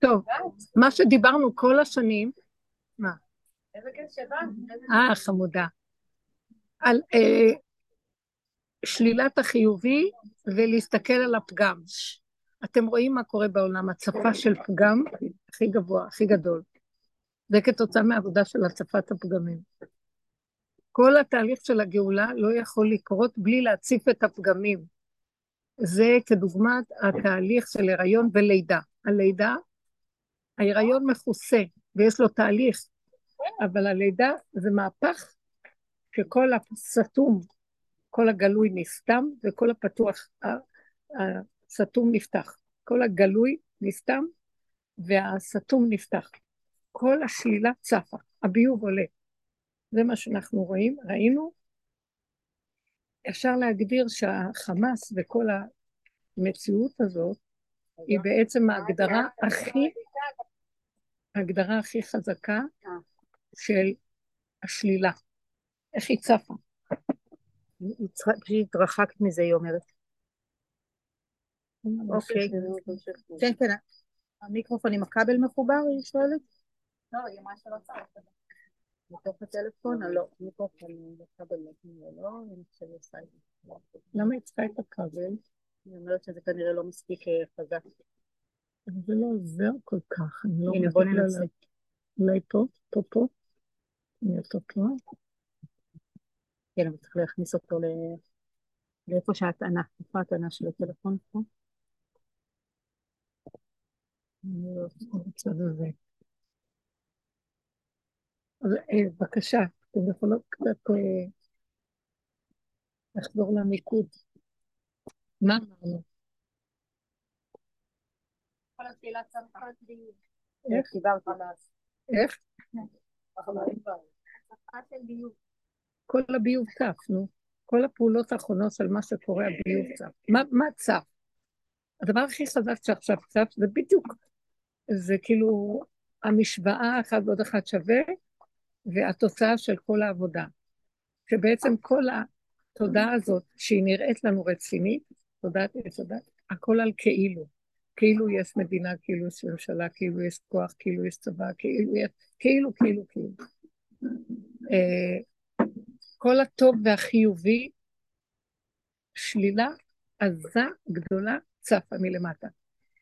טוב, מה שדיברנו כל השנים, מה? איזה כיף שבאת. אה, חמודה. על אה, שלילת החיובי ולהסתכל על הפגם. אתם רואים מה קורה בעולם, הצפה של פגם הכי גבוה, הכי גדול. זה כתוצאה מהעבודה של הצפת הפגמים. כל התהליך של הגאולה לא יכול לקרות בלי להציף את הפגמים. זה כדוגמת התהליך של הריון ולידה. הלידה, ההיריון מכוסה ויש לו תהליך, אבל הלידה זה מהפך שכל הסתום, כל הגלוי נסתם וכל הפתוח, הסתום נפתח. כל הגלוי נסתם והסתום נפתח. כל השלילה צפה, הביוב עולה. זה מה שאנחנו רואים, ראינו. אפשר להגדיר שהחמאס וכל המציאות הזאת היא בעצם ההגדרה הכי, ההגדרה הכי חזקה של השלילה. איך היא צפה? פשוט התרחקת מזה, היא אומרת. אוקיי. כן, כן, המיקרופון עם הכבל מחובר, היא שואלת? לא, היא אמרה שלא צריך. מתוך הטלפון? לא, מיקרופון בכבל לא, אני חושבת שעושה את זה. למה היא צריכה את הכבל? היא אומרת שזה כנראה לא מספיק אה, חזק. זה לא עוזר כל כך, אני לא הנה, בוא ננסה. אולי פה, פה, פה. אני אותו פה. כן, אבל צריך להכניס אותו לאיפה שההטענה, איפה ההטענה של הטלפון פה? אני לא. אז אה, בבקשה, אתם יכולות קצת אה, לחזור למיקוד. מה אמרנו? איך? איך? כל הביוב צף, נו. כל הפעולות האחרונות של מה שקורה, הביוב צף. מה צף? הדבר הכי חזק שעכשיו צף זה בדיוק, זה כאילו המשוואה אחת ועוד אחת שווה, והתוצאה של כל העבודה. שבעצם כל התודעה הזאת, שהיא נראית לנו רצינית, תודעת עץ הדת, הכל על כאילו. כאילו יש מדינה, כאילו יש ממשלה, כאילו יש כוח, כאילו יש צבא, כאילו יש... כאילו, כאילו, כאילו. אה, כל הטוב והחיובי, שלילה עזה, גדולה, צפה מלמטה.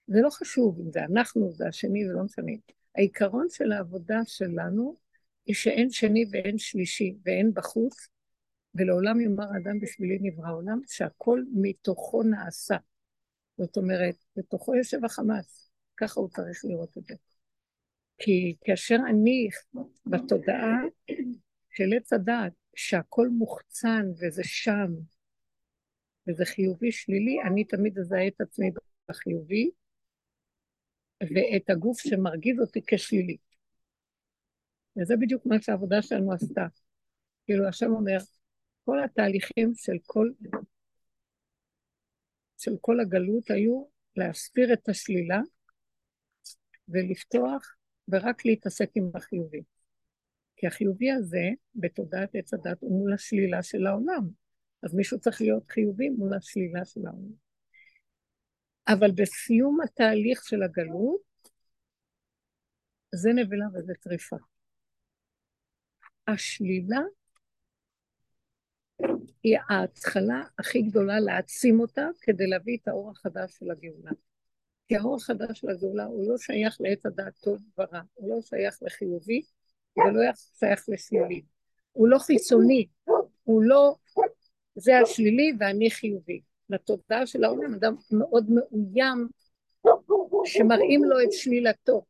זה לא חשוב אם זה אנחנו, זה השני, זה לא משנה. העיקרון של העבודה שלנו היא שאין שני ואין שלישי ואין בחוץ, ולעולם יאמר האדם בשבילי נברא עולם, שהכל מתוכו נעשה. זאת אומרת, בתוכו יושב החמאס, ככה הוא צריך לראות את זה. כי כאשר אני בתודעה של עץ הדעת, שהכל מוחצן וזה שם, וזה חיובי שלילי, אני תמיד אזהה את עצמי בחיובי, ואת הגוף שמרגיז אותי כשלילי. וזה בדיוק מה שהעבודה שלנו עשתה. כאילו, השם אומר, כל התהליכים של כל, של כל הגלות היו להסביר את השלילה ולפתוח ורק להתעסק עם החיובי. כי החיובי הזה, בתודעת עץ הדת, הוא מול השלילה של העולם. אז מישהו צריך להיות חיובי מול השלילה של העולם. אבל בסיום התהליך של הגלות, זה נבלה וזה טריפה. השלילה היא ההתחלה הכי גדולה להעצים אותה כדי להביא את האור החדש של הגאולה. כי האור החדש של הגאולה הוא לא שייך לעת הדעת טוב ורע, הוא לא שייך לחיובי ולא שייך לשלילי. הוא לא חיצוני, הוא לא זה השלילי ואני חיובי. לתודעה של העולם אדם מאוד מאוים שמראים לו את שלילתו.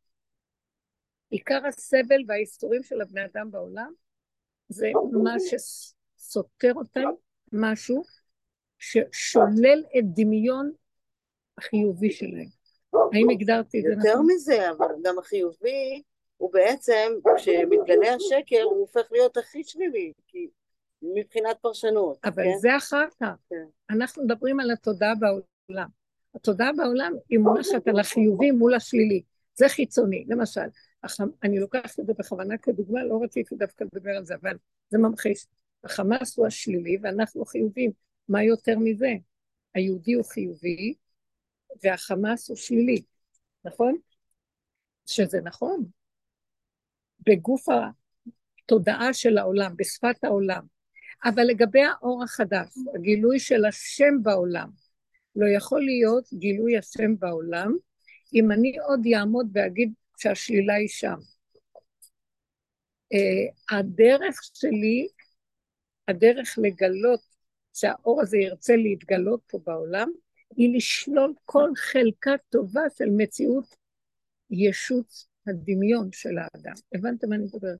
עיקר הסבל והאיסורים של הבני אדם בעולם זה מה שסותר אותם, משהו ששולל את דמיון החיובי שלהם. האם הגדרתי את זה נכון? יותר מזה, אבל גם החיובי הוא בעצם, כשמתגלה השקר, הוא הופך להיות הכי שלילי, כי מבחינת פרשנות. אבל כן? זה אחר כך. כן. אנחנו מדברים על התודעה בעולם. התודעה בעולם היא מונחת על החיובי מול השלילי. זה חיצוני. למשל, אני לוקחת את זה בכוונה כדוגמה, לא רציתי דווקא לדבר על זה, אבל זה ממחיש. החמאס הוא השלילי ואנחנו חיובים. מה יותר מזה? היהודי הוא חיובי והחמאס הוא שלילי, נכון? שזה נכון, בגוף התודעה של העולם, בשפת העולם. אבל לגבי האור החדש, הגילוי של השם בעולם, לא יכול להיות גילוי השם בעולם אם אני עוד יעמוד ואגיד שהשלילה היא שם. Uh, הדרך שלי, הדרך לגלות שהאור הזה ירצה להתגלות פה בעולם, היא לשלול כל חלקה טובה של מציאות ישות הדמיון של האדם. הבנתם מה אני מדברת?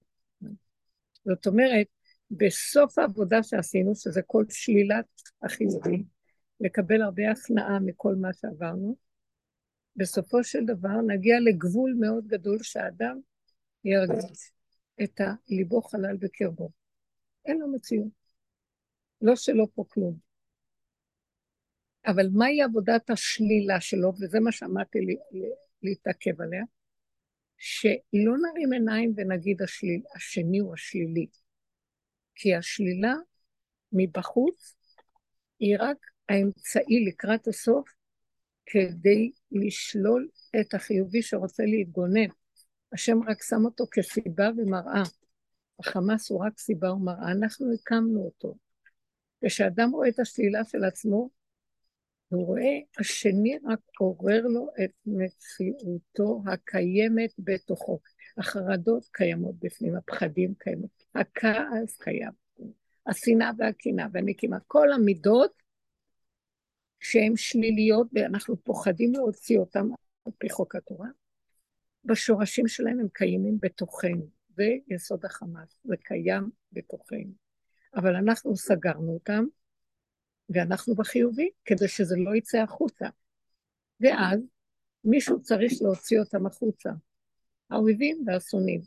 זאת אומרת, בסוף העבודה שעשינו, שזה כל שלילת החיובי, לקבל הרבה הכנעה מכל מה שעברנו, בסופו של דבר נגיע לגבול מאוד גדול שהאדם ירגיש את הליבו חלל בקרבו. אין לו מציאות. לא שלא פה כלום. אבל מהי עבודת השלילה שלו, וזה מה שאמרתי להתעכב עליה, שלא נרים עיניים ונגיד השליל, השני הוא השלילי. כי השלילה מבחוץ היא רק האמצעי לקראת הסוף כדי לשלול את החיובי שרוצה להתגונן. השם רק שם אותו כסיבה ומראה. החמאס הוא רק סיבה ומראה, אנחנו הקמנו אותו. כשאדם רואה את השלילה של עצמו, הוא רואה, השני רק עורר לו את מציאותו הקיימת בתוכו. החרדות קיימות בפנים, הפחדים קיימות, הכעס קיים, השנאה והקנאה והנקימה, כל המידות שהן שליליות ואנחנו פוחדים להוציא אותן על פי חוק התורה, בשורשים שלהם הם קיימים בתוכנו, זה יסוד החמאס, זה קיים בתוכנו. אבל אנחנו סגרנו אותם, ואנחנו בחיובי, כדי שזה לא יצא החוצה. ואז מישהו צריך להוציא אותם החוצה, האויבים והשונאים.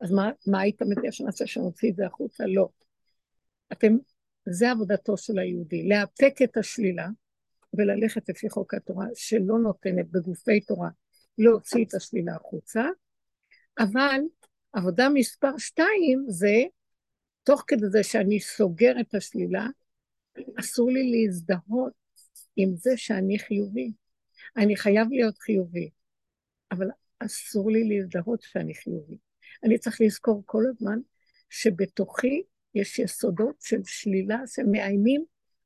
אז מה, מה היית מציע שנעשה שנוציא את זה החוצה? לא. אתם, זה עבודתו של היהודי, לאפק את השלילה וללכת לפי חוק התורה, שלא נותנת בגופי תורה להוציא את השלילה החוצה, אבל עבודה מספר שתיים זה, תוך כדי זה שאני סוגר את השלילה, אסור לי להזדהות עם זה שאני חיובי. אני חייב להיות חיובי, אבל אסור לי להזדהות שאני חיובי. אני צריך לזכור כל הזמן שבתוכי יש יסודות של שלילה שמאיימים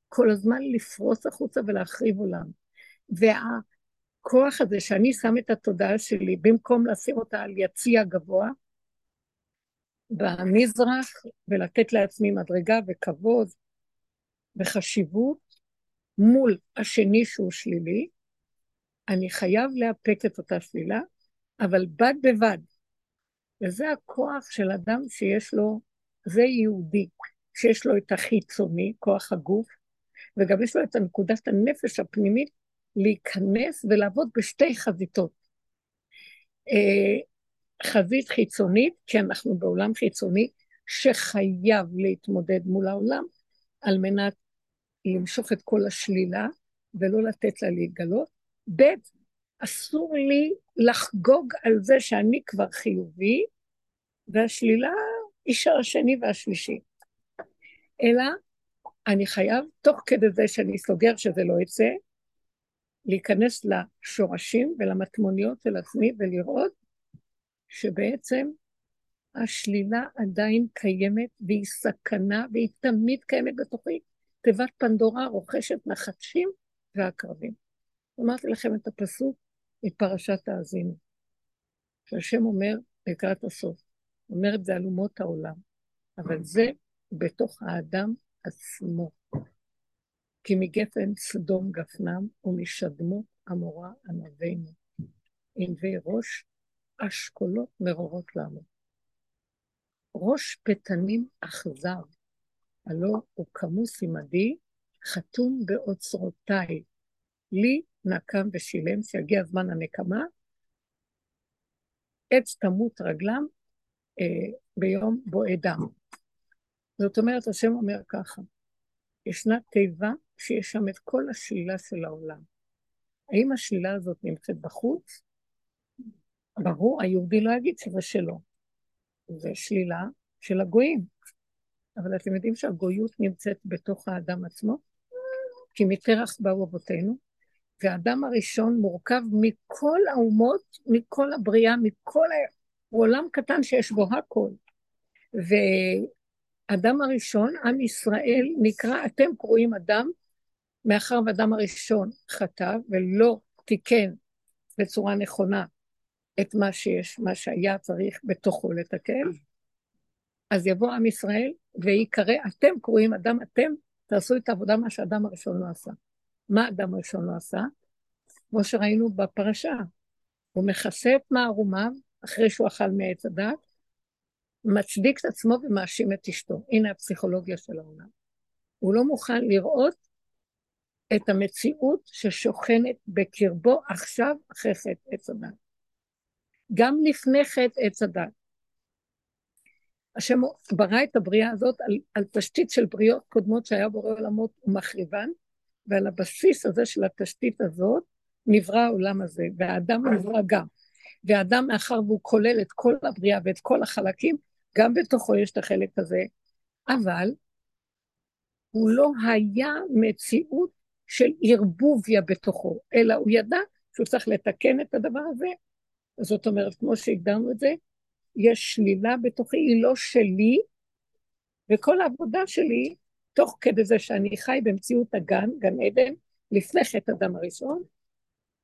כל הזמן לפרוס החוצה ולהחריב עולם. והכוח הזה שאני שם את התודעה שלי, במקום לשים אותה על יציע גבוה, במזרח, ולתת לעצמי מדרגה וכבוד וחשיבות מול השני שהוא שלילי, אני חייב לאפק את אותה שלילה, אבל בד בבד, וזה הכוח של אדם שיש לו, זה יהודי, שיש לו את החיצוני, כוח הגוף, וגם יש לו את הנקודת הנפש הפנימית להיכנס ולעבוד בשתי חזיתות. אה, חזית חיצונית, כי אנחנו בעולם חיצוני, שחייב להתמודד מול העולם על מנת למשוך את כל השלילה ולא לתת לה להתגלות. ב', אסור לי לחגוג על זה שאני כבר חיובי, והשלילה של השני והשלישי. אלא אני חייב, תוך כדי זה שאני סוגר שזה לא יצא, להיכנס לשורשים ולמטמוניות של עצמי ולראות שבעצם השלילה עדיין קיימת והיא סכנה והיא תמיד קיימת בתוכי. תיבת פנדורה רוכשת נחשים ועקרבים. אמרתי לכם את הפסוק מפרשת האזינו, שהשם אומר לקראת הסוף, אומר את זה על אומות העולם, אבל זה בתוך האדם עצמו. כי מגפן סדום גפנם ומשדמו עמורה ענבינו. ענבי ראש אשכולות מרורות לנו. ראש פתנים אכזר, הלא הוא כמוס עמדי, חתום באוצרותיי. לי נקם ושילם, שיגיע זמן הנקמה, עץ תמות רגלם אה, ביום בועד דם. זאת אומרת, השם אומר ככה, ישנה תיבה שיש שם את כל השלילה של העולם. האם השלילה הזאת נמצאת בחוץ? ברור, היהודי לא יגיד שזה שלו. זה שלילה של הגויים. אבל אתם יודעים שהגויות נמצאת בתוך האדם עצמו? כי מתרח באו אבותינו, והאדם הראשון מורכב מכל האומות, מכל הבריאה, מכל ה... הוא עולם קטן שיש בו הכל. ואדם הראשון, עם ישראל, נקרא, אתם קרואים אדם, מאחר ואדם הראשון חטא ולא תיקן בצורה נכונה את מה שיש, מה שהיה צריך בתוכו לתקן, אז יבוא עם ישראל ויקרא, אתם קרואים אדם, אתם תעשו את העבודה מה שאדם הראשון לא עשה. מה אדם הראשון לא עשה? כמו שראינו בפרשה, הוא מכסה את מערומיו אחרי שהוא אכל מעץ הדת, מצדיק את עצמו ומאשים את אשתו. הנה הפסיכולוגיה של העולם. הוא לא מוכן לראות את המציאות ששוכנת בקרבו עכשיו אחרי חטא עץ הדת. גם לפני חטא עץ הדת. השם ברא את הבריאה הזאת על, על תשתית של בריאות קודמות שהיה בורא עולמות ומחריבן, ועל הבסיס הזה של התשתית הזאת נברא העולם הזה, והאדם נברא גם. והאדם, מאחר והוא כולל את כל הבריאה ואת כל החלקים, גם בתוכו יש את החלק הזה, אבל הוא לא היה מציאות של ערבוביה בתוכו, אלא הוא ידע שהוא צריך לתקן את הדבר הזה. זאת אומרת, כמו שהגדרנו את זה, יש שלילה בתוכי, היא לא שלי, וכל העבודה שלי, תוך כדי זה שאני חי במציאות הגן, גן עדן, לפני חטא אדם הראשון,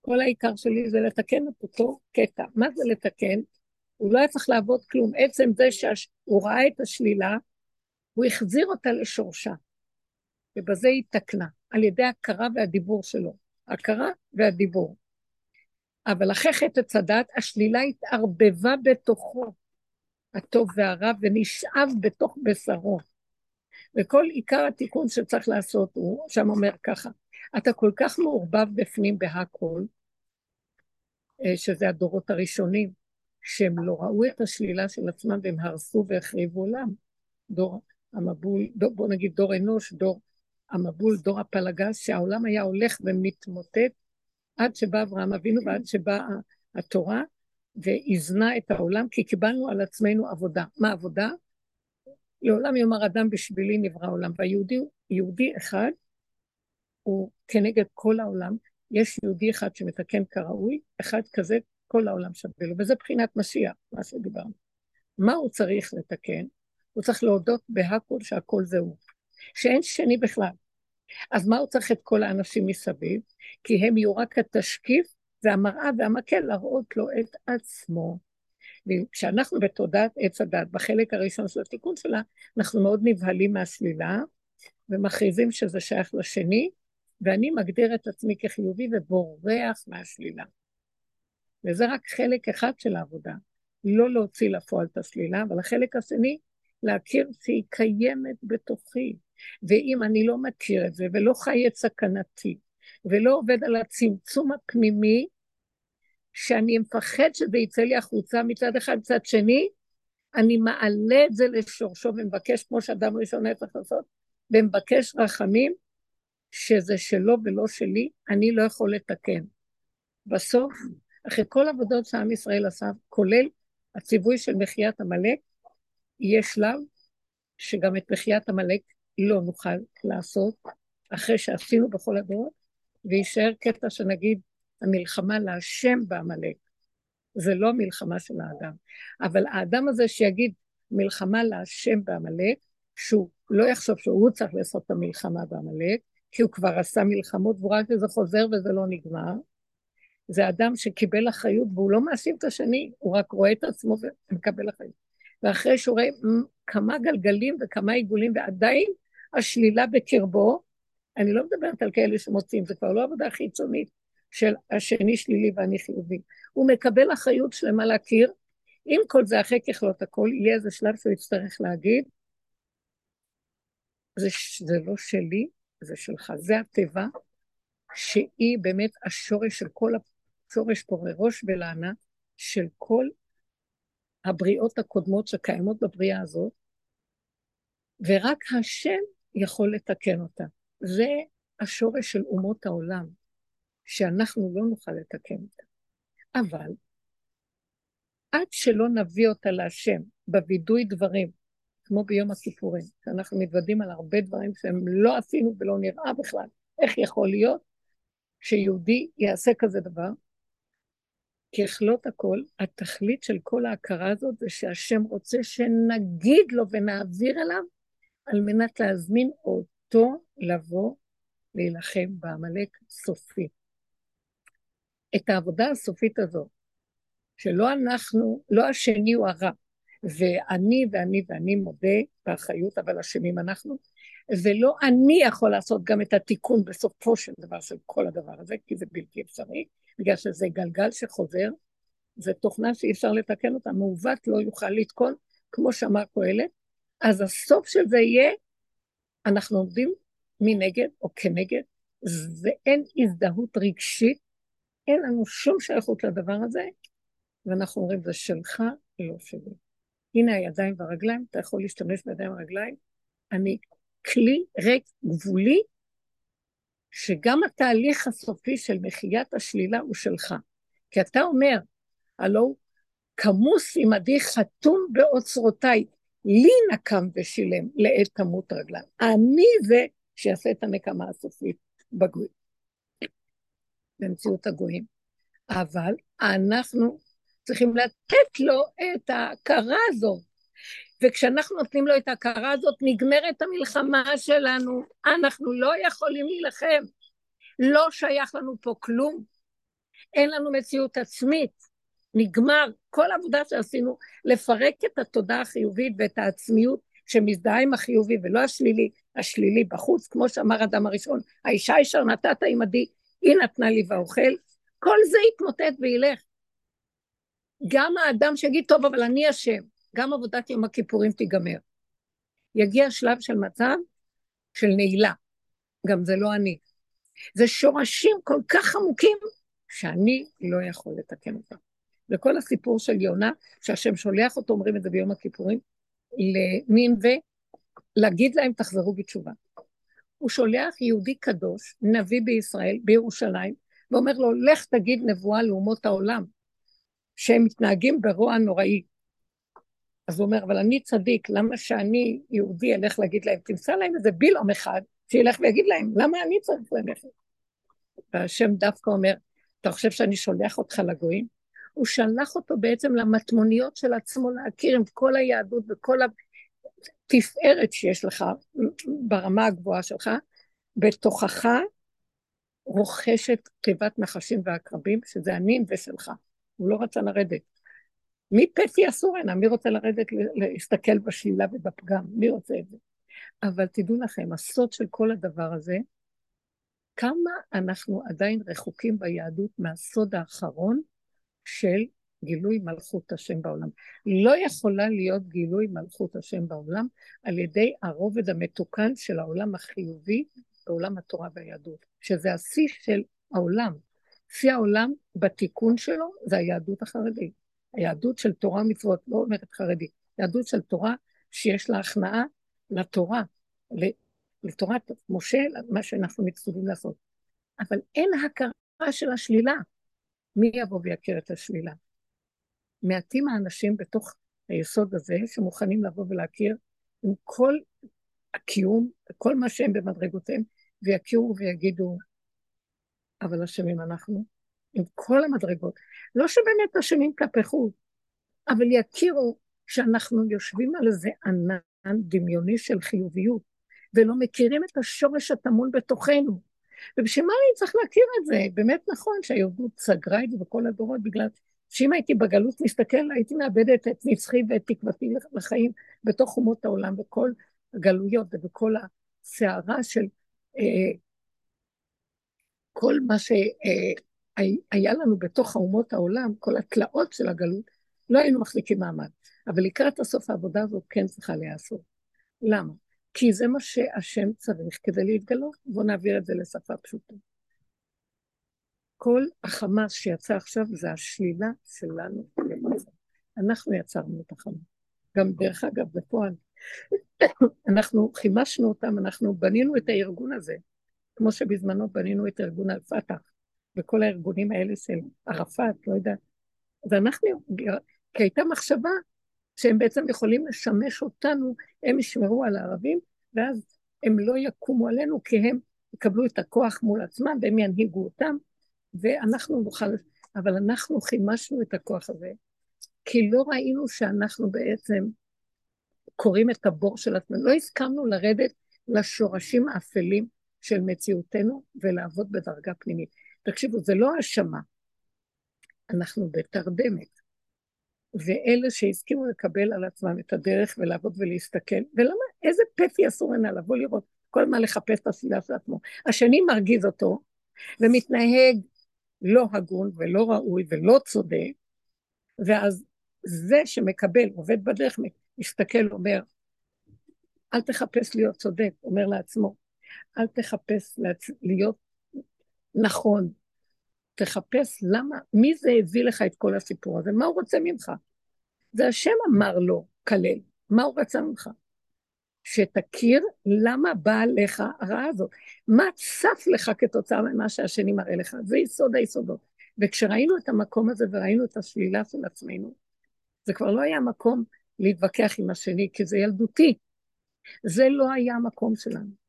כל העיקר שלי זה לתקן את אותו קטע. מה זה לתקן? הוא לא היה צריך לעבוד כלום. עצם זה שהוא ראה את השלילה, הוא החזיר אותה לשורשה, ובזה היא תקנה, על ידי הכרה והדיבור שלו. הכרה והדיבור. אבל אחרי חטא צדת, השלילה התערבבה בתוכו, הטוב והרע, ונשאב בתוך בשרו. וכל עיקר התיקון שצריך לעשות הוא, שם אומר ככה, אתה כל כך מעורבב בפנים בהכל, אה, שזה הדורות הראשונים, שהם לא ראו את השלילה של עצמם והם הרסו והחריבו עולם. דור המבול, דור, בוא נגיד דור אנוש, דור המבול, דור הפלגס, שהעולם היה הולך ומתמוטט עד שבא אברהם אבינו ועד שבאה התורה ואיזנה את העולם, כי קיבלנו על עצמנו עבודה. מה עבודה? לעולם יאמר אדם בשבילי נברא עולם, והיהודי יהודי אחד הוא כנגד כל העולם, יש יהודי אחד שמתקן כראוי, אחד כזה כל העולם שווה לו, וזה בחינת משיח, מה שדיברנו. מה הוא צריך לתקן? הוא צריך להודות בהכל שהכל זה הוא, שאין שני בכלל. אז מה הוא צריך את כל האנשים מסביב? כי הם יהיו רק התשקיף והמראה והמקל להראות לו את עצמו. וכשאנחנו בתודעת עץ הדת, בחלק הראשון של התיקון שלה, אנחנו מאוד נבהלים מהשלילה, ומכריזים שזה שייך לשני, ואני מגדיר את עצמי כחיובי ובורח מהשלילה. וזה רק חלק אחד של העבודה, לא להוציא לפועל את השלילה, אבל החלק השני, להכיר שהיא קיימת בתוכי. ואם אני לא מכיר את זה ולא חי את סכנתי, ולא עובד על הצמצום הפנימי, שאני מפחד שזה יצא לי החוצה מצד אחד, מצד שני, אני מעלה את זה לשורשו ומבקש, כמו שאדם ראשון היה צריך לעשות, ומבקש רחמים, שזה שלו ולא שלי, אני לא יכול לתקן. בסוף, אחרי כל עבודות שעם ישראל עשה, כולל הציווי של מחיית עמלק, יהיה שלב שגם את מחיית עמלק לא נוכל לעשות, אחרי שעשינו בכל הדורות, ויישאר קטע שנגיד, המלחמה להשם בעמלק. זה לא מלחמה של האדם. אבל האדם הזה שיגיד מלחמה להשם בעמלק, שהוא לא יחשוב שהוא צריך לעשות את המלחמה בעמלק, כי הוא כבר עשה מלחמות והוא רק איזה חוזר וזה לא נגמר. זה אדם שקיבל אחריות והוא לא מאשים את השני, הוא רק רואה את עצמו ומקבל אחריות. ואחרי שהוא רואה כמה גלגלים וכמה עיגולים ועדיין השלילה בקרבו, אני לא מדברת על כאלה שמוצאים, זה כבר לא עבודה חיצונית של השני שלילי ואני חיובי. הוא מקבל אחריות שלמה להכיר, עם כל זה אחרי ככלות הכל, יהיה איזה שלב שהוא יצטרך להגיד, זה, זה לא שלי, זה שלך, זה הטבע, שהיא באמת השורש של כל, השורש פורי ראש ולענה של כל הבריאות הקודמות שקיימות בבריאה הזאת, ורק השם יכול לתקן אותה. זה השורש של אומות העולם, שאנחנו לא נוכל לתקן אותה. אבל עד שלא נביא אותה להשם בווידוי דברים, כמו ביום הכיפורים, שאנחנו מתוודים על הרבה דברים שהם לא עשינו ולא נראה בכלל, איך יכול להיות? שיהודי יעשה כזה דבר, ככלות הכל, התכלית של כל ההכרה הזאת זה שהשם רוצה שנגיד לו ונעביר אליו על מנת להזמין אותו לבוא להילחם בעמלק סופי. את העבודה הסופית הזו, שלא אנחנו, לא השני הוא הרע, ואני ואני ואני מודה באחריות, אבל אשמים אנחנו, ולא אני יכול לעשות גם את התיקון בסופו של דבר של כל הדבר הזה, כי זה בלתי אפשרי, בגלל שזה גלגל שחוזר, זה תוכנה שאי אפשר לתקן אותה, מעוות לא יוכל לתקון, כמו שאמר קהלת, אז הסוף של זה יהיה, אנחנו עומדים מנגד או כנגד, ואין הזדהות רגשית, אין לנו שום שייכות לדבר הזה, ואנחנו אומרים, זה שלך, לא שלי. הנה הידיים והרגליים, אתה יכול להשתמש בידיים והרגליים, אני כלי ריק גבולי, שגם התהליך הסופי של מחיית השלילה הוא שלך. כי אתה אומר, הלו, כמוס עמדי חתום באוצרותיי, לי נקם ושילם לעת תמות רגליו. אני זה שיעשה את הנקמה הסופית בגויים, במציאות הגויים. אבל אנחנו צריכים לתת לו את ההכרה הזאת. וכשאנחנו נותנים לו את ההכרה הזאת, נגמרת המלחמה שלנו. אנחנו לא יכולים להילחם. לא שייך לנו פה כלום. אין לנו מציאות עצמית. נגמר כל העבודה שעשינו לפרק את התודעה החיובית ואת העצמיות שמזדהה עם החיובי ולא השלילי, השלילי בחוץ, כמו שאמר אדם הראשון, האישה אשר נתת עמדי, היא נתנה לי ואוכל, כל זה יתמוטט וילך. גם האדם שיגיד, טוב, אבל אני אשם, גם עבודת יום הכיפורים תיגמר. יגיע שלב של מצב של נעילה, גם זה לא אני. זה שורשים כל כך עמוקים, שאני לא יכול לתקן אותם. וכל הסיפור של יונה, שהשם שולח אותו, אומרים את זה ביום הכיפורים, למין ולהגיד להם תחזרו בתשובה. הוא שולח יהודי קדוש, נביא בישראל, בירושלים, ואומר לו, לך תגיד נבואה לאומות העולם, שהם מתנהגים ברוע נוראי. אז הוא אומר, אבל אני צדיק, למה שאני, יהודי, אלך להגיד להם, תמצא להם איזה בילום אחד, שילך ויגיד להם, למה אני צריך ללכת? והשם דווקא אומר, אתה חושב שאני שולח אותך לגויים? הוא שלח אותו בעצם למטמוניות של עצמו להכיר עם כל היהדות וכל התפארת שיש לך ברמה הגבוהה שלך, בתוכך רוכשת תיבת נחשים ועקרבים, שזה אני ושלך. הוא לא רצה לרדת. מי פתי אסור הנה? מי רוצה לרדת להסתכל בשלילה ובפגם? מי רוצה את זה? אבל תדעו לכם, הסוד של כל הדבר הזה, כמה אנחנו עדיין רחוקים ביהדות מהסוד האחרון של גילוי מלכות השם בעולם. לא יכולה להיות גילוי מלכות השם בעולם על ידי הרובד המתוקן של העולם החיובי בעולם התורה והיהדות, שזה השיא של העולם. שיא העולם בתיקון שלו זה היהדות החרדית. היהדות של תורה ומצוות, לא אומרת חרדית, יהדות של תורה שיש לה הכנעה לתורה, לתורת משה, מה שאנחנו מצווים לעשות. אבל אין הכרה של השלילה. מי יבוא ויכיר את השלילה? מעטים האנשים בתוך היסוד הזה שמוכנים לבוא ולהכיר עם כל הקיום, כל מה שהם במדרגותיהם, ויכירו ויגידו, אבל אשמים אנחנו, עם כל המדרגות. לא שבאמת אשמים כלפי חוץ, אבל יכירו שאנחנו יושבים על איזה ענן דמיוני של חיוביות, ולא מכירים את השורש הטמון בתוכנו. ובשביל מה אני צריך להכיר את זה? באמת נכון שהיהדות סגרה את זה בכל הדורות, בגלל שאם הייתי בגלות מסתכל, הייתי מאבדת את נצחי ואת תקוותי לחיים בתוך אומות העולם, בכל הגלויות ובכל הסערה של אה, כל מה שהיה לנו בתוך האומות העולם, כל התלאות של הגלות, לא היינו מחזיקים מעמד. אבל לקראת הסוף העבודה הזאת כן צריכה להיעשות. למה? כי זה מה שהשם צריך כדי להתגלות. בואו נעביר את זה לשפה פשוטה. כל החמאס שיצא עכשיו זה השלילה שלנו אנחנו יצרנו את החמאס. גם דרך אגב, בפועל, אנחנו חימשנו אותם, אנחנו בנינו את הארגון הזה, כמו שבזמנו בנינו את ארגון אל-פתח, וכל הארגונים האלה של ערפאת, לא יודע. ואנחנו, כי הייתה מחשבה שהם בעצם יכולים לשמש אותנו, הם ישמרו על הערבים, ואז הם לא יקומו עלינו, כי הם יקבלו את הכוח מול עצמם והם ינהיגו אותם, ואנחנו נוכל, אבל אנחנו חימשנו את הכוח הזה, כי לא ראינו שאנחנו בעצם קוראים את הבור של עצמנו, לא הסכמנו לרדת לשורשים האפלים של מציאותנו ולעבוד בדרגה פנימית. תקשיבו, זה לא האשמה, אנחנו בתרדמת. ואלה שהסכימו לקבל על עצמם את הדרך ולעבוד ולהסתכל, ולמה, איזה פפי אסור הנה לבוא לראות, כל הזמן לחפש את הסביבה של עצמו. השני מרגיז אותו, ומתנהג לא הגון ולא ראוי ולא צודק, ואז זה שמקבל, עובד בדרך, מסתכל, אומר, אל תחפש להיות צודק, אומר לעצמו, אל תחפש. להיות נכון, תחפש למה, מי זה הביא לך את כל הסיפור הזה, מה הוא רוצה ממך? זה השם אמר לו, כלל, מה הוא רצה ממך? שתכיר למה באה לך הרעה הזאת. מה צף לך כתוצאה ממה שהשני מראה לך? זה יסוד היסודות. וכשראינו את המקום הזה וראינו את השלילה של עצמנו, זה כבר לא היה מקום להתווכח עם השני, כי זה ילדותי. זה לא היה המקום שלנו.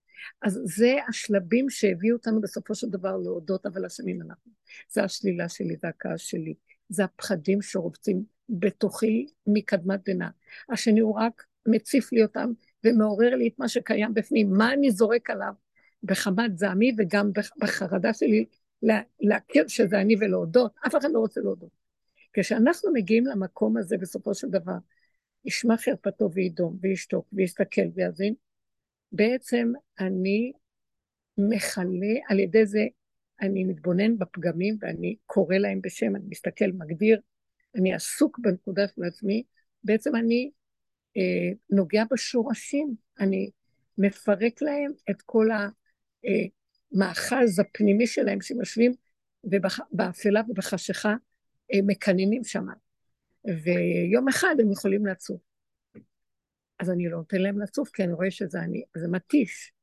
אז זה השלבים שהביאו אותנו בסופו של דבר להודות, אבל אשמים אנחנו. זה השלילה שלי, זה הכעס שלי, זה הפחדים שרובצים בתוכי מקדמת דנא. השני הוא רק מציף לי אותם ומעורר לי את מה שקיים בפנים, מה אני זורק עליו בחמת זעמי וגם בחרדה שלי לה, להכיר שזה אני ולהודות, אף אחד לא רוצה להודות. כשאנחנו מגיעים למקום הזה בסופו של דבר, ישמע חרפתו וידום וישתוק ויסתכל ויאזין, בעצם אני מכלה, על ידי זה אני מתבונן בפגמים ואני קורא להם בשם, אני מסתכל, מגדיר, אני עסוק בנקודה של עצמי, בעצם אני אה, נוגע בשורשים, אני מפרק להם את כל המאחז הפנימי שלהם שהם יושבים ובאפלה ובחשיכה אה, מקננים שם. ויום אחד הם יכולים לצוף. אז אני לא נותן להם לצוף, כי אני רואה שזה אני, זה מתיש,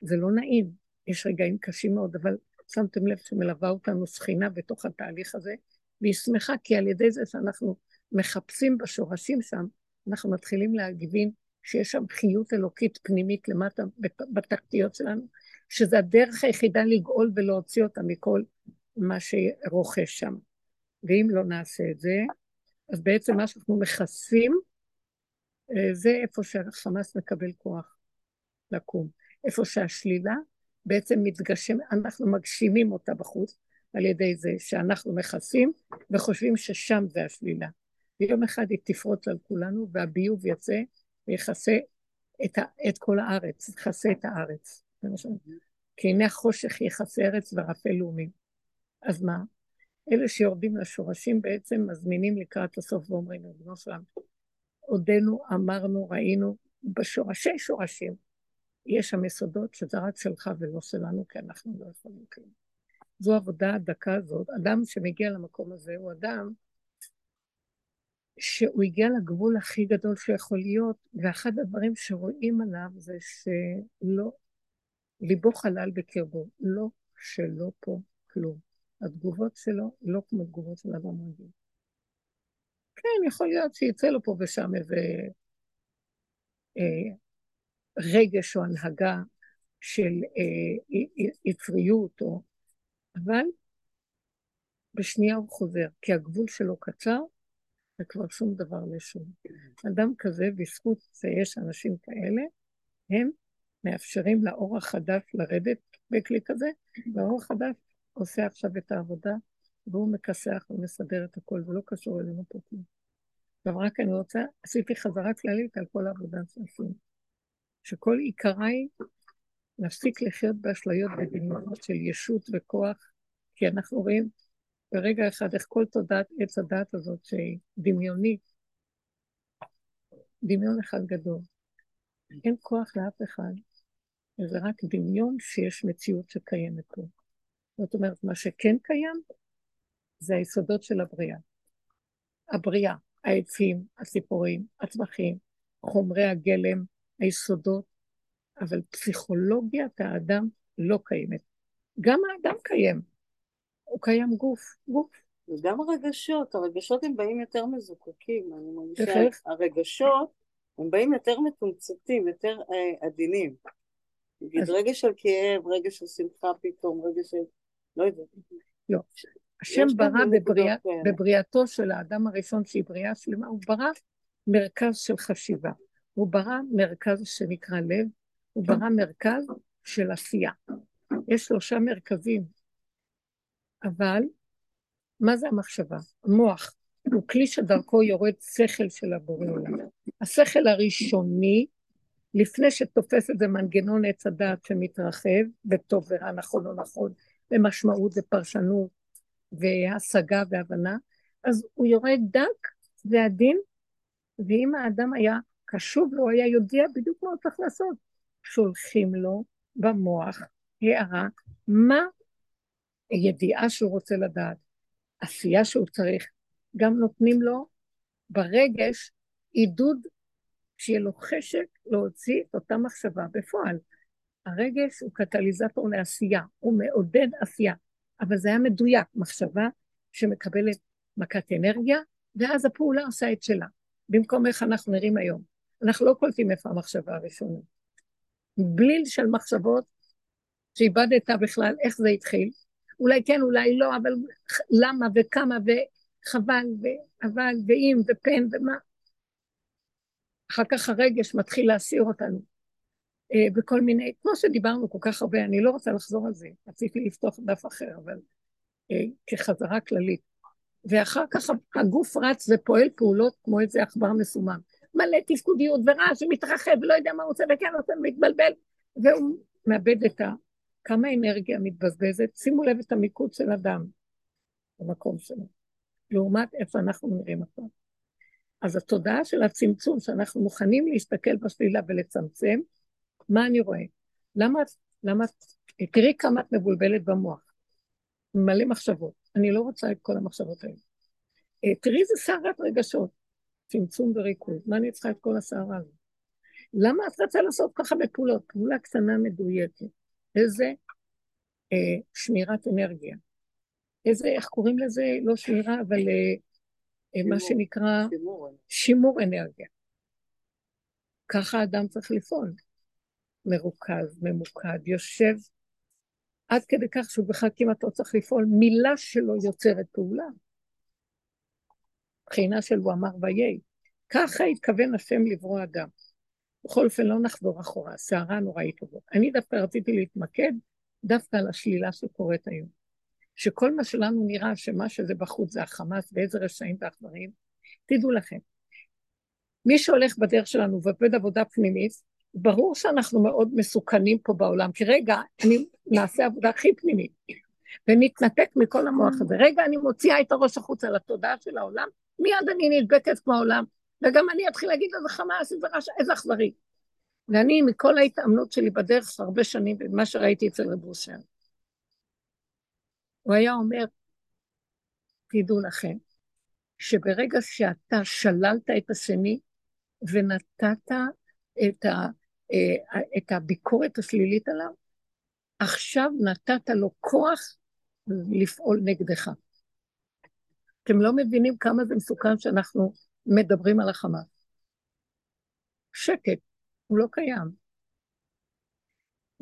זה לא נעים, יש רגעים קשים מאוד, אבל שמתם לב שמלווה אותנו שכינה בתוך התהליך הזה, והיא שמחה כי על ידי זה שאנחנו מחפשים בשורשים שם, אנחנו מתחילים להגבין שיש שם חיות אלוקית פנימית למטה בתחתיות שלנו, שזה הדרך היחידה לגאול ולהוציא אותה מכל מה שרוכש שם. ואם לא נעשה את זה, אז בעצם מה שאנחנו מכסים, זה איפה שהחמאס מקבל כוח לקום. איפה שהשלילה בעצם מתגשם, אנחנו מגשימים אותה בחוץ על ידי זה שאנחנו מכסים וחושבים ששם זה השלילה. ויום אחד היא תפרוץ על כולנו והביוב יצא ויכסה את, את כל הארץ, יכסה את הארץ. כי הנה החושך יכסה ארץ וערפל לאומים. אז מה? אלה שיורדים לשורשים בעצם מזמינים לקראת הסוף ואומרים, ריבונו שלם, עודנו, אמרנו, ראינו, בשורשי שורשים, יש שם יסודות שזה רק שלך ולא שלנו, כי אנחנו לא יכולים כלום. זו עבודה הדקה הזאת. אדם שמגיע למקום הזה הוא אדם שהוא הגיע לגבול הכי גדול שיכול להיות, ואחד הדברים שרואים עליו זה שלא, ליבו חלל בקרבו, לא שלא פה כלום. התגובות שלו לא כמו תגובות של אדם רגיל. כן, יכול להיות שיצא לו פה ושם איזה אה, רגש או הנהגה של אה, יצריות, או... אבל בשנייה הוא חוזר, כי הגבול שלו קצר, וכבר שום דבר לשום. אדם כזה, בזכות שיש אנשים כאלה, הם מאפשרים לאור החדש לרדת בכלי כזה, והאור החדש עושה עכשיו את העבודה, והוא מכסח ומסדר את הכל, ולא קשור אלינו פה כלום. עכשיו רק אני רוצה, עשיתי חזרה כללית על כל העבודה שעשינו. שכל עיקרה היא להפסיק לחיות באשליות ודמיונות של ישות וכוח, כי אנחנו רואים ברגע אחד איך כל תודעת עץ הדת הזאת שהיא דמיונית, דמיון אחד גדול. אין כוח לאף אחד, זה רק דמיון שיש מציאות שקיימת פה. זאת אומרת, מה שכן קיים זה היסודות של הבריאה. הבריאה, העצים, הציפורים, הצמחים, חומרי הגלם, היסודות, אבל פסיכולוגיית האדם לא קיימת. גם האדם קיים, הוא קיים גוף, גוף. וגם הרגשות, הרגשות הם באים יותר מזוקקים, אני מרגישה, הרגשות הם באים יותר מתומצתים, יותר אה, עדינים. נגיד אז... רגש של כאב, רגש של שמחה פתאום, רגש של... לא יודעת. לא. השם ברא בבריאה, בבריאתו של האדם הראשון שהיא בריאה שלמה, הוא ברא מרכז של חשיבה. הוא ברא מרכז שנקרא לב, הוא ברא מרכז של עשייה. יש שלושה מרכזים, אבל מה זה המחשבה? המוח הוא כלי שדרכו יורד שכל של הבורא עולם. השכל הראשוני, לפני שתופס את זה מנגנון עץ הדעת שמתרחב, וטוב ורע, נכון או נכון, ומשמעות ופרשנות והשגה והבנה, אז הוא יורד דק ועדין, ואם האדם היה קשוב לו, היה יודע בדיוק מה הוא צריך לעשות. שולחים לו במוח הערה מה ידיעה שהוא רוצה לדעת, עשייה שהוא צריך, גם נותנים לו ברגש עידוד שיהיה לו חשק להוציא את אותה מחשבה בפועל. הרגש הוא קטליזטור לעשייה, הוא מעודד עשייה, אבל זה היה מדויק, מחשבה שמקבלת מכת אנרגיה, ואז הפעולה עושה את שלה, במקום איך אנחנו נראים היום. אנחנו לא קולטים איפה המחשבה הראשונה. בליל של מחשבות שאיבדת בכלל איך זה התחיל. אולי כן, אולי לא, אבל למה וכמה וחבל ואבל ואם ופן ומה. אחר כך הרגש מתחיל להסיר אותנו בכל מיני, כמו שדיברנו כל כך הרבה, אני לא רוצה לחזור על זה, רציתי לפתוח דף אחר, אבל אה, כחזרה כללית. ואחר כך הגוף רץ ופועל פעולות כמו איזה עכבר מסומם. מלא תפקודיות ורעש ומתרחב ולא יודע מה הוא רוצה וכן רוצה ומתבלבל, והוא מאבד את ה... כמה אנרגיה מתבזבזת, שימו לב את המיקוד של אדם במקום שלו, לעומת איפה אנחנו נראים אותו. אז התודעה של הצמצום, שאנחנו מוכנים להסתכל בשלילה ולצמצם, מה אני רואה? למה, למה, תראי כמה את מבולבלת במוח, מלא מחשבות, אני לא רוצה את כל המחשבות האלה. אה, תראי איזה סערת רגשות, צמצום וריכוז, מה אני צריכה את כל הסערה הזאת? למה את רצה לעשות ככה בפעולות? פעולה קטנה מדויקת. איזה אה, שמירת אנרגיה. איזה, איך קוראים לזה? לא שמירה, אבל אה, אה מה שנקרא שימור. שימור אנרגיה. ככה אדם צריך לפעול. מרוכז, ממוקד, יושב עד כדי כך שהוא בכלל כמעט לא צריך לפעול, מילה שלו יוצרת פעולה. בחינה של הוא אמר ויהי. ככה התכוון השם לברוא אדם. בכל אופן לא נחזור אחורה, הסערה הנוראית הזאת. אני דווקא רציתי להתמקד דווקא על השלילה שקורית היום. שכל מה שלנו נראה שמה שזה בחוץ זה החמאס ואיזה רשעים ואכזרים, תדעו לכם, מי שהולך בדרך שלנו ועובד עבודה פנימית, ברור שאנחנו מאוד מסוכנים פה בעולם, כי רגע, אני נעשה עבודה הכי פנימית, ונתנתק מכל המוח הזה. רגע, אני מוציאה את הראש החוצה לתודעה של העולם, מיד אני נדבקת כמו העולם, וגם אני אתחיל להגיד איזה חמאס, איזה רשע, איזה אכזרי. ואני, מכל ההתאמנות שלי בדרך הרבה שנים, במה שראיתי אצל רב אושר, הוא היה אומר, תדעו לכם, שברגע שאתה שללת את השני ונתת את, ה, את הביקורת השלילית עליו, עכשיו נתת לו כוח לפעול נגדך. אתם לא מבינים כמה זה מסוכן שאנחנו מדברים על החמאס. שקט, הוא לא קיים.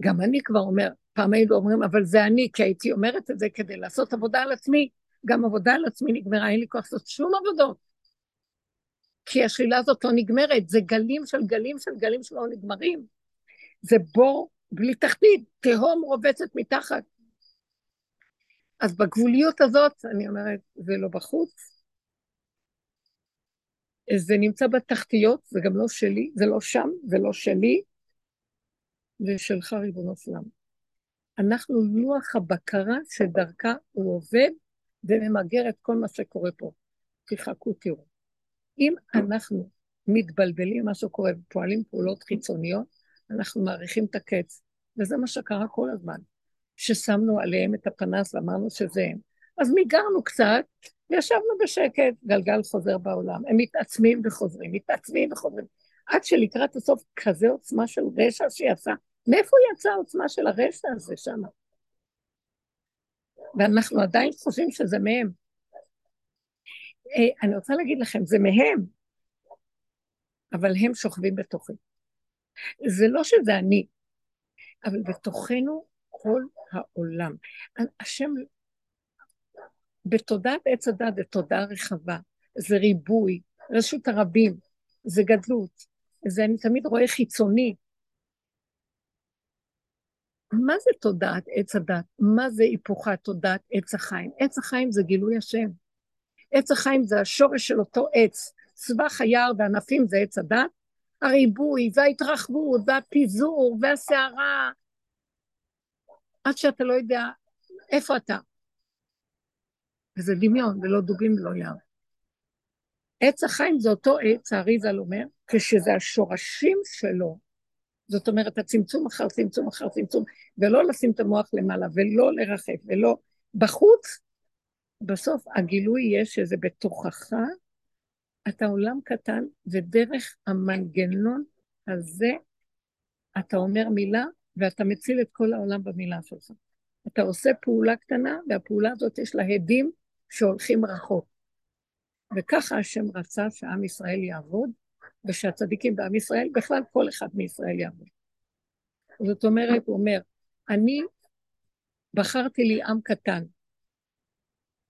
גם אני כבר אומר, פעם היינו אומרים, אבל זה אני, כי הייתי אומרת את זה כדי לעשות עבודה על עצמי. גם עבודה על עצמי נגמרה, אין לי כוח לעשות שום עבודות. כי השלילה הזאת לא נגמרת, זה גלים של גלים של גלים שלא נגמרים. זה בור בלי תחתית, תהום רובצת מתחת. אז בגבוליות הזאת, אני אומרת, זה לא בחוץ, זה נמצא בתחתיות, זה גם לא שלי, זה לא שם, זה לא שלי, זה שלך ריבונו שלם. אנחנו לוח הבקרה שדרכה הוא עובד וממגר את כל מה שקורה פה. תחכו, תראו. אם אנחנו מתבלבלים מה שקורה ופועלים פעולות חיצוניות, אנחנו מעריכים את הקץ. וזה מה שקרה כל הזמן. ששמנו עליהם את הפנס ואמרנו שזה הם. אז מיגרנו קצת, וישבנו בשקט, גלגל חוזר בעולם. הם מתעצמים וחוזרים, מתעצמים וחוזרים. עד שלקראת הסוף כזה עוצמה של רשע שיצא. מאיפה יצאה העוצמה של הרשע הזה שם? ואנחנו עדיין חושבים שזה מהם. אה, אני רוצה להגיד לכם, זה מהם, אבל הם שוכבים בתוכי. זה לא שזה אני. אבל בתוכנו כל העולם. השם, בתודעת עץ הדת זה תודעה רחבה, זה ריבוי, רשות הרבים, זה גדלות, זה אני תמיד רואה חיצוני. מה זה תודעת עץ הדת? מה זה היפוכת תודעת עץ החיים? עץ החיים זה גילוי השם. עץ החיים זה השורש של אותו עץ. סבך היער וענפים זה עץ הדת. הריבוי וההתרחבות והפיזור והסערה, עד שאתה לא יודע איפה אתה. וזה דמיון, ולא דובים ולא יער. עץ החיים זה אותו עץ, האריזל אומר, כשזה השורשים שלו, זאת אומרת, הצמצום אחר צמצום אחר צמצום, ולא לשים את המוח למעלה, ולא לרחף, ולא בחוץ, בסוף הגילוי יהיה שזה בתוכך, אתה עולם קטן, ודרך המנגנון הזה אתה אומר מילה, ואתה מציל את כל העולם במילה שלך. אתה עושה פעולה קטנה, והפעולה הזאת יש לה הדים שהולכים רחוק. וככה השם רצה שעם ישראל יעבוד, ושהצדיקים בעם ישראל, בכלל כל אחד מישראל יעבוד. זאת אומרת, הוא אומר, אני בחרתי לי עם קטן,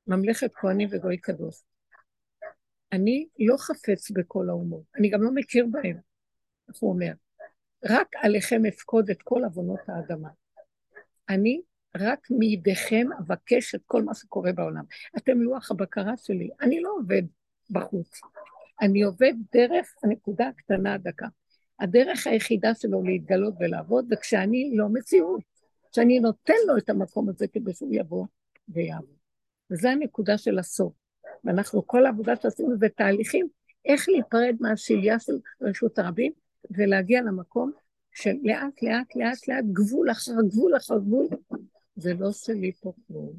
ממלכת כהנים וגוי קדוש. אני לא חפץ בכל האומות, אני גם לא מכיר בהם, איך הוא אומר. רק עליכם אפקוד את כל עוונות האדמה. אני רק מידיכם אבקש את כל מה שקורה בעולם. אתם לוח הבקרה שלי, אני לא עובד בחוץ, אני עובד דרך הנקודה הקטנה הדקה. הדרך היחידה שלו להתגלות ולעבוד זה כשאני לא מציאות, כשאני נותן לו את המקום הזה כדי שהוא יבוא ויעבוד. וזו הנקודה של הסוף. ואנחנו, כל העבודה שעשינו זה תהליכים, איך להיפרד מהשליה של רשות הרבים ולהגיע למקום של לאט לאט לאט לאט גבול אחר גבול אחר גבול. זה לא שלי פה כלום.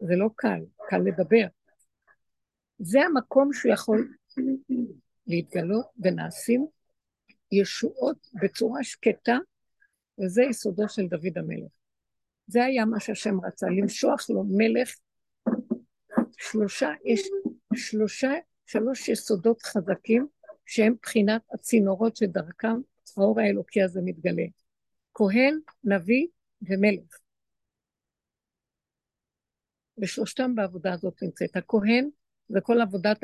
זה לא קל, קל לדבר. זה המקום שהוא יכול להתגלות ונעשים ישועות בצורה שקטה, וזה יסודו של דוד המלך. זה היה מה שהשם רצה, למשוח לו מלך, שלושה, יש שלושה, שלוש יסודות חזקים שהם בחינת הצינורות שדרכם האור האלוקי הזה מתגלה. כהן, נביא ומלך. ושלושתם בעבודה הזאת נמצאת. הכהן זה כל עבודת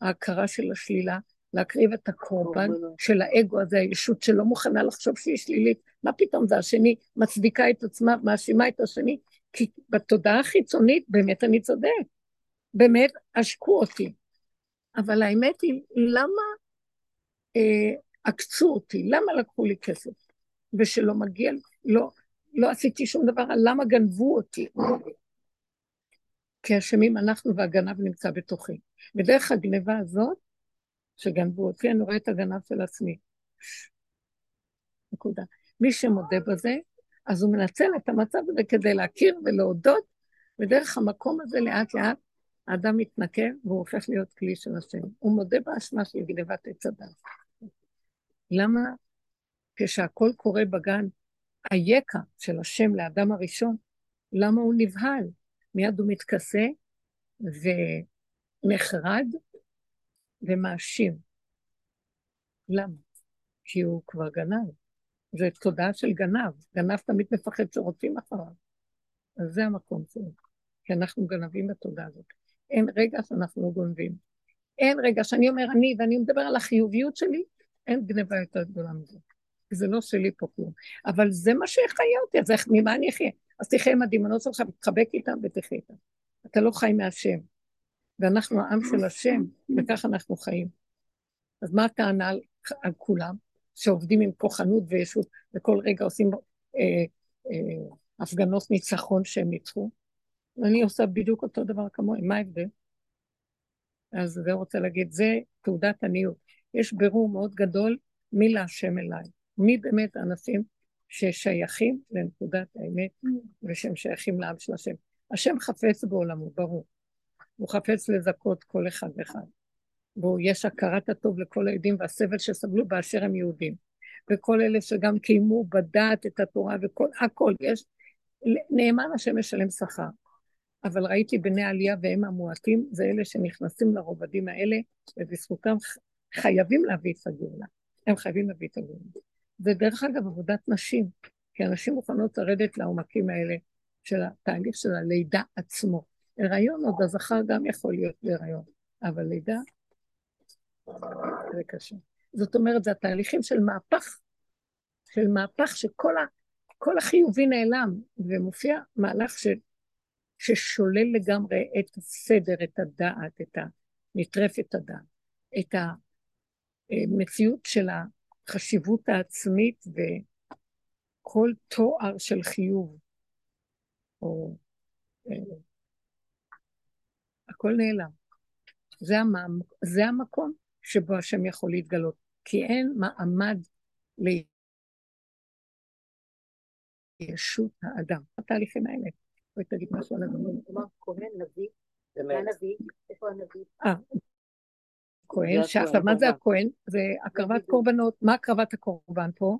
ההכרה של השלילה, להקריב את הקורבן של האגו הזה, הישות שלא מוכנה לחשוב שהיא שלילית. מה פתאום זה השני מצדיקה את עצמה, מאשימה את השני? כי בתודעה החיצונית באמת אני צודק. באמת עשקו אותי. אבל האמת היא, למה אה, עקצו אותי? למה לקחו לי כסף? ושלא מגיע, לא, לא עשיתי שום דבר, למה גנבו אותי? כי אשמים אנחנו והגנב נמצא בתוכי. ודרך הגניבה הזאת, שגנבו אותי, אני רואה את הגנב של עצמי. נקודה. מי שמודה בזה, אז הוא מנצל את המצב הזה כדי להכיר ולהודות, ודרך המקום הזה לאט לאט האדם מתנקה והוא הופך להיות כלי של השם. הוא מודה באשמה של גנבת עץ הדת. למה כשהכול קורה בגן, היקע של השם לאדם הראשון, למה הוא נבהל? מיד הוא מתכסה ונחרד ומאשים. למה? כי הוא כבר גנב. זו תודעה של גנב. גנב תמיד מפחד שרוצים אחריו. אז זה המקום שלו. כי אנחנו גנבים בתודעה הזאת. אין רגע שאנחנו לא גונבים. אין רגע שאני אומר אני, ואני מדבר על החיוביות שלי, אין גניבה יותר גדולה מזה. זה לא שלי פה כלום. אבל זה מה שיחיה אותי, אז איך, ממה אני אחיה? אז תחיה עם הדמיונות שלך, תתחבק איתם ותחיה איתם. אתה לא חי מהשם. ואנחנו העם של השם, וכך אנחנו חיים. אז מה הטענה על, על כולם, שעובדים עם כוחנות וישות, וכל רגע עושים אה, אה, הפגנות ניצחון שהם ניצחו? אני עושה בדיוק אותו דבר כמוהם, מה ההבדל? אז זה רוצה להגיד, זה תעודת עניות. יש בירור מאוד גדול מי להשם אליי, מי באמת האנשים ששייכים לנקודת האמת ושהם שייכים לעם של השם. השם חפץ בעולמו, ברור. הוא חפץ לזכות כל אחד ואחד. בו יש הכרת הטוב לכל היהודים והסבל שסבלו באשר הם יהודים. וכל אלה שגם קיימו בדעת את התורה וכל, הכל, יש, נאמן השם משלם שכר. אבל ראיתי בני עלייה והם המועטים, זה אלה שנכנסים לרובדים האלה, ובזכותם חייבים להביא את הגאולה. הם חייבים להביא את הגאולה. זה דרך אגב עבודת נשים, כי אנשים מוכנות לרדת לעומקים האלה של התהליך של הלידה עצמו. הריון עוד הזכר גם יכול להיות בהריון, אבל לידה זה קשה. זאת אומרת, זה התהליכים של מהפך, של מהפך שכל ה, כל החיובי נעלם, ומופיע מהלך ש, ששולל לגמרי את הסדר, את הדעת, את ה... נטרף את הדעת, את המציאות של החשיבות העצמית וכל תואר של חיוב, או אה, הכל נעלם. זה, המעמ, זה המקום שבו השם יכול להתגלות, כי אין מעמד לישות האדם. התהליכים האלה. בואי תגיד משהו על הדברים. כלומר, כהן, נביא? איפה הנביא? אה, כהן, שעכשיו, מה זה הכהן? זה הקרבת קורבנות. מה הקרבת הקורבן פה?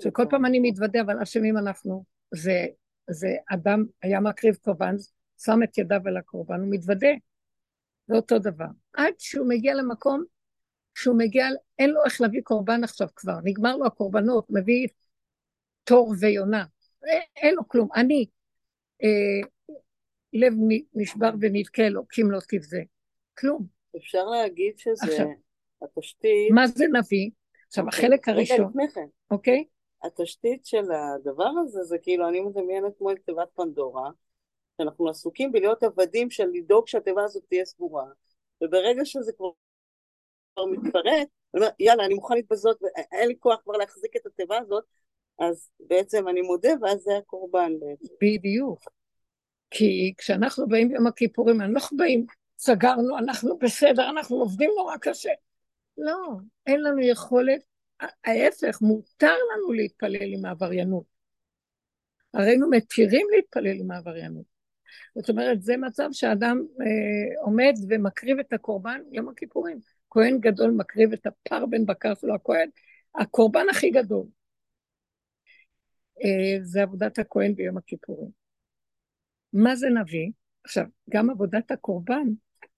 שכל פעם אני מתוודה, אבל אשמים אנחנו. זה, זה אדם היה מקריב קורבן, שם את ידיו על הקורבן, הוא מתוודה. זה אותו דבר. עד שהוא מגיע למקום שהוא מגיע, אין לו איך להביא קורבן עכשיו כבר, נגמר לו הקורבנות, מביא תור ויונה, אין לו כלום. אני, אה, לב נשבר ונדכה לו, קים לא תבזה. כלום. אפשר להגיד שזה עכשיו, התשתית... מה זה נביא? עכשיו, okay. אוקיי. החלק הראשון... רגע, אוקיי? Okay? התשתית של הדבר הזה זה כאילו, אני מדמיינת כמו את תיבת פנדורה, שאנחנו עסוקים בלהיות עבדים של לדאוג שהתיבה הזאת תהיה סגורה, וברגע שזה כבר מתפרק, אני אומר, יאללה, אני מוכן להתבזות, ואין לי כוח כבר להחזיק את התיבה הזאת, אז בעצם אני מודה, ואז זה הקורבן בעצם. בדיוק. כי כשאנחנו באים ביום הכיפורים, אנחנו באים, סגרנו, אנחנו בסדר, אנחנו עובדים נורא קשה. לא, אין לנו יכולת, ההפך, מותר לנו להתפלל עם העבריינות. הרי היינו מתירים להתפלל עם העבריינות. זאת אומרת, זה מצב שאדם אה, עומד ומקריב את הקורבן יום הכיפורים. כהן גדול מקריב את הפר בן בקר שלו, הכהן, הקורבן הכי גדול. אה, זה עבודת הכהן ביום הכיפורים. מה זה נביא? עכשיו, גם עבודת הקורבן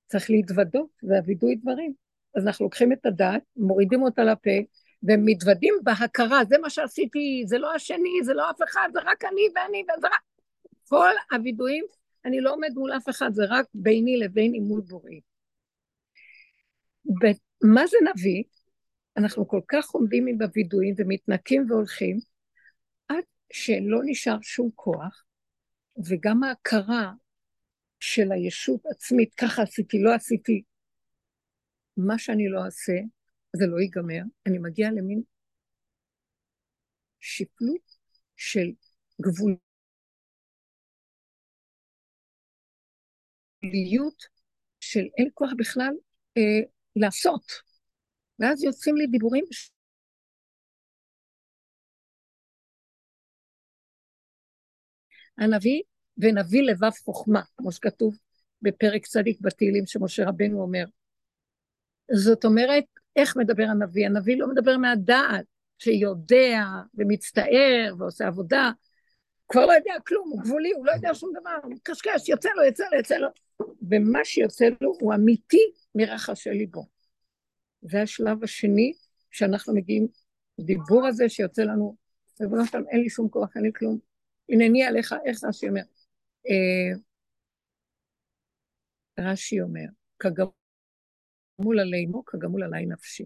צריך להתוודות, זה הווידוי דברים. אז אנחנו לוקחים את הדעת, מורידים אותה לפה, ומתוודים בהכרה, זה מה שעשיתי, זה לא השני, זה לא אף אחד, זה רק אני ואני וזה רק... כל הווידויים, אני לא עומד מול אף אחד, זה רק ביני לביני מול בוראי. מה זה נביא? אנחנו כל כך עומדים עם הווידויים ומתנקים והולכים, עד שלא נשאר שום כוח, וגם ההכרה של הישות עצמית, ככה עשיתי, לא עשיתי, מה שאני לא אעשה, זה לא ייגמר, אני מגיעה למין שפלות של גבוליות של אין כוח בכלל אה, לעשות. ואז יוצאים לי דיבורים הנביא ונביא לבב חוכמה, כמו שכתוב בפרק צדיק בתהילים שמשה רבנו אומר. זאת אומרת, איך מדבר הנביא? הנביא לא מדבר מהדעת, שיודע ומצטער ועושה עבודה, כבר לא יודע כלום, הוא גבולי, הוא לא יודע שום דבר, הוא מקשקש, יוצא לו, יוצא לו, יוצא לו. ומה שיוצא לו הוא אמיתי מרחשי ליבו. זה השלב השני שאנחנו מגיעים, דיבור הזה שיוצא לנו, ריבונו שלם, אין לי שום כוח, אין לי כלום. הנני עליך, איך רש"י אומר? אה, רש"י אומר, כגמול עלי מו, כגמול עלי נפשי.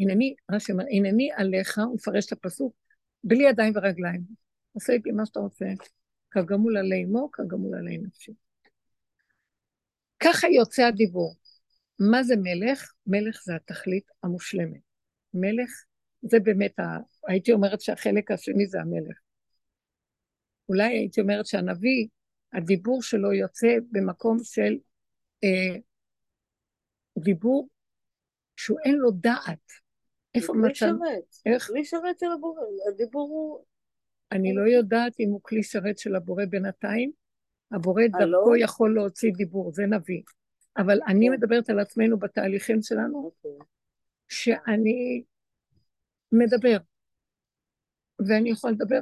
הנני, רש"י אומר, הנני עליך, הוא מפרש את הפסוק, בלי ידיים ורגליים. עשה איתי מה שאתה רוצה, כגמול עלי מו, כגמול עלי נפשי. ככה יוצא הדיבור. מה זה מלך? מלך זה התכלית המושלמת. מלך, זה באמת, ה... הייתי אומרת שהחלק השני זה המלך. אולי הייתי אומרת שהנביא, הדיבור שלו יוצא במקום של אה, דיבור שהוא אין לו דעת. איפה מצב? שרת. איך? כלי שרת של הבורא, הדיבור הוא... אני לא יודעת אם הוא כלי שרת של הבורא בינתיים. הבורא? דרכו יכול להוציא דיבור, זה נביא. אבל אני כן. מדברת על עצמנו בתהליכים שלנו, אוקיי. שאני מדבר, ואני יכולה לדבר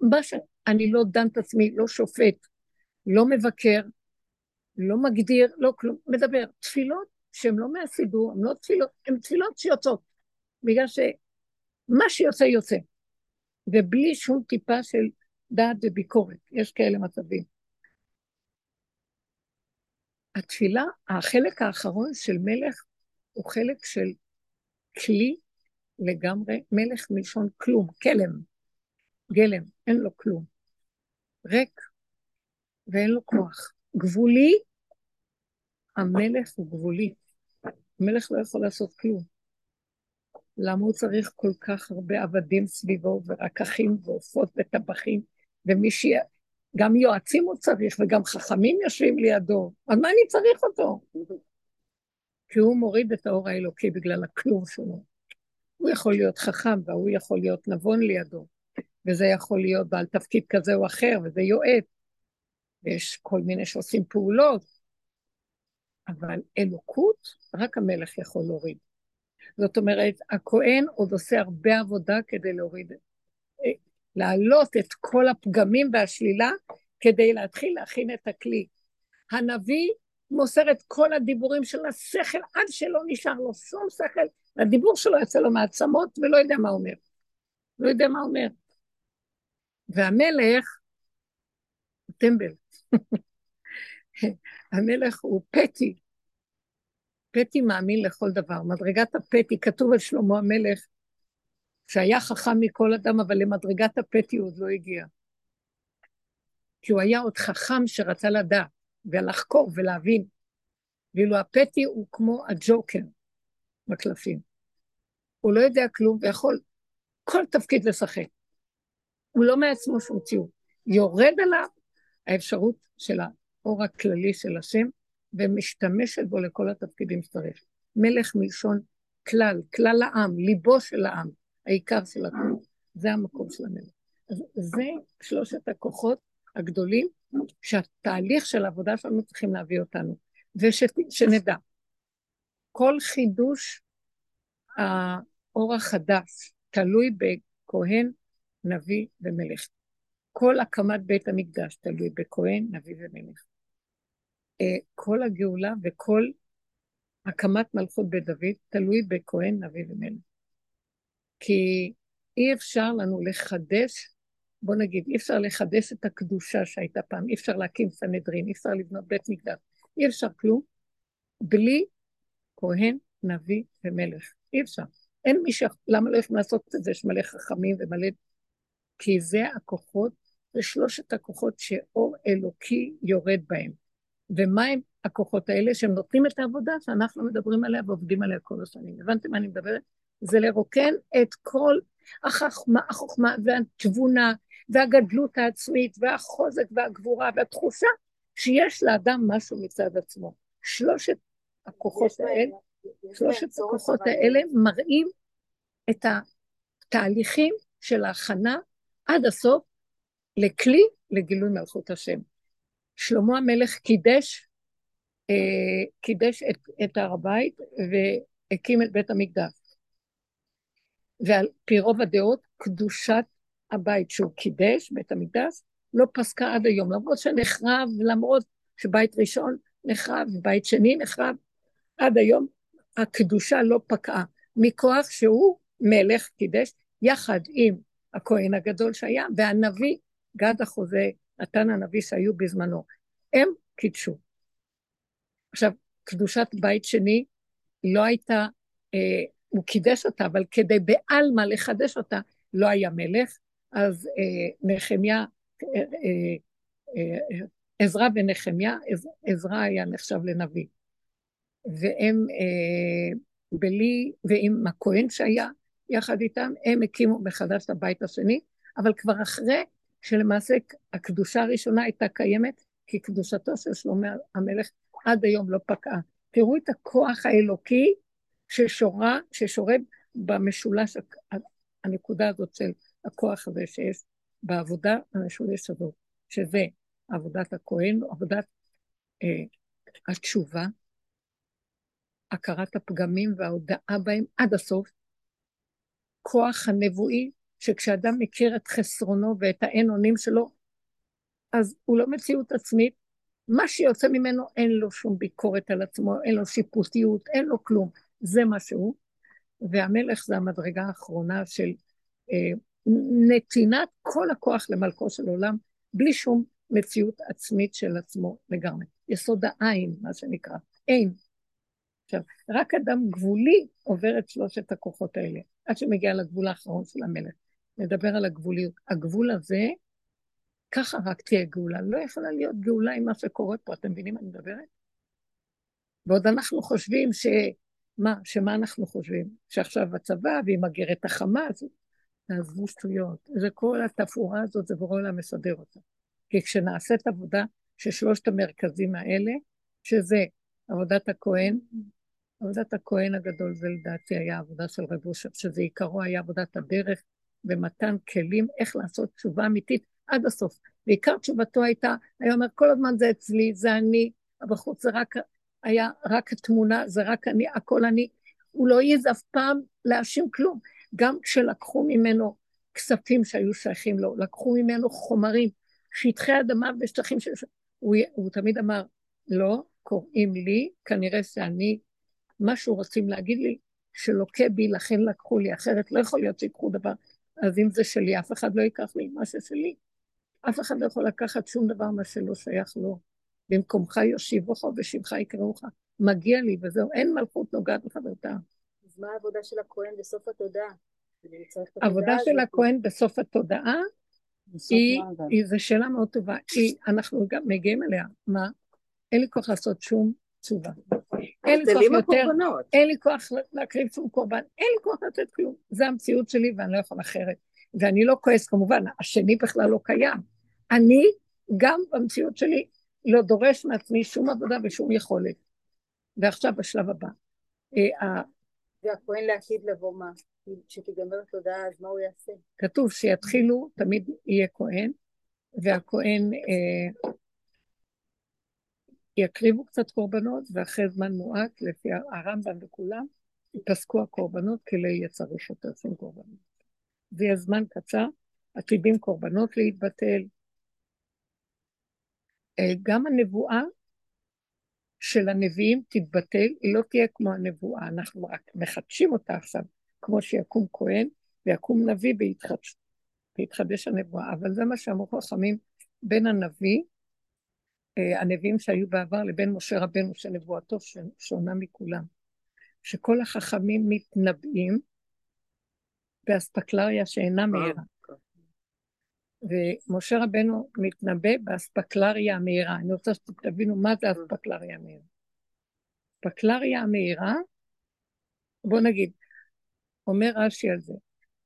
מה שאני לא דן את עצמי, לא שופט, לא מבקר, לא מגדיר, לא כלום, מדבר. תפילות שהן לא מהסידור, הן לא תפילות, הן תפילות שיוצאות, בגלל שמה שיוצא יוצא. ובלי שום טיפה של דעת וביקורת. יש כאלה מצבים. התפילה, החלק האחרון של מלך הוא חלק של כלי לגמרי, מלך מלשון כלום, כלם, גלם, אין לו כלום. ריק ואין לו כוח. גבולי, המלך הוא גבולי. המלך לא יכול לעשות כלום. למה הוא צריך כל כך הרבה עבדים סביבו, ורקחים ועופות וטבחים, ומי. גם יועצים הוא צריך, וגם חכמים יושבים לידו. אז מה אני צריך אותו? כי הוא מוריד את האור האלוקי בגלל הכלום שלו. הוא יכול להיות חכם, והוא יכול להיות נבון לידו, וזה יכול להיות בעל תפקיד כזה או אחר, וזה יועץ. ויש כל מיני שעושים פעולות, אבל אלוקות, רק המלך יכול להוריד. זאת אומרת, הכהן עוד עושה הרבה עבודה כדי להוריד, להעלות את כל הפגמים והשלילה, כדי להתחיל להכין את הכלי. הנביא מוסר את כל הדיבורים של השכל עד שלא נשאר לו שום שכל, והדיבור שלו יוצא לו מעצמות ולא יודע מה אומר. לא יודע מה אומר. והמלך, טמבל. המלך הוא פטי, פטי מאמין לכל דבר. מדרגת הפטי, כתוב על שלמה המלך, שהיה חכם מכל אדם, אבל למדרגת הפטי הוא עוד לא הגיע. כי הוא היה עוד חכם שרצה לדעת, ולחקור ולהבין. ואילו הפטי הוא כמו הג'וקר בקלפים. הוא לא יודע כלום ויכול כל תפקיד לשחק. הוא לא מעצמו שום ציור. יורד עליו האפשרות של האור הכללי של השם, ומשתמשת בו לכל התפקידים שצריך. מלך מלשון כלל, כלל העם, ליבו של העם, העיקר של הכול. זה המקום של המלך. אז זה שלושת הכוחות הגדולים שהתהליך של העבודה שלנו צריכים להביא אותנו. ושנדע, כל חידוש האור החדש תלוי בכהן, נביא ומלך. כל הקמת בית המקדש תלוי בכהן, נביא ומלך. אה, כל הגאולה וכל הקמת מלכות בית דוד תלוי בכהן, נביא ומלך. כי אי אפשר לנו לחדש, בוא נגיד, אי אפשר לחדש את הקדושה שהייתה פעם, אי אפשר להקים סנהדרין, אי אפשר לבנות בית מקדש, אי אפשר כלום, בלי כהן, נביא ומלך. אי אפשר. אין מי ש... למה לא יכולים לעשות את זה? יש מלא חכמים ומלא... כי זה הכוחות, זה שלושת הכוחות שאור אלוקי יורד בהם. ומה הם הכוחות האלה שהם נותנים את העבודה שאנחנו מדברים עליה ועובדים עליה כל השנים. הבנתם מה אני מדברת? זה לרוקן את כל החוכמה, החוכמה והתבונה והגדלות העצמית והחוזק והגבורה והתחושה שיש לאדם משהו מצד עצמו. שלושת הכוחות האלה, שלושת הכוחות האלה מראים את התהליכים של ההכנה עד הסוף לכלי לגילוי מלכות השם. שלמה המלך קידש, אה, קידש את, את הר הבית והקים את בית המקדש. ועל פי רוב הדעות, קדושת הבית שהוא קידש, בית המקדש, לא פסקה עד היום, למרות שנחרב, למרות שבית ראשון נחרב, ובית שני נחרב, עד היום הקדושה לא פקעה, מכוח שהוא מלך קידש, יחד עם הכהן הגדול שהיה, והנביא גד החוזה נתן הנביא שהיו בזמנו. הם קידשו. עכשיו, קדושת בית שני לא הייתה, אה, הוא קידש אותה, אבל כדי בעלמא לחדש אותה, לא היה מלך, אז אה, נחמיה, אה, אה, אה, עזרא ונחמיה, עזרא היה נחשב לנביא. והם אה, בלי, ועם הכהן שהיה יחד איתם, הם הקימו מחדש את הבית השני, אבל כבר אחרי שלמעשה הקדושה הראשונה הייתה קיימת, כי קדושתו של שלמה המלך עד היום לא פקעה. תראו את הכוח האלוקי ששורה, ששורד במשולש הנקודה הזאת של הכוח הזה שיש בעבודה המשולש הזאת, שזה עבודת הכהן, עבודת אה, התשובה, הכרת הפגמים וההודאה בהם עד הסוף, כוח הנבואי שכשאדם מכיר את חסרונו ואת האין אונים שלו, אז הוא לא מציאות עצמית, מה שיוצא ממנו אין לו שום ביקורת על עצמו, אין לו שיפוטיות, אין לו כלום, זה מה שהוא. והמלך זה המדרגה האחרונה של אה, נתינת כל הכוח למלכו של עולם, בלי שום מציאות עצמית של עצמו לגמרי. יסוד העין, מה שנקרא, אין. עכשיו, רק אדם גבולי עובר את שלושת הכוחות האלה, עד שמגיע לגבול האחרון של המלך. נדבר על הגבוליות. הגבול הזה, ככה רק תהיה גאולה. לא יכולה להיות גאולה עם מה שקורה פה, אתם מבינים מה אני מדברת? ועוד אנחנו חושבים ש... מה? שמה אנחנו חושבים? שעכשיו הצבא והיא מגרת החמאס, תעזבו שטויות. זה כל התפאורה הזאת, זה בורא עולם מסדר אותה. כי כשנעשית עבודה של שלושת המרכזים האלה, שזה עבודת הכהן, עבודת הכהן הגדול זה לדעתי היה עבודה של רב אושר, שזה עיקרו היה עבודת הדרך ומתן כלים איך לעשות תשובה אמיתית עד הסוף. ועיקר תשובתו הייתה, היה אומר כל הזמן זה אצלי, זה אני, בחוץ זה רק, היה רק התמונה, זה רק אני, הכל אני. הוא לא העז אף פעם להאשים כלום. גם כשלקחו ממנו כספים שהיו שייכים לו, לקחו ממנו חומרים, שטחי אדמה ושטחים של... הוא, הוא תמיד אמר, לא, קוראים לי, כנראה שאני, משהו רוצים להגיד לי, שלוקה בי, לכן לקחו לי, אחרת לא יכול להיות שיקחו דבר. אז אם זה שלי, אף אחד לא ייקח לי מה ששלי. אף אחד לא יכול לקחת שום דבר מה שלא שייך לו. במקומך יושיבוך ובשמך יקראוך. מגיע לי וזהו, אין מלכות נוגעת בחברתה. אז מה העבודה של הכהן בסוף התודעה? העבודה של הכהן בסוף התודעה היא, היא, זו שאלה מאוד טובה, היא, אנחנו גם מגיעים אליה, מה? אין לי כוח לעשות שום תשובה. אין לי כוח יותר, אין לי כוח להקריב שום קורבן, אין לי כוח לתת כלום. זו המציאות שלי ואני לא יכול אחרת. ואני לא כועס כמובן, השני בכלל לא קיים. אני גם במציאות שלי לא דורש מעצמי שום עבודה ושום יכולת. ועכשיו בשלב הבא. אה, והכהן לעתיד לבוא מה? כשתיגמר התודעה, אז מה הוא יעשה? כתוב שיתחילו, תמיד יהיה כהן, והכהן אה, יקריבו קצת קורבנות, ואחרי זמן מועט, לפי הרמב"ם וכולם, ייפסקו הקורבנות, כי לא יהיה צריך יותר שום קורבנות. זה יהיה זמן קצר, עתידים קורבנות להתבטל. אה, גם הנבואה של הנביאים תתבטל, היא לא תהיה כמו הנבואה, אנחנו רק מחדשים אותה עכשיו, כמו שיקום כהן ויקום נביא ויתחדש, ויתחדש הנבואה. אבל זה מה שאמרו חכמים בין הנביא, אה, הנביאים שהיו בעבר, לבין משה רבנו שנבואתו שונה מכולם. שכל החכמים מתנבאים באספקלריה שאינה מהירה. ומשה רבנו מתנבא באספקלריה המהירה. אני רוצה שתבינו מה זה אספקלריה המהירה. אספקלריה המהירה, בוא נגיד, אומר רש"י על זה,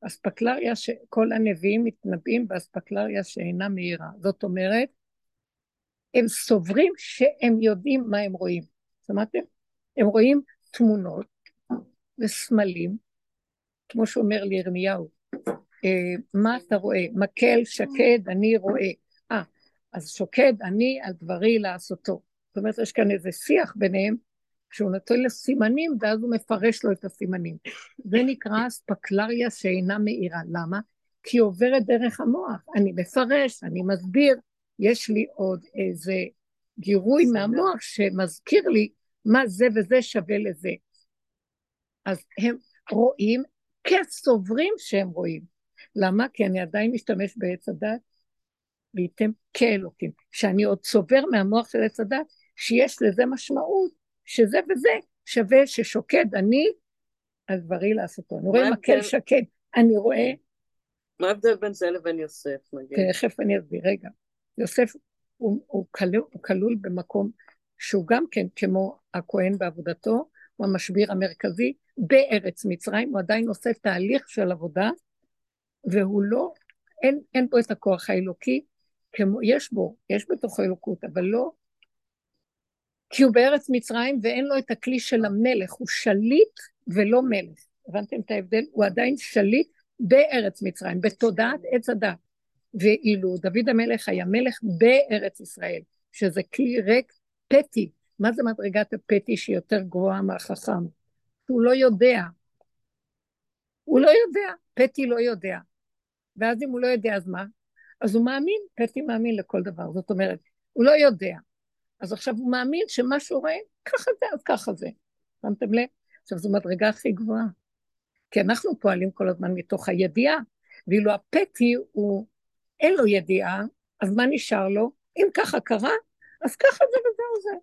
אספקלריה שכל הנביאים מתנבאים באספקלריה שאינה מהירה. זאת אומרת, הם סוברים שהם יודעים מה הם רואים. שמעתם? הם רואים תמונות וסמלים, כמו שאומר לירמיהו, מה אתה רואה? מקל שקד אני רואה. אה, אז שוקד אני על דברי לעשותו. זאת אומרת, יש כאן איזה שיח ביניהם, כשהוא נותן לו סימנים, ואז הוא מפרש לו את הסימנים. זה נקרא אספקלריה שאינה מאירה. למה? כי היא עוברת דרך המוח. אני מפרש, אני מסביר. יש לי עוד איזה גירוי מהמוח שמזכיר לי מה זה וזה שווה לזה. אז הם רואים כסוברים שהם רואים. למה? כי אני עדיין משתמש בעץ הדת, וייתם כאלוקים. שאני עוד צובר מהמוח של עץ הדת, שיש לזה משמעות, שזה וזה שווה ששוקד אני על דברי לעשותו. אני רואה מקל שקד, אני רואה... מה ההבדל בין זה לבין יוסף, נגיד? תכף אני אסביר, רגע. יוסף הוא, הוא, כלול, הוא כלול במקום שהוא גם כן, כמו הכהן בעבודתו, הוא המשביר המרכזי בארץ מצרים, הוא עדיין עושה תהליך של עבודה, והוא לא, אין, אין בו את הכוח האלוקי, כמו, יש בו, יש בתוכו אלוקות, אבל לא, כי הוא בארץ מצרים ואין לו את הכלי של המלך, הוא שליט ולא מלך. הבנתם את ההבדל? הוא עדיין שליט בארץ מצרים, בתודעת עץ הדת. ואילו דוד המלך היה מלך בארץ ישראל, שזה כלי ריק פטי. מה זה מדרגת הפטי שהיא יותר גבוהה מהחכם? הוא לא יודע. הוא לא יודע, פטי לא יודע. ואז אם הוא לא יודע, אז מה? אז הוא מאמין, פטי מאמין לכל דבר. זאת אומרת, הוא לא יודע. אז עכשיו הוא מאמין שמה שהוא רואה, ככה זה, אז ככה זה. שמתם לב? עכשיו, זו מדרגה הכי גבוהה. כי אנחנו פועלים כל הזמן מתוך הידיעה, ואילו הפטי הוא, אין לו ידיעה, אז מה נשאר לו? אם ככה קרה, אז ככה זה וזהו זה.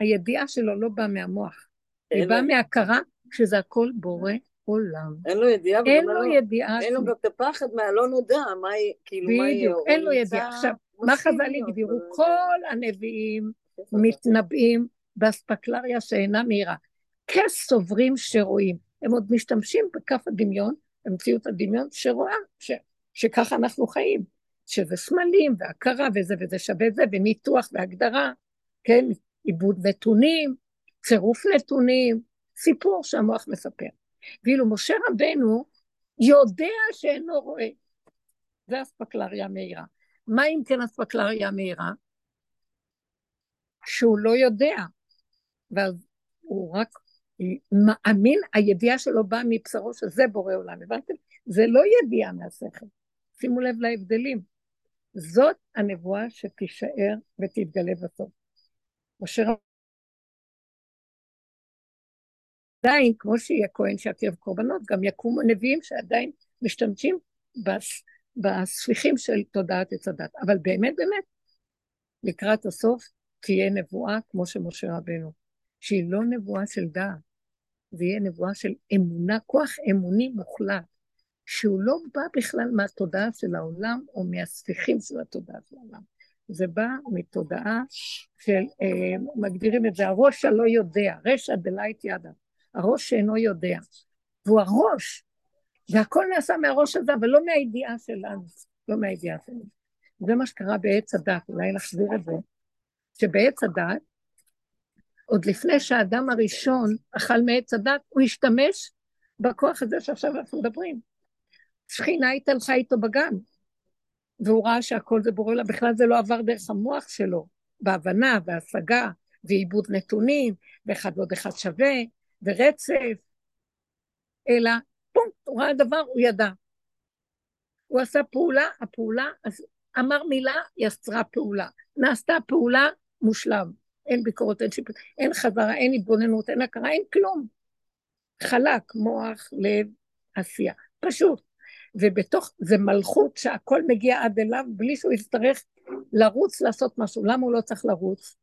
הידיעה שלו לא באה מהמוח, היא באה מהכרה שזה הכל בורא עולם. אין לו ידיעה, אין לו ידיעה. אין לו גם את הפחד מהלא נודע, מה יהיה, כאילו מה יהיה. בדיוק, אין לו ידיעה. עכשיו, מה חז"ל הגדירו? כל הנביאים מתנבאים באספקלריה שאינה מהירה. כסוברים שרואים. הם עוד משתמשים בכף הדמיון, במציאות הדמיון, שרואה ש, שככה אנחנו חיים. שזה סמלים והכרה וזה וזה שווה זה, וניתוח והגדרה, כן? עיבוד נתונים, צירוף נתונים, סיפור שהמוח מספר. ואילו משה רבנו יודע שאינו רואה. זה אספקלריה מהירה. מה אם כן אספקלריה מהירה? שהוא לא יודע, ואז הוא רק מאמין, הידיעה שלו באה מבשרו שזה בורא עולם, הבנתם? זה לא ידיעה מהשכל. שימו לב להבדלים. זאת הנבואה שתישאר ותתגלה בסוף. משה עדיין, כמו שיהיה כהן שיקריב קורבנות, גם יקומו נביאים שעדיין משתמשים בס, בספיחים של תודעת עץ הדת. אבל באמת באמת, לקראת הסוף תהיה נבואה כמו שמשה רבנו, שהיא לא נבואה של דעת, זה יהיה נבואה של אמונה, כוח אמוני מוחלט, שהוא לא בא בכלל מהתודעה של העולם או מהספיחים של התודעה של העולם. זה בא מתודעה של, אה, מגדירים את זה, הראש הלא יודע, רשע דלית ידה. הראש שאינו יודע, והוא הראש, והכל נעשה מהראש הזה, אבל לא מהידיעה שלנו, לא מהידיעה שלנו. זה מה שקרה בעץ הדת, אולי נחזיר את זה, שבעץ הדת, עוד לפני שהאדם הראשון אכל מעץ הדת, הוא השתמש בכוח הזה שעכשיו אנחנו מדברים. שכינה התהלכה איתו בגן, והוא ראה שהכל זה בורא לה, בכלל זה לא עבר דרך המוח שלו, בהבנה, בהשגה, ועיבוד נתונים, ואחד ועוד אחד שווה, ורצף, אלא פום, הוא ראה דבר, הוא ידע. הוא עשה פעולה, הפעולה, אז אמר מילה, יצרה פעולה. נעשתה פעולה, מושלם. אין ביקורת, אין שיפוט, אין חזרה, אין התבוננות, אין הכרה, אין כלום. חלק, מוח, לב, עשייה. פשוט. ובתוך, זה מלכות שהכל מגיע עד אליו בלי שהוא יצטרך לרוץ לעשות משהו. למה הוא לא צריך לרוץ?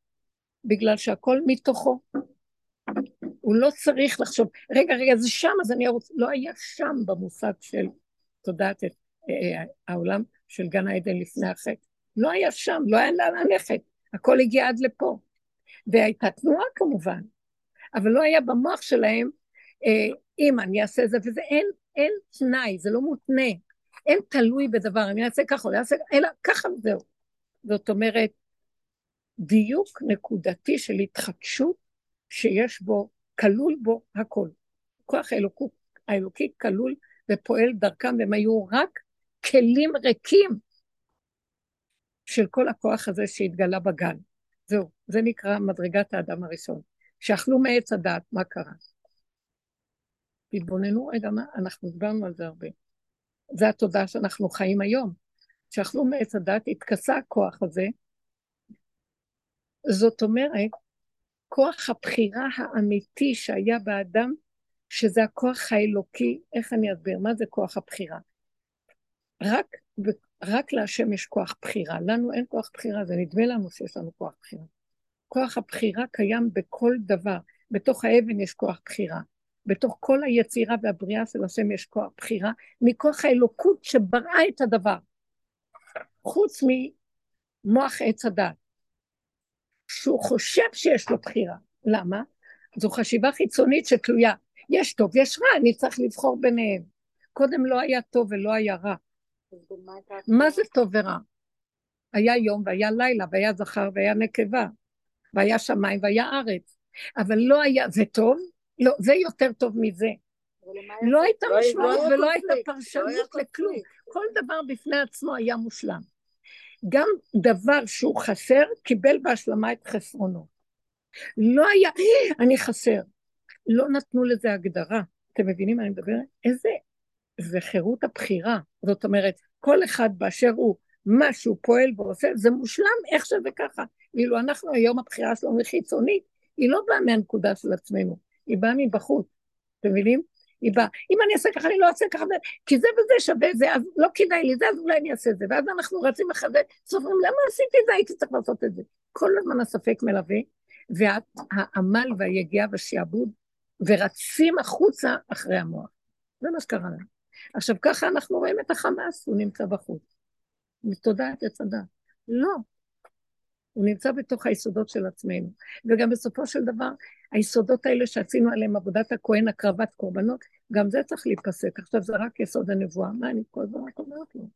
בגלל שהכל מתוכו. הוא לא צריך לחשוב, רגע, רגע, זה שם, אז אני ארוץ. לא היה שם במושג של תודעת אה, אה, העולם של גן העדן לפני החטא. לא היה שם, לא היה לאן ללכת. הכל הגיע עד לפה. והייתה תנועה כמובן, אבל לא היה במוח שלהם, אה, אם אני אעשה זה וזה, אין, אין תנאי, זה לא מותנה. אין תלוי בדבר, אני אעשה ככה, אני אעשה, אלא ככה וזהו. זאת אומרת, דיוק נקודתי של התחדשות שיש בו כלול בו הכל. כוח האלוקות, האלוקי כלול ופועל דרכם, והם היו רק כלים ריקים של כל הכוח הזה שהתגלה בגן. זהו, זה נקרא מדרגת האדם הראשון. שאכלו מעץ הדת, מה קרה? תתבוננו רגע, מה, אנחנו דיברנו על זה הרבה. זה התודעה שאנחנו חיים היום. שאכלו מעץ הדת, התכסה הכוח הזה. זאת אומרת, כוח הבחירה האמיתי שהיה באדם, שזה הכוח האלוקי, איך אני אסביר? מה זה כוח הבחירה? רק, רק להשם יש כוח בחירה, לנו אין כוח בחירה, זה נדמה לנו שיש לנו כוח בחירה. כוח הבחירה קיים בכל דבר, בתוך האבן יש כוח בחירה, בתוך כל היצירה והבריאה של השם יש כוח בחירה, מכוח האלוקות שבראה את הדבר, חוץ ממוח עץ הדת. שהוא חושב שיש לו בחירה. למה? זו חשיבה חיצונית שתלויה. יש טוב, יש רע, אני צריך לבחור ביניהם. קודם לא היה טוב ולא היה רע. מה זה טוב ורע? היה יום והיה לילה, והיה זכר והיה נקבה, והיה שמיים והיה ארץ. אבל לא היה, זה טוב? לא, זה יותר טוב מזה. לא הייתה לא משמעות ולא הייתה פרשנות לכלום. כל דבר בפני עצמו היה מושלם. גם דבר שהוא חסר, קיבל בהשלמה את חסרונו. לא היה, אני חסר. לא נתנו לזה הגדרה. אתם מבינים מה אני מדברת? איזה, זה חירות הבחירה. זאת אומרת, כל אחד באשר הוא, מה שהוא פועל ועושה, זה מושלם איך שזה ככה. ואילו אנחנו היום הבחירה שלנו היא חיצונית, היא לא באה מהנקודה של עצמנו, היא באה מבחוץ. אתם מבינים? היא באה, אם אני אעשה ככה, אני לא אעשה ככה, כי זה וזה שווה זה, אז לא כדאי לי זה, אז אולי אני אעשה את זה. ואז אנחנו רצים אחרי זה, סופרים, למה עשיתי את זה? הייתי צריך לעשות את זה. כל הזמן הספק מלווה, והעמל והיגיעה והשעבוד, ורצים החוצה אחרי המוח. זה מה שקרה לנו. עכשיו, ככה אנחנו רואים את החמאס, הוא נמצא בחוץ. מתודעת עץ. לא. הוא נמצא בתוך היסודות של עצמנו. וגם בסופו של דבר, היסודות האלה שעשינו עליהם עבודת הכהן, הקרבת קורבנות, גם זה צריך להיפסק. עכשיו זה רק יסוד הנבואה. מה אני כל הזמן רק אומרת לו?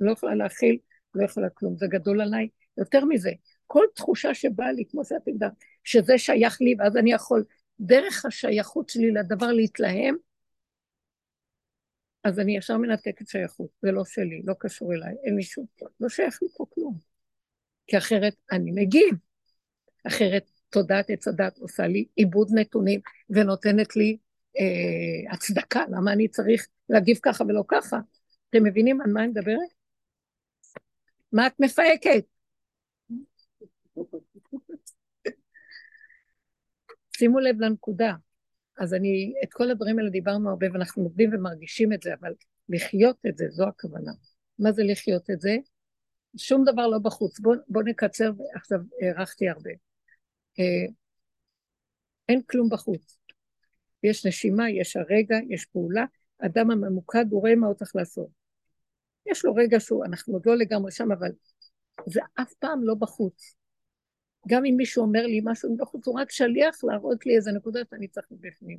לא יכולה להכיל, לא יכולה כלום. זה גדול עליי. יותר מזה, כל תחושה שבאה לי, כמו שאת יודעת, שזה שייך לי, ואז אני יכול, דרך השייכות שלי לדבר להתלהם, אז אני ישר מנתקת שייכות, זה לא שלי, לא קשור אליי, אין לי שום, לא שייך לי פה כלום. כי אחרת אני מגיב. אחרת תודעת עץ הדת עושה לי עיבוד נתונים ונותנת לי אה, הצדקה, למה אני צריך להגיב ככה ולא ככה. אתם מבינים על מה אני מדברת? מה את מפהקת? שימו לב לנקודה. אז אני, את כל הדברים האלה דיברנו הרבה ואנחנו עובדים ומרגישים את זה, אבל לחיות את זה, זו הכוונה. מה זה לחיות את זה? שום דבר לא בחוץ. בואו בוא נקצר, עכשיו הארכתי הרבה. אה, אין כלום בחוץ. יש נשימה, יש הרגע, יש פעולה. אדם הממוקד, הוא רואה מה הוא צריך לעשות. יש לו רגע שהוא, אנחנו עוד לא לגמרי שם, אבל זה אף פעם לא בחוץ. גם אם מישהו אומר לי משהו בחוץ, הוא רק שליח להראות לי איזה נקודה שאני צריך בפנים.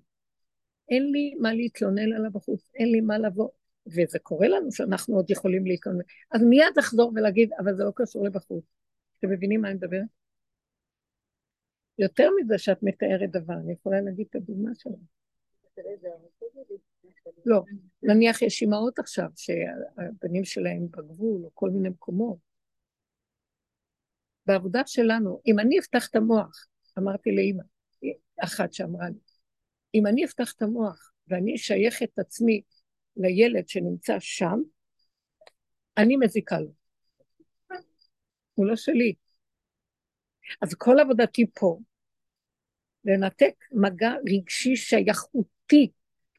אין לי מה להתלונן עליו בחוץ, אין לי מה לבוא, וזה קורה לנו שאנחנו עוד יכולים להתלונן. אז מיד לחזור ולהגיד, אבל זה לא קשור לבחוץ. אתם מבינים מה אני מדברת? יותר מזה שאת מתארת דבר, אני יכולה להגיד את הדוגמה שלו. לא, נניח יש אימהות עכשיו שהבנים שלהם בגבול או כל מיני מקומות. בעבודה שלנו, אם אני אפתח את המוח, אמרתי לאימא, אחת שאמרה לי, אם אני אפתח את המוח ואני אשייך את עצמי לילד שנמצא שם, אני מזיקה לו. הוא לא שלי. אז כל עבודתי פה, לנתק מגע רגשי שייכותי,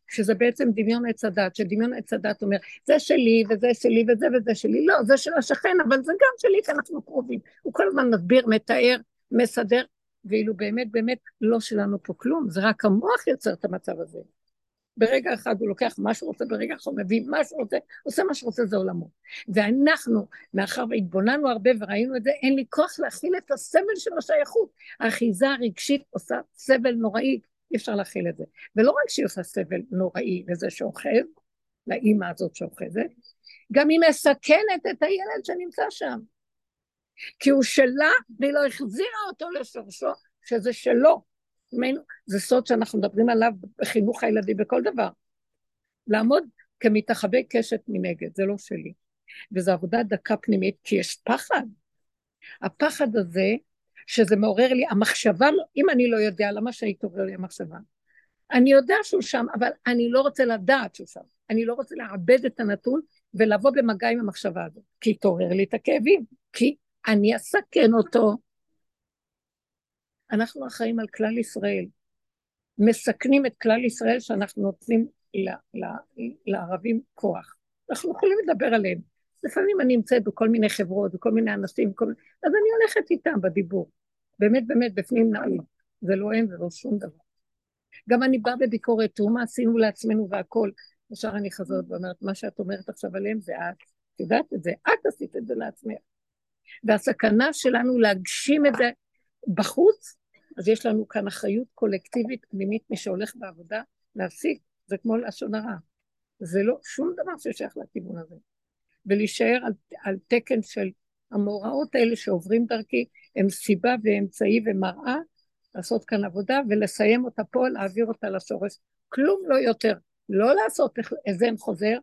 שזה בעצם דמיון עץ הדת, שדמיון עץ הדת אומר, זה שלי וזה שלי וזה וזה שלי, לא, זה של השכן, אבל זה גם שלי כי אנחנו קרובים. הוא כל הזמן מסביר, מתאר, מסדר, ואילו באמת באמת לא שלנו פה כלום, זה רק המוח יוצר את המצב הזה. ברגע אחד הוא לוקח מה שהוא רוצה, ברגע אחד הוא מביא מה שהוא רוצה, עושה מה שהוא רוצה, זה עולמו. ואנחנו, מאחר והתבוננו הרבה וראינו את זה, אין לי כוח להכיל את הסבל של השייכות. האחיזה הרגשית עושה סבל נוראי, אי אפשר להכיל את זה. ולא רק שהיא עושה סבל נוראי לזה שאוחז, לאימא הזאת שאוחזת, גם היא מסכנת את הילד שנמצא שם. כי הוא שלה והיא לא החזירה אותו לשורשו, שזה שלו. זה סוד שאנחנו מדברים עליו בחינוך הילדים בכל דבר. לעמוד כמתחבא קשת מנגד, זה לא שלי. וזו עבודה דקה פנימית, כי יש פחד. הפחד הזה, שזה מעורר לי, המחשבה, אם אני לא יודע, למה שהתעורר לי המחשבה? אני יודע שהוא שם, אבל אני לא רוצה לדעת שהוא שם. אני לא רוצה לעבד את הנתון ולבוא במגע עם המחשבה הזאת, כי התעורר לי את הכאבים, כי אני אסכן אותו, אנחנו אחראים על כלל ישראל. מסכנים את כלל ישראל שאנחנו נותנים לערבים כוח. אנחנו יכולים לדבר עליהם. לפעמים אני נמצאת בכל מיני חברות, וכל מיני אנשים, וכל... אז אני הולכת איתם בדיבור. באמת, באמת, בפנים נעים. זה לא הם ולא שום דבר. גם אני באה בביקורת, תראו מה עשינו לעצמנו והכול. ישר אני חזרת ואומרת, מה שאת אומרת עכשיו עליהם זה את. את יודעת את זה, את עשית את זה לעצמך. והסכנה שלנו להגשים את זה בחוץ, אז יש לנו כאן אחריות קולקטיבית פנימית, מי שהולך בעבודה, להפסיק, זה כמו לשון הרע. זה לא שום דבר ששייך לכיוון הזה. ולהישאר על, על תקן של המאורעות האלה שעוברים דרכי, הם סיבה ואמצעי ומראה לעשות כאן עבודה ולסיים אותה פה, להעביר אותה לשורש. כלום לא יותר. לא לעשות איזן חוזר,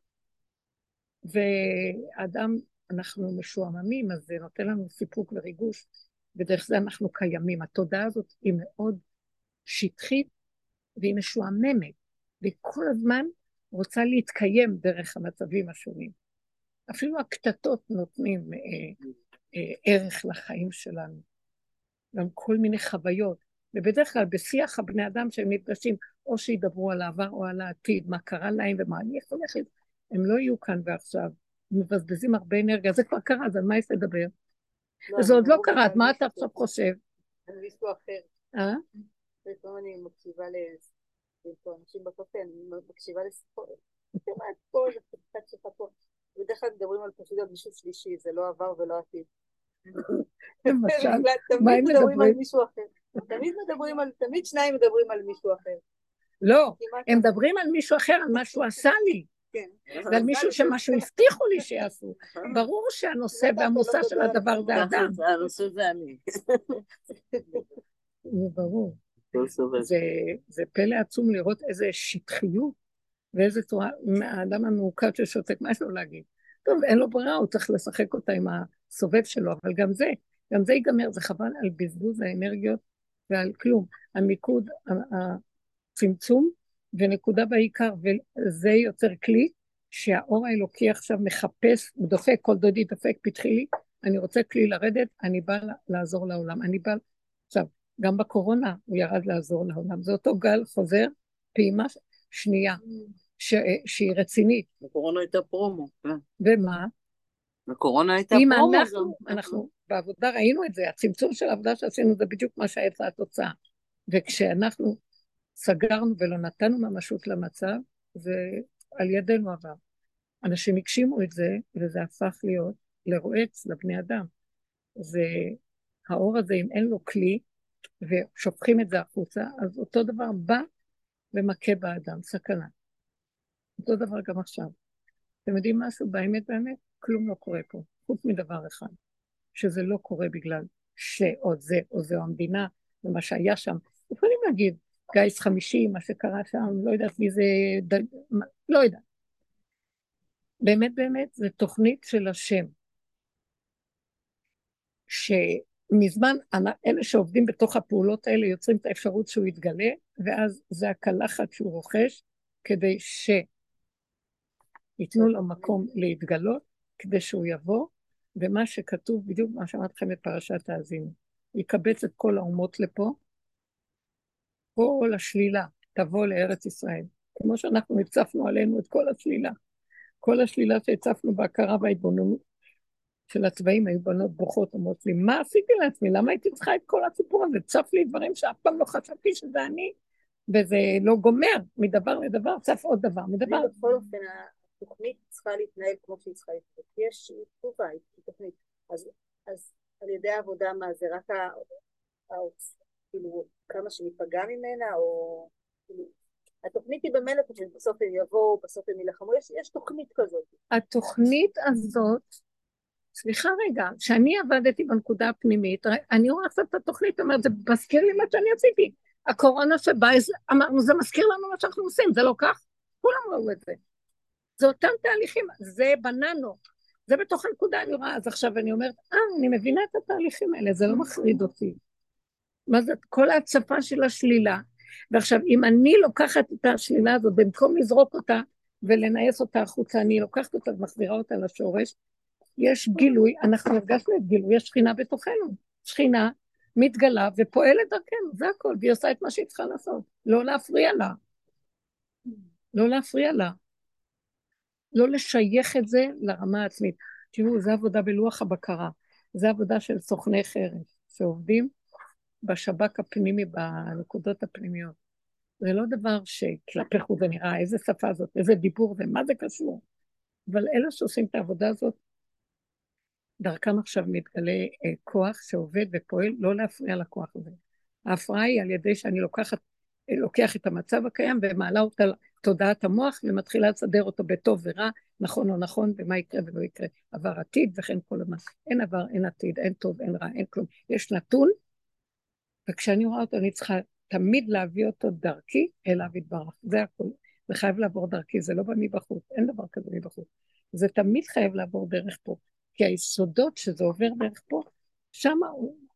ואדם, אנחנו משועממים, אז זה נותן לנו סיפוק וריגוש, ודרך זה אנחנו קיימים. התודעה הזאת היא מאוד שטחית והיא משועממת, והיא כל הזמן רוצה להתקיים דרך המצבים השונים. אפילו הקטטות נותנים אה, אה, ערך לחיים שלנו. גם כל מיני חוויות. ובדרך כלל בשיח הבני אדם שהם נפגשים, או שידברו על העבר או על העתיד, מה קרה להם ומה אני איך הולכת, הם לא יהיו כאן ועכשיו, מבזבזים הרבה אנרגיה, זה כבר קרה, אז על מה יש לדבר? זה עוד לא קרה, מה אתה עכשיו חושב? על מישהו אחר. אה? לפעמים אני מקשיבה לאנשים בקפה, אני מקשיבה לסיפור, אני שומעת פה, זה קצת שלך פה. בדרך כלל מדברים על פשוט על מישהו שלישי, זה לא עבר ולא עתיד. תמיד הם מדברים על? מישהו אחר. תמיד מדברים על, תמיד שניים מדברים על מישהו אחר. לא, הם מדברים על מישהו אחר, על מה שהוא עשה לי. ועל מישהו שמשהו הבטיחו לי שיעשו. ברור שהנושא והמושא של הדבר זה אדם, הנושא זה אני. זה ברור. לא. זה, פלא עצום לראות איזה שטחיות ואיזה צורה, האדם המעוקד ששותק, מה יש לו להגיד? טוב, אין לו ברירה, הוא צריך לשחק אותה עם הסובב שלו, אבל גם זה, גם זה ייגמר, זה חבל על בזבוז האנרגיות ועל כלום. המיקוד, הצמצום ונקודה בעיקר, וזה יוצר כלי שהאור האלוקי עכשיו מחפש, הוא דופק, כל דודי דופק, פתחי לי, אני רוצה כלי לרדת, אני באה לעזור לעולם. אני באה, עכשיו, גם בקורונה הוא ירד לעזור לעולם. זה אותו גל חוזר, פעימה שנייה, ש, שהיא רצינית. הקורונה הייתה פרומו. כן. ומה? הקורונה הייתה אם פרומו. אנחנו, גם. אנחנו בעבודה ראינו את זה, הצמצום של העבודה שעשינו זה בדיוק מה שהייתה התוצאה. וכשאנחנו סגרנו ולא נתנו ממשות למצב, זה על ידינו עבר. אנשים הגשימו את זה, וזה הפך להיות לרועץ לבני אדם. זה, האור הזה, אם אין לו כלי, ושופכים את זה החוצה, אז אותו דבר בא ומכה באדם, סכנה. אותו דבר גם עכשיו. אתם יודעים משהו? באמת באמת, כלום לא קורה פה, חוץ מדבר אחד, שזה לא קורה בגלל שאו זה או זה או המדינה, ומה שהיה שם. יכולים להגיד, גיס חמישי, מה שקרה שם, לא יודעת מי זה, ד... מה- לא יודעת. באמת באמת, זה תוכנית של השם. שמזמן אלה שעובדים בתוך הפעולות האלה יוצרים את האפשרות שהוא יתגלה, ואז זה הקלחת שהוא רוכש כדי שייתנו לו מקום להתגלות, כדי שהוא יבוא, ומה שכתוב, בדיוק מה שאמרתי לכם בפרשת האזינו, יקבץ את כל האומות לפה, כל השלילה תבוא לארץ ישראל, כמו שאנחנו הצפנו עלינו את כל השלילה. כל השלילה שהצפנו בהכרה וההתבוננות של הצבעים היו בנות בוכות, אומרות לי, מה עשיתי לעצמי? למה הייתי צריכה את כל הסיפור הזה? צף לי דברים שאף פעם לא חשבתי שזה אני, וזה לא גומר, מדבר לדבר, צף עוד דבר, מדבר. בכל אופן, התוכנית צריכה להתנהל כמו שהיא צריכה להתנהל. יש תגובה, היא תוכנית. אז, על ידי העבודה, מה זה רק. כאילו, כמה שניפגע ממנה, או... כאילו, התוכנית היא במילא פשוט, בסוף הם יבואו, בסוף הם יילחמו, יש, יש תוכנית כזאת. התוכנית הזאת, סליחה רגע, כשאני עבדתי בנקודה הפנימית, אני רואה עכשיו את התוכנית, אומרת, זה מזכיר לי מה שאני עשיתי. הקורונה שבאה, אמרנו, זה מזכיר לנו מה שאנחנו עושים, זה לא כך? כולם ראו את זה. זה אותם תהליכים, זה בננו, זה בתוך הנקודה, אני רואה, אז עכשיו אני אומרת, אה, אני מבינה את התהליכים האלה, זה לא מחריד אותי. מה זה, כל ההצפה של השלילה. ועכשיו, אם אני לוקחת את השלילה הזאת, במקום לזרוק אותה ולנאס אותה החוצה, אני לוקחת אותה ומחזירה אותה לשורש, יש גילוי, אנחנו הרגשנו את גילוי השכינה בתוכנו. שכינה מתגלה ופועלת דרכנו, זה הכל, והיא עושה את מה שהיא צריכה לעשות. לא להפריע לה. לא להפריע לה. לא לשייך את זה לרמה העצמית. תראו, זו עבודה בלוח הבקרה. זו עבודה של סוכני חרב, שעובדים בשב"כ הפנימי, בנקודות הפנימיות. זה לא דבר שכלפי חוץ זה נראה, איזה שפה זאת, איזה דיבור זה, מה זה קשור? אבל אלה שעושים את העבודה הזאת, דרכם עכשיו מתגלה אה, כוח שעובד ופועל, לא להפריע לכוח הזה. ההפרעה היא על ידי שאני לוקחת, לוקח את המצב הקיים ומעלה אותה לתודעת המוח ומתחילה לסדר אותו בטוב ורע, נכון או נכון, ומה יקרה ולא יקרה. עבר עתיד וכן כל הזמן. אין עבר, אין עתיד, אין טוב, אין רע, אין כלום. יש נתון, וכשאני רואה אותו אני צריכה תמיד להביא אותו דרכי אליו יתברך. זה הכול. זה חייב לעבור דרכי, זה לא בא מבחוץ, אין דבר כזה מבחוץ. זה תמיד חייב לעבור דרך פה. כי היסודות שזה עובר דרך פה, שם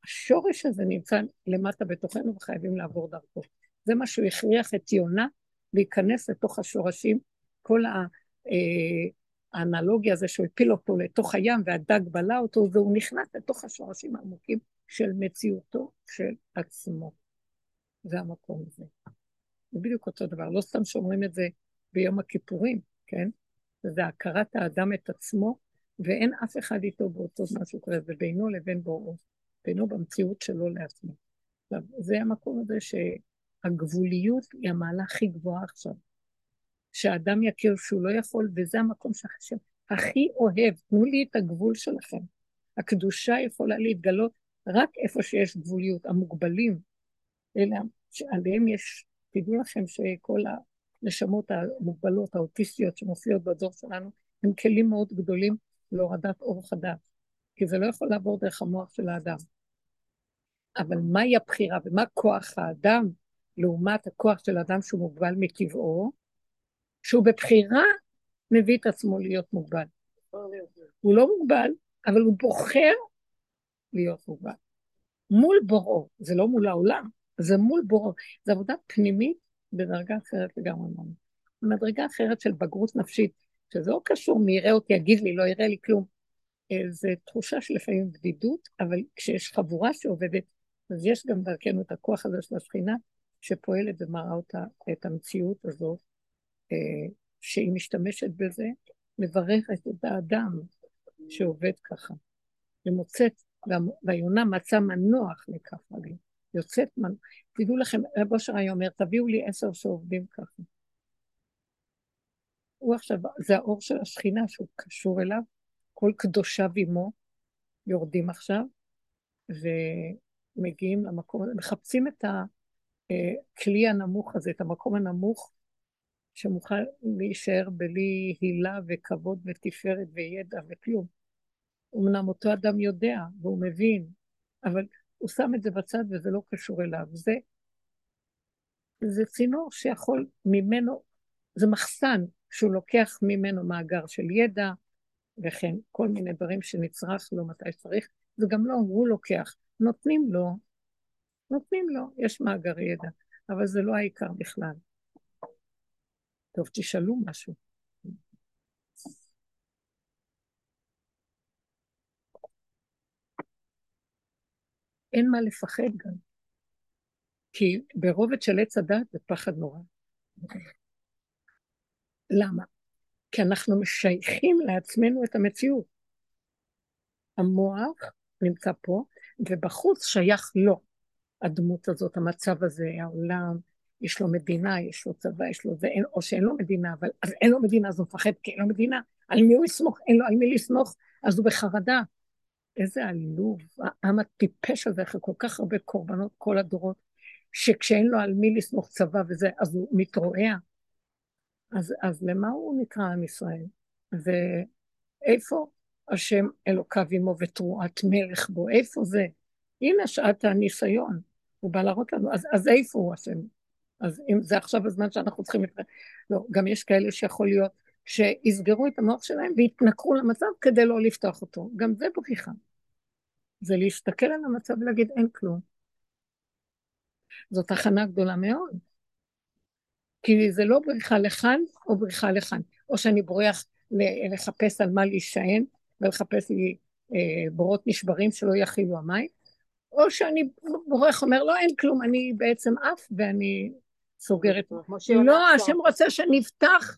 השורש הזה נמצא למטה בתוכנו וחייבים לעבור דרכו. זה מה שהוא הכריח את יונה להיכנס לתוך השורשים, כל ה- אה, האנלוגיה הזה שהוא הפיל אותו לתוך הים והדג בלע אותו, והוא נכנס לתוך השורשים העמוקים של מציאותו של עצמו. זה המקום הזה. זה בדיוק אותו דבר, לא סתם שאומרים את זה ביום הכיפורים, כן? זה הכרת האדם את עצמו, ואין אף אחד איתו באותו זמן שהוא קורה, זה בינו לבין בוראו, בינו במציאות שלו לעצמו. עכשיו, זה המקום הזה שהגבוליות היא המעלה הכי גבוהה עכשיו. שהאדם יכיר שהוא לא יכול, וזה המקום שהשם הכי אוהב, תנו לי את הגבול שלכם. הקדושה יכולה להתגלות רק איפה שיש גבוליות. המוגבלים, אלה שעליהם יש, תדעו לכם שכל הנשמות המוגבלות, האוטיסטיות שמופיעות בדור שלנו, הם כלים מאוד גדולים להורדת אור חדש, כי זה לא יכול לעבור דרך המוח של האדם. אבל מהי הבחירה ומה כוח האדם לעומת הכוח של האדם שהוא מוגבל מטבעו, שהוא בבחירה מביא את עצמו להיות מוגבל. הוא לא מוגבל, אבל הוא בוחר להיות מוגבל. מול בוראו, זה לא מול העולם, זה מול בוראו. זו עבודה פנימית בדרגה אחרת לגמרי. מדרגה אחרת של בגרות נפשית, שזה לא קשור מי יראה אותי, יגיד לי, לא יראה לי כלום. אה, זו תחושה של לפעמים בדידות, אבל כשיש חבורה שעובדת, אז יש גם דרכנו את הכוח הזה של השכינה, שפועלת ומראה אותה, את המציאות הזאת, אה, שהיא משתמשת בזה, מברכת את האדם שעובד ככה. ומוצאת, והיונה מצא מנוח לכף רגלים. יוצאת מנוח. תדעו לכם, רב אושר היה אומר, תביאו לי עשר שעובדים ככה. הוא עכשיו, זה האור של השכינה שהוא קשור אליו, כל קדושיו עמו יורדים עכשיו, ומגיעים למקום מחפשים את הכלי הנמוך הזה, את המקום הנמוך, שמוכן להישאר בלי הילה וכבוד ותפארת וידע וכלום. אמנם אותו אדם יודע והוא מבין, אבל הוא שם את זה בצד וזה לא קשור אליו. זה, זה צינור שיכול ממנו, זה מחסן שהוא לוקח ממנו מאגר של ידע, וכן כל מיני דברים שנצרך לו מתי שצריך, זה גם לא הוא לוקח, נותנים לו, נותנים לו, יש מאגר ידע, אבל זה לא העיקר בכלל. טוב, תשאלו משהו. אין מה לפחד גם. כי ברובד של עץ הדת זה פחד נורא. למה? כי אנחנו משייכים לעצמנו את המציאות. המוח נמצא פה, ובחוץ שייך לו. הדמות הזאת, המצב הזה, העולם, יש לו מדינה, יש לו צבא, יש לו זה, או שאין לו מדינה, אבל אז אין לו מדינה, אז הוא מפחד כי אין לו מדינה. על מי הוא יסמוך? אין לו על מי לסמוך, אז הוא בחרדה. איזה עלוב, העם הטיפש הזה, אחרי כל כך הרבה קורבנות כל הדורות, שכשאין לו על מי לסמוך צבא וזה, אז הוא מתרועע. אז, אז למה הוא נקרא עם ישראל? ואיפה השם אלוקיו עמו ותרועת מלך בו? איפה זה? הנה שעת הניסיון. הוא בא להראות לנו, אז, אז איפה הוא השם? אז אם זה עכשיו הזמן שאנחנו צריכים... לא, גם יש כאלה שיכול להיות שיסגרו את המוח שלהם ויתנכרו למצב כדי לא לפתוח אותו. גם זה בריחה. זה להסתכל על המצב ולהגיד אין כלום. זאת הכנה גדולה מאוד. כי זה לא בריחה לכאן או בריחה לכאן. או שאני בורח לחפש על מה להישען ולחפש לי אה, בורות נשברים שלא יכילו המים, או שאני בורח אומר לא אין כלום, אני בעצם עף ואני סוגרת. לא, השם רוצה שנפתח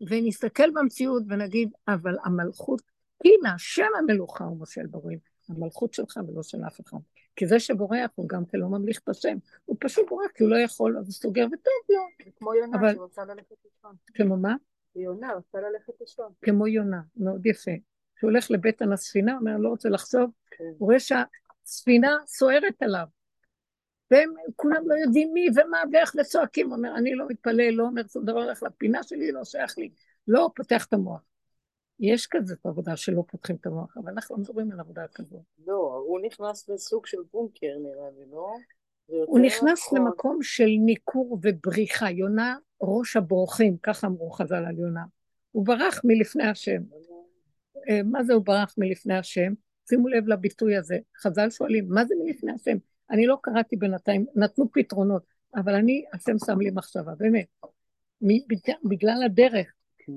ונסתכל במציאות ונגיד, אבל המלכות, הנה, השם המלוכה הוא מושל ברואים, המלכות שלך ולא של אף אחד. כי זה שבורח הוא גם כן לא ממליך את השם, הוא פשוט בורח כי הוא לא יכול, אז הוא סוגר וטוב לו. זה כמו יונה אבל... שרוצה ללכת לישון. כמו מה? יונה רוצה ללכת לישון. כמו יונה, מאוד יפה. כשהוא הולך לבטן הספינה, אומר, לא רוצה לחשוב, כן. הוא רואה שהספינה סוערת עליו. והם כולם לא יודעים מי ומה ואיך וצועקים, הוא אומר, אני לא מתפלל, לא אומר שום דבר, הולך לפינה שלי, לא שייך לי, לא פותח את המוח. יש כזאת עבודה שלא פותחים את המוח, אבל אנחנו לא מדברים על עבודה כזאת. לא, הוא נכנס לסוג של בונקר נראה לי, לא? הוא נכנס נכון. למקום של ניכור ובריחה. יונה, ראש הבורחים, ככה אמרו חז"ל על יונה. הוא ברח מלפני השם. אה, מה זה הוא ברח מלפני השם? שימו לב לביטוי הזה. חז"ל שואלים, מה זה מלפני השם? אני לא קראתי בינתיים, נתנו פתרונות, אבל אני, השם שם לי מחשבה, באמת. בגלל הדרך. כן.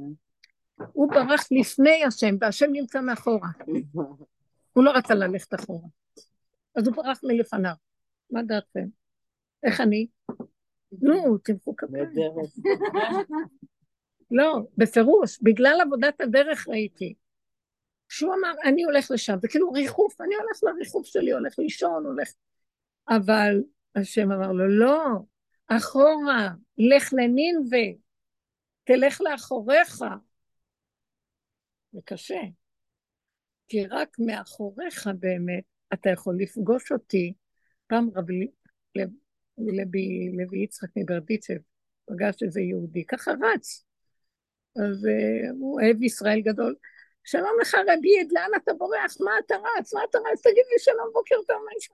הוא ברח לפני השם, והשם נמצא מאחורה. הוא לא רצה ללכת אחורה. אז הוא ברח מלפניו. מה דעתכם? איך אני? נו, תמחאו כפיים. לא, בפירוש, בגלל עבודת הדרך ראיתי. שהוא אמר, אני הולך לשם, זה כאילו ריחוף, אני הולך לריחוף שלי, הולך לישון, הולך... אבל השם אמר לו, לא, אחורה, לך לנינווה, תלך לאחוריך. זה קשה, כי רק מאחוריך באמת אתה יכול לפגוש אותי. פעם רב לוי, לוי יצחק מברדיצ'ב פגש איזה יהודי, ככה רץ. אז uh, הוא אוהב ישראל גדול. שלום לך רביד, לאן אתה בורח? מה אתה רץ? מה אתה רץ? תגיד לי שלום, בוקר טוב, מה יש?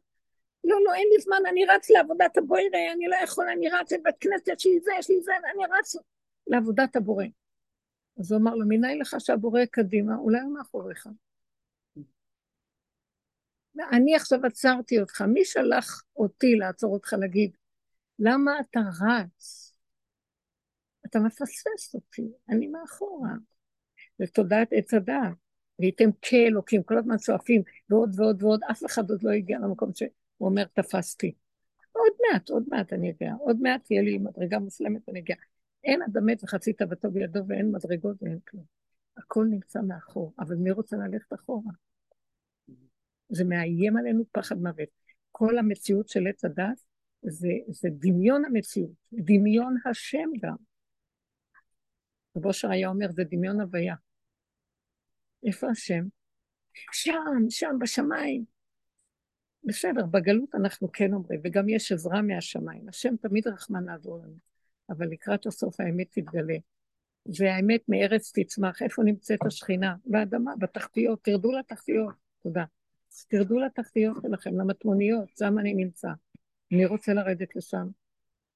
לא, לא, אין לי זמן, אני רץ לעבודת הבוירה, אני לא יכול, אני רץ לבית כנסת, יש לי זה, יש לי זה, ואני רץ לעבודת הבורא. אז הוא אמר לו, מנין לך שהבורא קדימה, אולי הוא מאחוריך. אני עכשיו עצרתי אותך, מי שלח אותי לעצור אותך להגיד, למה אתה רץ? אתה מפספס אותי, אני מאחורה. ותודעת עץ הדעת, והייתם כאלוקים, כל הזמן שואפים, ועוד ועוד ועוד, אף אחד עוד לא הגיע למקום שהוא אומר, תפסתי. עוד מעט, עוד מעט אני אגיע, עוד מעט תהיה לי מדרגה מוסלמת ואני אגיע. אין אדם מת וחצי תאוותו בידו ואין מדרגות ואין כלום. הכל נמצא מאחור, אבל מי רוצה ללכת אחורה? זה מאיים עלינו פחד מוות. כל המציאות של עץ הדת זה, זה דמיון המציאות, דמיון השם גם. רב אושר היה אומר, זה דמיון הוויה. איפה השם? שם, שם, בשמיים. בסדר, בגלות אנחנו כן אומרים, וגם יש עזרה מהשמיים. השם תמיד רחמן לעזור לנו, אבל לקראת הסוף האמת תתגלה. והאמת מארץ תצמח. איפה נמצאת השכינה? באדמה, בתחתיות. תרדו לתחתיות. תודה. תרדו לתחתיות שלכם, למטמוניות, שם אני נמצא. מי רוצה לרדת לשם?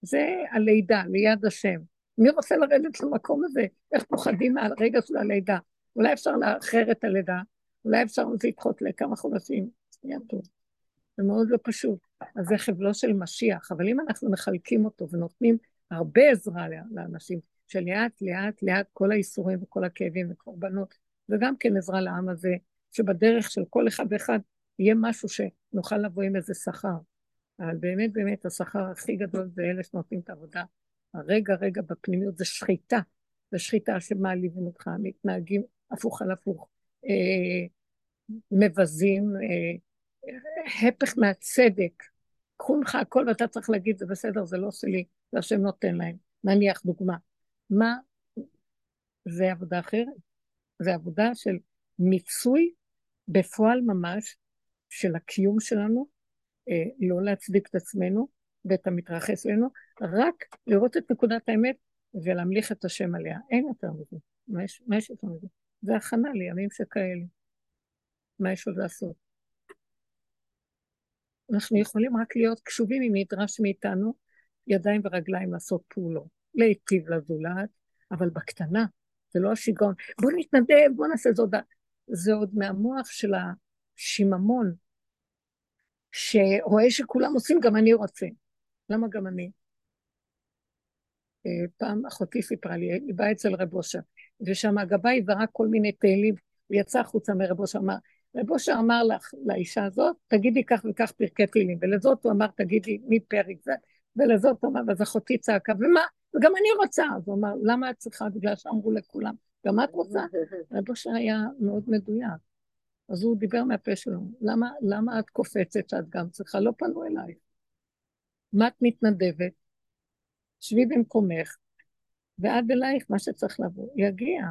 זה הלידה, ליד השם. מי רוצה לרדת למקום הזה? איך פוחדים מהרגע של הלידה? אולי אפשר לאחר את הלידה, אולי אפשר לדחות לכמה חודשים. יהיה טוב. זה מאוד לא פשוט. אז זה חבלו של משיח, אבל אם אנחנו מחלקים אותו ונותנים הרבה עזרה לאנשים, שלאט לאט לאט כל האיסורים וכל הכאבים וקורבנות, וגם כן עזרה לעם הזה, שבדרך של כל אחד ואחד יהיה משהו שנוכל לבוא עם איזה שכר. אבל באמת באמת השכר הכי גדול זה אלה שנותנים את העבודה. הרגע רגע בפנימיות זה שחיטה, זה שחיטה שמעליבים אותך, מתנהגים הפוך על הפוך, אה, מבזים, אה, הפך מהצדק. קחו לך הכל ואתה צריך להגיד זה בסדר, זה לא שלי, זה השם נותן להם. נניח דוגמה. מה? זה עבודה אחרת. זה עבודה של מיצוי בפועל ממש של הקיום שלנו, אה, לא להצדיק את עצמנו ואת המתרחש לנו, רק לראות את נקודת האמת ולהמליך את השם עליה. אין יותר מזה. מה יש, מה יש יותר מזה? זה הכנה לימים שכאלה. מה יש עוד לעשות? אנחנו יכולים רק להיות קשובים אם נדרש מאיתנו ידיים ורגליים לעשות פעולות, להיטיב לזולת, אבל בקטנה, זה לא השיגעון. בוא נתנדב, בוא נעשה זאת. זה עוד מהמוח של השיממון, שרואה שכולם עושים, גם אני רוצה. למה גם אני? אה, פעם אחותי סיפרה לי, היא באה אצל רב אושר, ושם הגבאי זרק כל מיני תהילים, הוא יצא החוצה מרב אושר, אמר, רב אושר אמר לך, לאישה הזאת, תגידי כך וכך פרקי תהילים, ולזאת הוא אמר, תגידי מפרק זה, ולזאת הוא אמר, ואז אחותי צעקה, ומה? וגם אני רוצה. אז הוא אמר, למה את צריכה? בגלל שאמרו לכולם. גם את רוצה? רב אושר היה מאוד מדויק. אז הוא דיבר מהפה שלו, למה, למה את קופצת שאת גם צריכה? לא פנו אלייך. מה את מתנדבת? שבי במקומך, ועד אלייך מה שצריך לבוא, יגיע.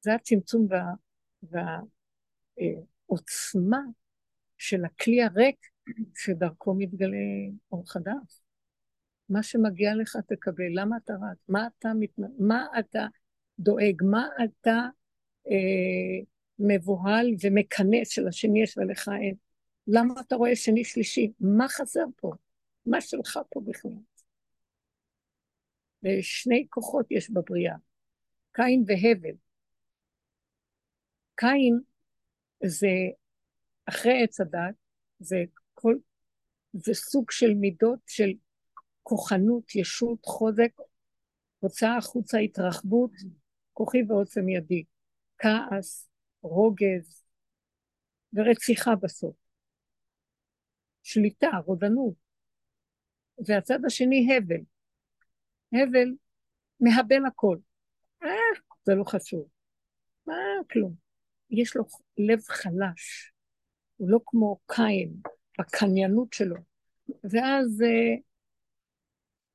זה הצמצום והעוצמה וה, של הכלי הריק שדרכו מתגלה אור חדש. מה שמגיע לך תקבל, למה אתה רץ? מה אתה, מת... מה אתה דואג? מה אתה אה, מבוהל ומקנא שלשני יש ולך אין? למה אתה רואה שני שלישי? מה חסר פה? מה שלך פה בכלל? ושני כוחות יש בבריאה, קין והבל. קין זה אחרי עץ הדת, זה כל, זה סוג של מידות של כוחנות, ישות, חוזק, הוצאה החוצה, התרחבות, כוחי ועוצם ידי, כעס, רוגז ורציחה בסוף. שליטה, רודנות. והצד השני הבל. הבל מהבל הכל. אה, זה לא חשוב. מה, כלום. יש לו לב חלש, הוא לא כמו קין, בקניינות שלו. ואז אה,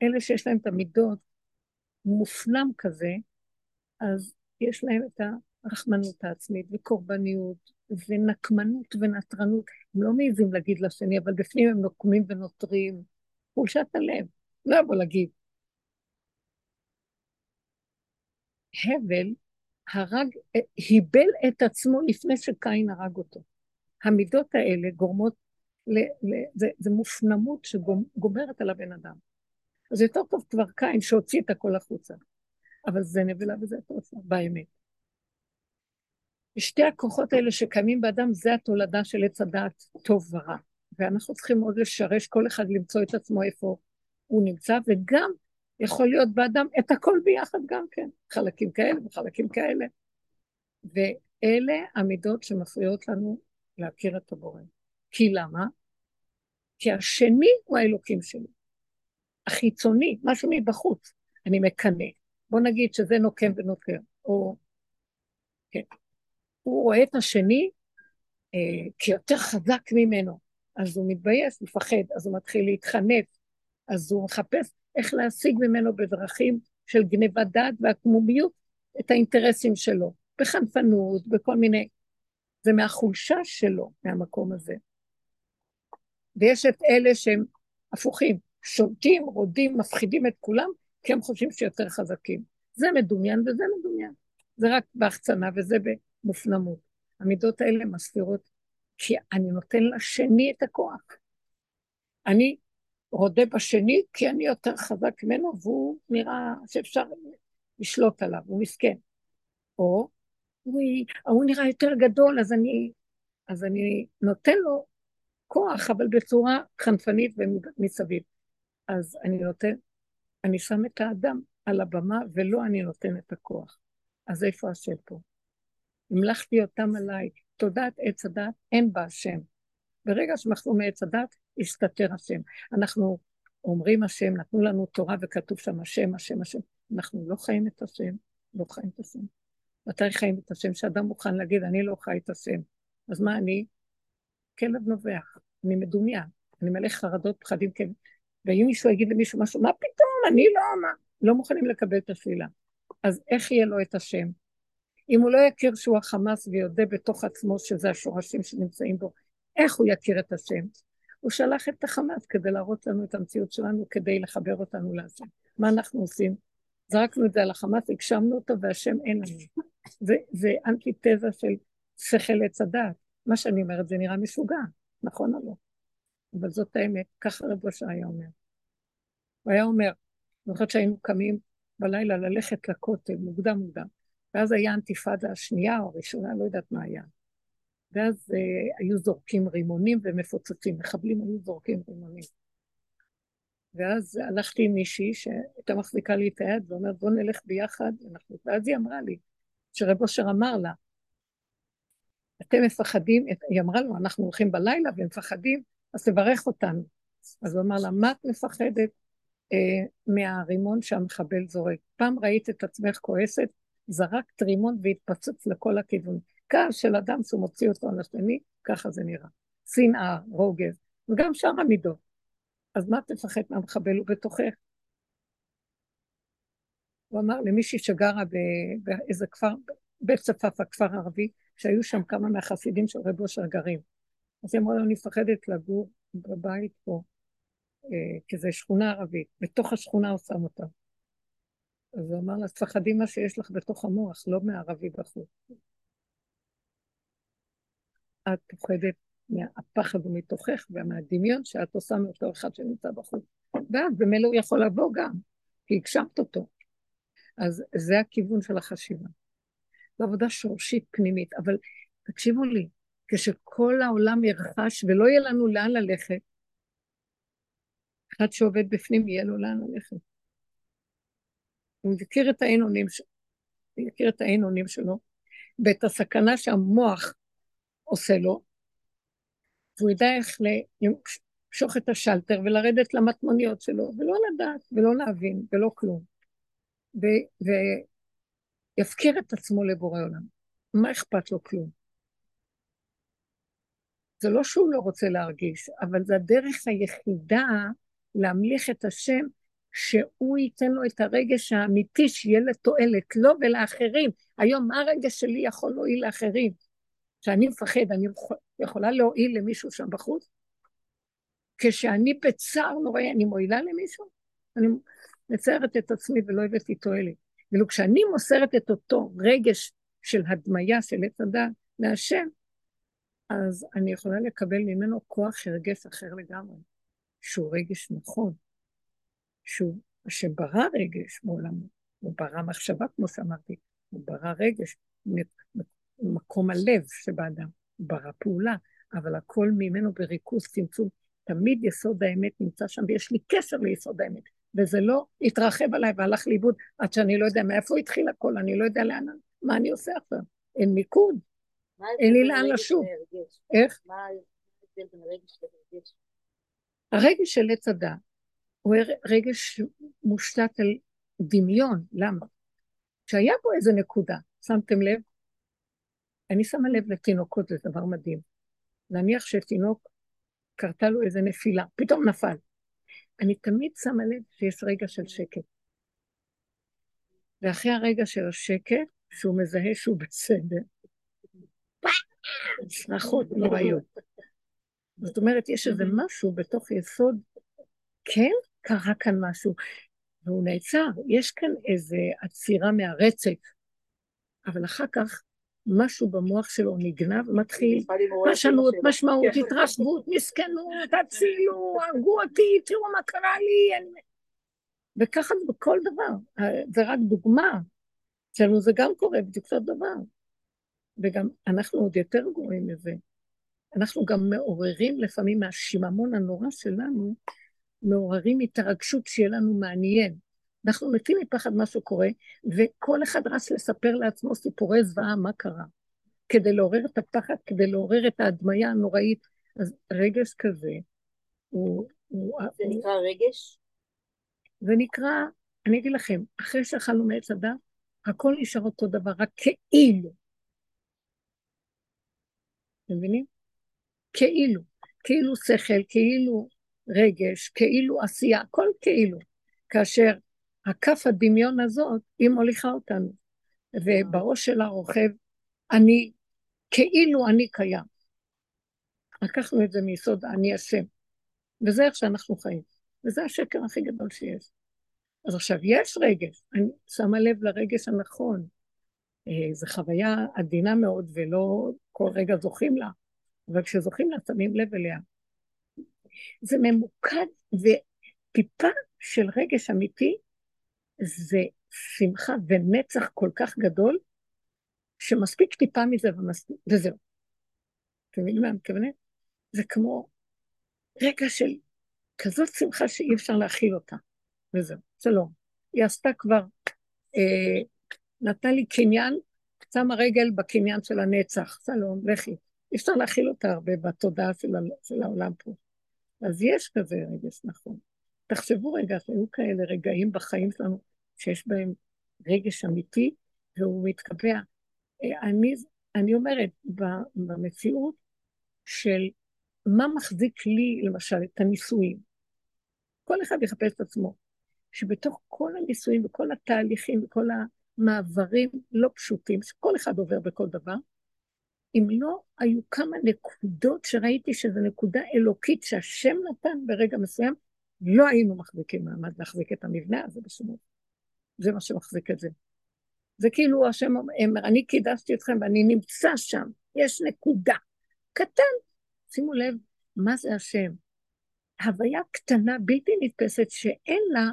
אלה שיש להם את המידות, מופנם כזה, אז יש להם את הרחמנות העצמית וקורבניות ונקמנות ונטרנות. הם לא מעיזים להגיד לשני, אבל בפנים הם נוקמים ונותרים. חולשת הלב, לא יבוא להגיד. הבל הרג, היבל את עצמו לפני שקין הרג אותו. המידות האלה גורמות, ל, ל, זה, זה מופנמות שגומרת על הבן אדם. אז יותר טוב כבר קין שהוציא את הכל החוצה. אבל זה נבלה וזה התוצאה, באמת. שתי הכוחות האלה שקיימים באדם זה התולדה של עץ הדעת טוב ורע. ואנחנו צריכים מאוד לשרש כל אחד למצוא את עצמו איפה הוא נמצא, וגם יכול להיות באדם את הכל ביחד גם כן, חלקים כאלה וחלקים כאלה. ואלה המידות שמפריעות לנו להכיר את הבורא. כי למה? כי השני הוא האלוקים שלי. החיצוני, משהו מבחוץ, אני מקנא. בוא נגיד שזה נוקם ונוקר, או... כן. הוא רואה את השני אה, כיותר חזק ממנו, אז הוא מתבייש, מפחד, אז הוא מתחיל להתחנף, אז הוא מחפש איך להשיג ממנו בדרכים של גניבת דעת והקמומיות את האינטרסים שלו, בחנפנות, בכל מיני... זה מהחולשה שלו, מהמקום הזה. ויש את אלה שהם הפוכים, שולטים, רודים, מפחידים את כולם, כי הם חושבים שיותר חזקים. זה מדומיין וזה מדומיין. זה רק בהחצנה וזה במופנמות. המידות האלה מסתירות, כי אני נותן לשני את הכוח. אני רודה בשני כי אני יותר חזק ממנו והוא נראה שאפשר לשלוט עליו, הוא מסכן. או, הוא נראה יותר גדול, אז אני, אז אני נותן לו כוח, אבל בצורה חנפנית ומסביב. אז אני נותן, אני שם את האדם על הבמה ולא אני נותן את הכוח. אז איפה השם פה? המלכתי אותם עליי, תודעת עץ הדת, אין בה השם. ברגע שמחזור מעץ הדת, הסתתר השם. אנחנו אומרים השם, נתנו לנו תורה וכתוב שם השם, השם, השם. אנחנו לא חיים את השם, לא חיים את השם. מתי חיים את השם? שאדם מוכן להגיד, אני לא חי את השם. אז מה אני? כלב נובח, אני מדומיין, אני מלא חרדות, פחדים, כן. ואם מישהו יגיד למישהו משהו, מה פתאום, אני לא, מה? לא מוכנים לקבל את השלילה. אז איך יהיה לו את השם? אם הוא לא יכיר שהוא החמאס ויודה בתוך עצמו שזה השורשים שנמצאים בו, איך הוא יכיר את השם? הוא שלח את החמאס כדי להראות לנו את המציאות שלנו, כדי לחבר אותנו להשם. מה אנחנו עושים? זרקנו את זה על החמאס, הגשמנו אותו, והשם אין לנו. זה, זה אנטיתזה של שכל עץ הדעת. מה שאני אומרת זה נראה משוגע, נכון או לא? אבל זאת האמת, ככה רב אושר היה אומר. הוא היה אומר, אני חושבת שהיינו קמים בלילה ללכת לכותל, מוקדם מוקדם, ואז היה אנתיפאדה השנייה או הראשונה, לא יודעת מה היה. ואז uh, היו זורקים רימונים ומפוצצים, מחבלים היו זורקים רימונים. ואז הלכתי עם מישהי שהייתה מחזיקה לי את היד ואומרת בוא נלך ביחד, אנחנו... ואז היא אמרה לי, שרב אושר אמר לה, אתם מפחדים, היא אמרה לו, אנחנו הולכים בלילה ומפחדים, אז תברך אותנו. אז הוא אמר לה, מה את מפחדת אה, מהרימון שהמחבל זורק? פעם ראית את עצמך כועסת, זרקת רימון והתפוצץ לכל הכיוון. כעס של אדם שהוא מוציא אותו על השני, ככה זה נראה. שנאה, רוגז, וגם שאר המידות. אז מה תפחד מהמחבל הוא בתוכך? הוא אמר למישהי שגרה באיזה כפר, בית צפאפא, כפר ערבי, שהיו שם כמה מהחסידים של רב אושר גרים. אז היא אמרה לו, אני מפחדת לגור בבית פה, אה, כי זו שכונה ערבית, בתוך השכונה הוא שם אותה. אז הוא אמר לה, תפחדי מה שיש לך בתוך המוח, לא מהערבי בחוץ. את פוחדת מהפחד ומתוכך ומהדמיון שאת עושה מאותו אחד שנמצא בחוץ. ואז במילא הוא יכול לבוא גם, כי הגשמת אותו. אז זה הכיוון של החשיבה. זו עבודה שורשית פנימית, אבל תקשיבו לי, כשכל העולם ירחש ולא יהיה לנו לאן ללכת, אחד שעובד בפנים יהיה לו לאן ללכת. הוא יכיר את האין אונים, יכיר את האין אונים שלו, ואת הסכנה שהמוח עושה לו, והוא ידע איך. למשוך את השלטר ולרדת למטמוניות שלו, ולא לדעת, ולא להבין, ולא כלום. ויפקיר את עצמו לבורא עולם. מה אכפת לו כלום? זה לא שהוא לא רוצה להרגיש, אבל זו הדרך היחידה להמליך את השם, שהוא ייתן לו את הרגש האמיתי שיהיה לתועלת לו ולאחרים. היום, מה הרגש שלי יכול להועיל לאחרים? שאני מפחד, אני יכולה להועיל למישהו שם בחוץ? כשאני בצער נוראי, אני מועילה למישהו? אני מציירת את עצמי ולא הבאתי תועלת. ואילו כשאני מוסרת את אותו רגש של הדמיה של עץ הדת להשם, אז אני יכולה לקבל ממנו כוח הרגש אחר לגמרי, שהוא רגש נכון, שהוא, שברא רגש מעולם, הוא ברא מחשבה כמו שאמרתי, הוא ברא רגש, מקום הלב שבאדם, ברא פעולה, אבל הכל ממנו בריכוז, צמצום, תמיד יסוד האמת נמצא שם, ויש לי קשר ליסוד האמת, וזה לא התרחב עליי והלך לאיבוד עד שאני לא יודע מאיפה התחיל הכל, אני לא יודע לאן, מה אני עושה עכשיו, אין מיקוד, אין לי לאן לשוב. איך? מה ההבדל בין הרגש לרגש? הרגש של עץ הדת הוא רגש מושתת על דמיון, למה? שהיה בו איזה נקודה, שמתם לב? אני שמה לב לתינוקות, זה דבר מדהים. נניח שתינוק, קרתה לו איזה נפילה, פתאום נפל. אני תמיד שמה לב שיש רגע של שקט. ואחרי הרגע של השקט, שהוא מזהה שהוא בסדר, צרחות נוראיות. זאת אומרת, יש איזה משהו בתוך יסוד, כן קרה כאן משהו, והוא נעצר, יש כאן איזו עצירה מהרצף, אבל אחר כך משהו במוח שלו נגנב, מתחיל פרשנות, משמעות, התרשבות, מסכנות, הצילו, הרגו אותי, תראו מה קרה לי. וככה זה בכל דבר, זה רק דוגמה. אצלנו זה גם קורה בדיוק אותו דבר. וגם אנחנו עוד יותר גרועים מזה. אנחנו גם מעוררים לפעמים מהשיממון הנורא שלנו, מעוררים התרגשות שיהיה לנו מעניין. אנחנו מתים מפחד מה שקורה, וכל אחד רץ לספר לעצמו סיפורי זוועה מה קרה. כדי לעורר את הפחד, כדי לעורר את ההדמיה הנוראית. אז רגש כזה הוא... הוא זה הוא, נקרא רגש? זה נקרא, אני אגיד לכם, אחרי שאכלנו מעץ הדת, הכל נשאר אותו דבר, רק כאילו. אתם מבינים? כאילו, כאילו שכל, כאילו רגש, כאילו עשייה, הכל כאילו. כאשר הכף הדמיון הזאת, היא מוליכה אותנו. ובראש שלה רוכב, אני, כאילו אני קיים. לקחנו את זה מיסוד אני השם. וזה איך שאנחנו חיים. וזה השקר הכי גדול שיש. אז עכשיו, יש רגש, אני שמה לב לרגש הנכון. אה, זו חוויה עדינה מאוד ולא כל רגע זוכים לה, אבל כשזוכים לה שמים לב אליה. זה ממוקד וטיפה של רגש אמיתי זה שמחה ונצח כל כך גדול, שמספיק טיפה מזה ומספיק, וזהו. אתם מבינים מה אני מתכוונת? זה כמו רגע של כזאת שמחה שאי אפשר להכיל אותה, וזהו, שלום. היא עשתה כבר, אה, נתנה לי קניין, שמה רגל בקניין של הנצח, שלום, לכי. אי אפשר להכיל אותה הרבה בתודעה של, של העולם פה. אז יש כזה רגש נכון. תחשבו רגע, שהיו כאלה רגעים בחיים שלנו שיש בהם רגש אמיתי, והוא מתקבע. אה, אני, אני אומרת, במציאות של מה מחזיק לי, למשל, את הנישואים, כל אחד יחפש את עצמו, שבתוך כל הנישואים וכל התהליכים וכל המעברים לא פשוטים, שכל אחד עובר בכל דבר, אם לא היו כמה נקודות שראיתי שזו נקודה אלוקית שהשם נתן ברגע מסוים, לא היינו מחזיקים מעמד להחזיק את המבנה הזה בשום אופן. זה מה שמחזיק את זה. זה כאילו השם אומר, אני קידשתי אתכם ואני נמצא שם, יש נקודה. קטן. שימו לב, מה זה השם? הוויה קטנה, בלתי נתפסת, שאין לה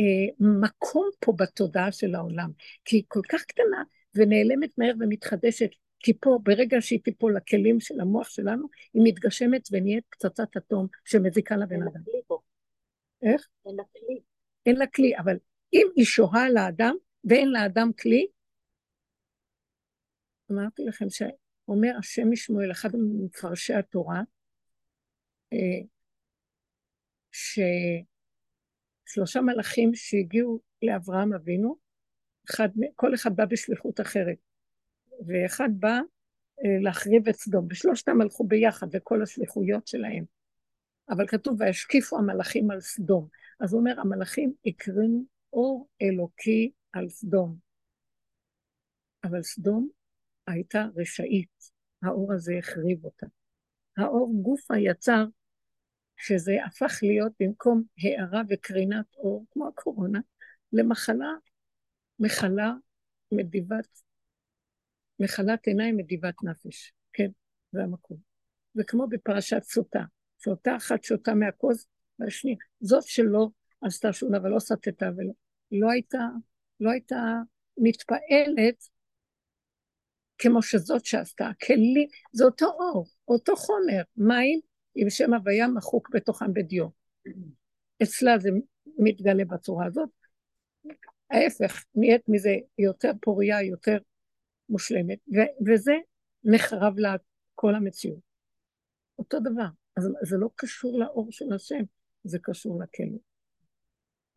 אה, מקום פה בתודעה של העולם, כי היא כל כך קטנה ונעלמת מהר ומתחדשת, כי פה, ברגע שהיא תיפול לכלים של המוח שלנו, היא מתגשמת ונהיית פצצת אטום שמזיקה לבן אדם. איך? אין לה כלי. אין לה כלי, אבל אם היא שוהה לאדם ואין לאדם כלי, אמרתי לכם שאומר השם משמואל, אחד ממפרשי התורה, אה, ששלושה מלאכים שהגיעו לאברהם אבינו, אחד, כל אחד בא בשליחות אחרת, ואחד בא אה, להחריב את סדום, ושלושתם הלכו ביחד וכל השליחויות שלהם. אבל כתוב, וישקיפו המלאכים על סדום. אז הוא אומר, המלאכים הקרינו אור אלוקי על סדום. אבל סדום הייתה רשאית, האור הזה החריב אותה. האור גופה יצר שזה הפך להיות במקום הארה וקרינת אור, כמו הקורונה, למחלה, מחלה מדיבת, מחלת עיניים מדיבת נפש. כן, זה המקום. וכמו בפרשת סוטה, שאותה אחת שותה מהכוס, והשנייה, זאת שלא עשתה שום דבר, לא סטתה ולא, לא הייתה, לא הייתה מתפעלת כמו שזאת שעשתה. הכלים, זה אותו אור, אותו חומר, מים עם שם הוויה מחוק בתוכם בדיו. אצלה זה מתגלה בצורה הזאת. ההפך, נהיית מזה יותר פוריה, יותר מושלמת, ו- וזה נחרב לה כל המציאות. אותו דבר. אז זה לא קשור לאור של השם, זה קשור לכלא.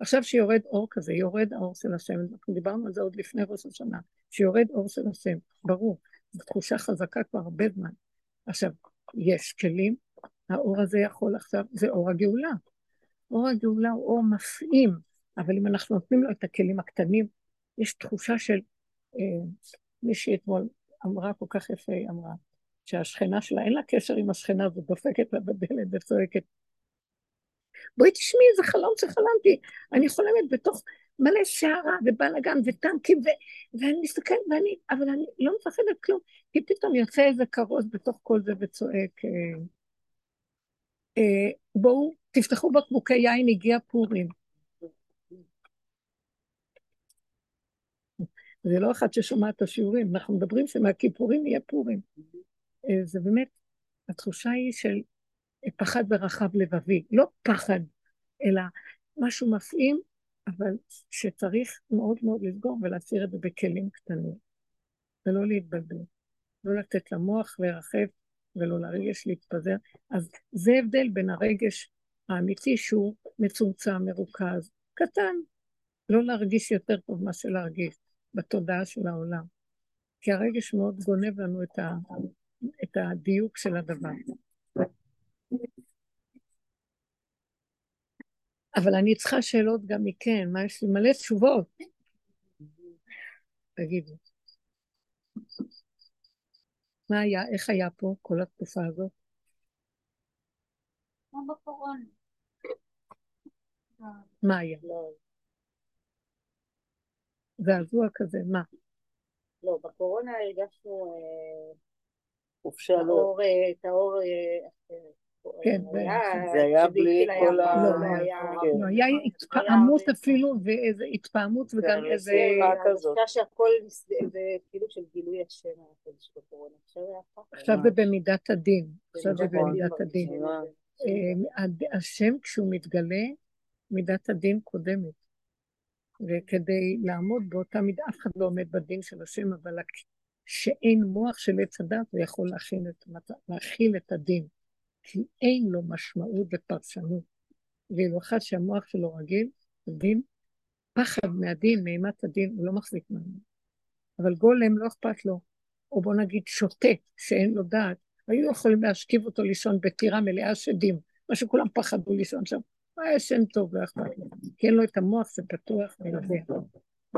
עכשיו שיורד אור כזה, יורד האור של השם, אנחנו דיברנו על זה עוד לפני ראש השנה, שיורד אור של השם, ברור, זו תחושה חזקה כבר הרבה זמן. עכשיו, יש כלים, האור הזה יכול עכשיו, זה אור הגאולה. אור הגאולה הוא אור מפעים, אבל אם אנחנו נותנים לו את הכלים הקטנים, יש תחושה של, אה, מישהי אתמול אמרה כל כך יפה, היא אמרה, שהשכנה שלה, אין לה קשר עם השכנה הזאת, דופקת לה בדלת וצועקת. בואי תשמעי איזה חלום שחלמתי, אני חולמת בתוך מלא שערה ובלאגן וטנקים, ו... ואני מסתכלת ואני, אבל אני לא מפחדת כלום, כי פתאום יוצא איזה כרוז בתוך כל זה וצועק, אה, אה, בואו תפתחו בקבוקי יין, הגיע פורים. זה לא אחד ששומע את השיעורים, אנחנו מדברים שמהכיפורים יהיה פורים. אה, זה באמת, התחושה היא של פחד ורחב לבבי, לא פחד, אלא משהו מפעים, אבל שצריך מאוד מאוד לסגור ולהסיר את זה בכלים קטנים, ולא להתבלבל, לא לתת למוח לרחב ולא לרגש להתפזר. אז זה הבדל בין הרגש האמיתי שהוא מצומצם, מרוכז, קטן, לא להרגיש יותר טוב מה שלהרגיש בתודעה של העולם. כי הרגש מאוד גונב לנו את, ה, את הדיוק של הדבר. אבל אני צריכה שאלות גם מכן, מה יש לי מלא תשובות. תגידו. מה היה, איך היה פה כל התקופה הזאת? כמו בקורונה. מה היה? זעזוע כזה, מה? לא, בקורונה הרגשנו אה, לא. את האור אה, כן, זה היה בלי כל ה... לא, לא היה התפעמות אפילו, ואיזה התפעמות וגם איזה... הרגשה שהכל זה כאילו של גילוי השם הקודש בקורונה. עכשיו זה במידת הדין. עכשיו זה במידת הדין. אה, השם כשהוא מתגלה, מידת הדין קודמת. וכדי לעמוד באותה מידה, אף אחד לא עומד בדין של השם, אבל שאין מוח של עץ הדת, הוא יכול להכיל את, להכיל את הדין. כי אין לו משמעות ופרשנות. ואילו אחד שהמוח שלו רגיל, דין, פחד מהדין, מאימת הדין, הוא לא מחזיק ממנו. אבל גולם לא אכפת לו, או בוא נגיד שוטה, שאין לו דעת, היו יכולים להשכיב אותו לישון בטירה מלאה שדים, מה שכולם פחדו לישון שם. היה ישן טוב, לא אכפת לו. כי אין לו את המוח, זה פתוח ויודע.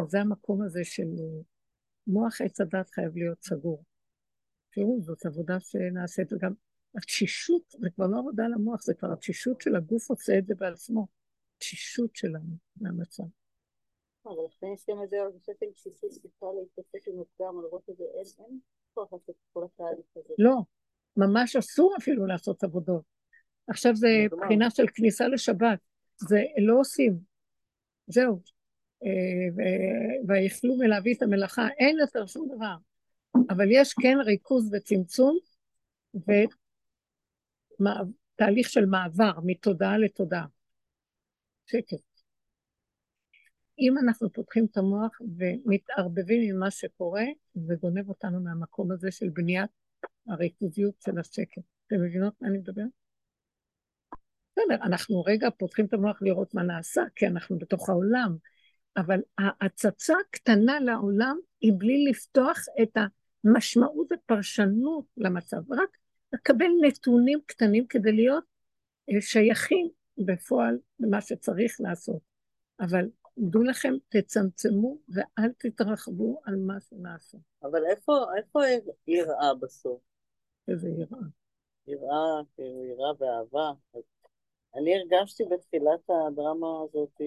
וזה המקום הזה של מוח עץ הדת חייב להיות סגור. תראו, זאת עבודה שנעשית, וגם התשישות, זה כבר לא עבודה למוח, זה כבר התשישות של הגוף עושה את זה בעצמו. תשישות שלנו מהמצב. אבל לכן יש גם איזה הרגשה של תשישות בכלל להתעסק עם מוקדם, לראות את זה, אין כוח לעשות כל התהליך הזה. לא, ממש אסור אפילו לעשות עבודות. עכשיו זה בחינה של כניסה לשבת, זה לא עושים, זהו. אה, ויכלו מלהביא את המלאכה, אין יותר שום דבר. אבל יש כן ריכוז וצמצום, ותהליך של מעבר מתודעה לתודעה. שקט. אם אנחנו פותחים את המוח ומתערבבים עם מה שקורה, זה גונב אותנו מהמקום הזה של בניית הריכוזיות של השקט. אתם מבינות מה אני מדברת? בסדר, אנחנו רגע פותחים את המוח לראות מה נעשה, כי אנחנו בתוך העולם, אבל ההצצה הקטנה לעולם היא בלי לפתוח את המשמעות ופרשנות למצב, רק לקבל נתונים קטנים כדי להיות אה, שייכים בפועל למה שצריך לעשות. אבל דעו לכם, תצמצמו ואל תתרחבו על מה שנעשה. אבל איפה, איפה יראה בסוף? איזה יראה? יראה, כאילו יראה ואהבה. אני הרגשתי בתחילת הדרמה הזאת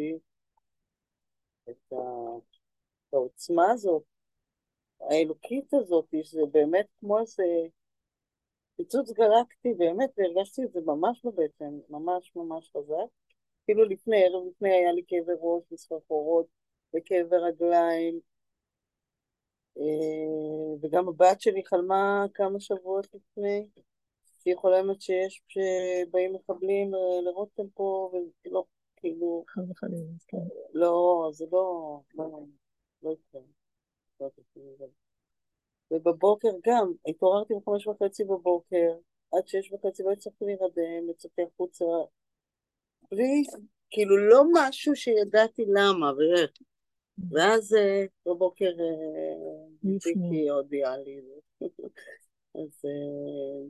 את העוצמה הזאת, האלוקית הזאת, שזה באמת כמו איזה פיצוץ גלקטי, באמת, והרגשתי את זה ממש בבטן, ממש ממש חזק. אפילו לפני, ערב לפני היה לי כאבי ראש וסחרחורות וכאבי רגליים. אה, וגם הבת שלי חלמה כמה שבועות לפני, שהיא חולמת שיש, שבאים מחבלים אה, לרותם פה, ולא, כאילו... חד וחלילה, כן. לא, זה לא... לא, לא יקרה. ובבוקר גם, התעוררתי בחמש וחצי בבוקר, עד שש וחצי לא הצלחתי להירדם, יצאתי החוצה, בלי, כאילו לא משהו שידעתי למה ואיך. ואז אה, בבוקר ציקי הודיעה לי. אז, אה,